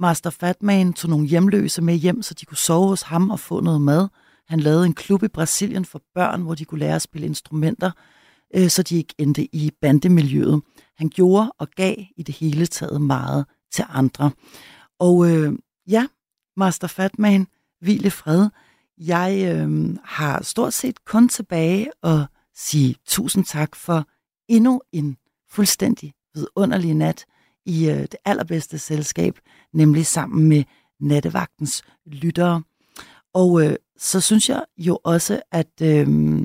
Speaker 3: Master Fatman tog nogle hjemløse med hjem, så de kunne sove hos ham og få noget mad. Han lavede en klub i Brasilien for børn, hvor de kunne lære at spille instrumenter, øh, så de ikke endte i bandemiljøet. Han gjorde og gav i det hele taget meget til andre. Og øh, ja, Master Fatman, hvile fred. Jeg øh, har stort set kun tilbage at sige tusind tak for endnu en fuldstændig vidunderlig nat i øh, det allerbedste selskab, nemlig sammen med nattevagtens lyttere. Og øh, så synes jeg jo også, at øh,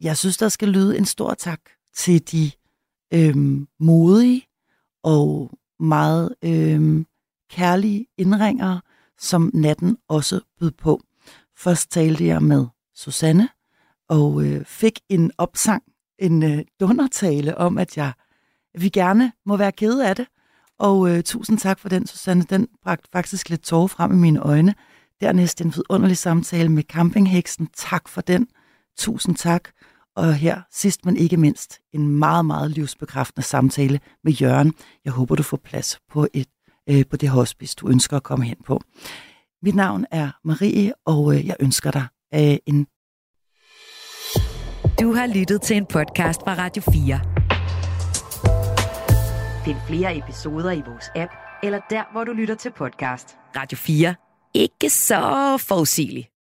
Speaker 3: jeg synes, der skal lyde en stor tak til de øh, modige og meget øh, kærlige indringere, som natten også bød på. Først talte jeg med Susanne og øh, fik en opsang, en øh, dundertale om, at jeg at vi gerne må være kede af det. Og øh, tusind tak for den, Susanne. Den bragte faktisk lidt tårer frem i mine øjne. Dernæst en vidunderlig samtale med campingheksen. Tak for den. Tusind tak. Og her, sidst men ikke mindst, en meget, meget livsbekræftende samtale med Jørgen. Jeg håber, du får plads på, et, øh, på det hospice, du ønsker at komme hen på. Mit navn er Marie, og øh, jeg ønsker dig øh, en...
Speaker 2: Du har lyttet til en podcast fra Radio 4. Find flere episoder i vores app, eller der, hvor du lytter til podcast. Radio 4. Ikke så forudsigeligt.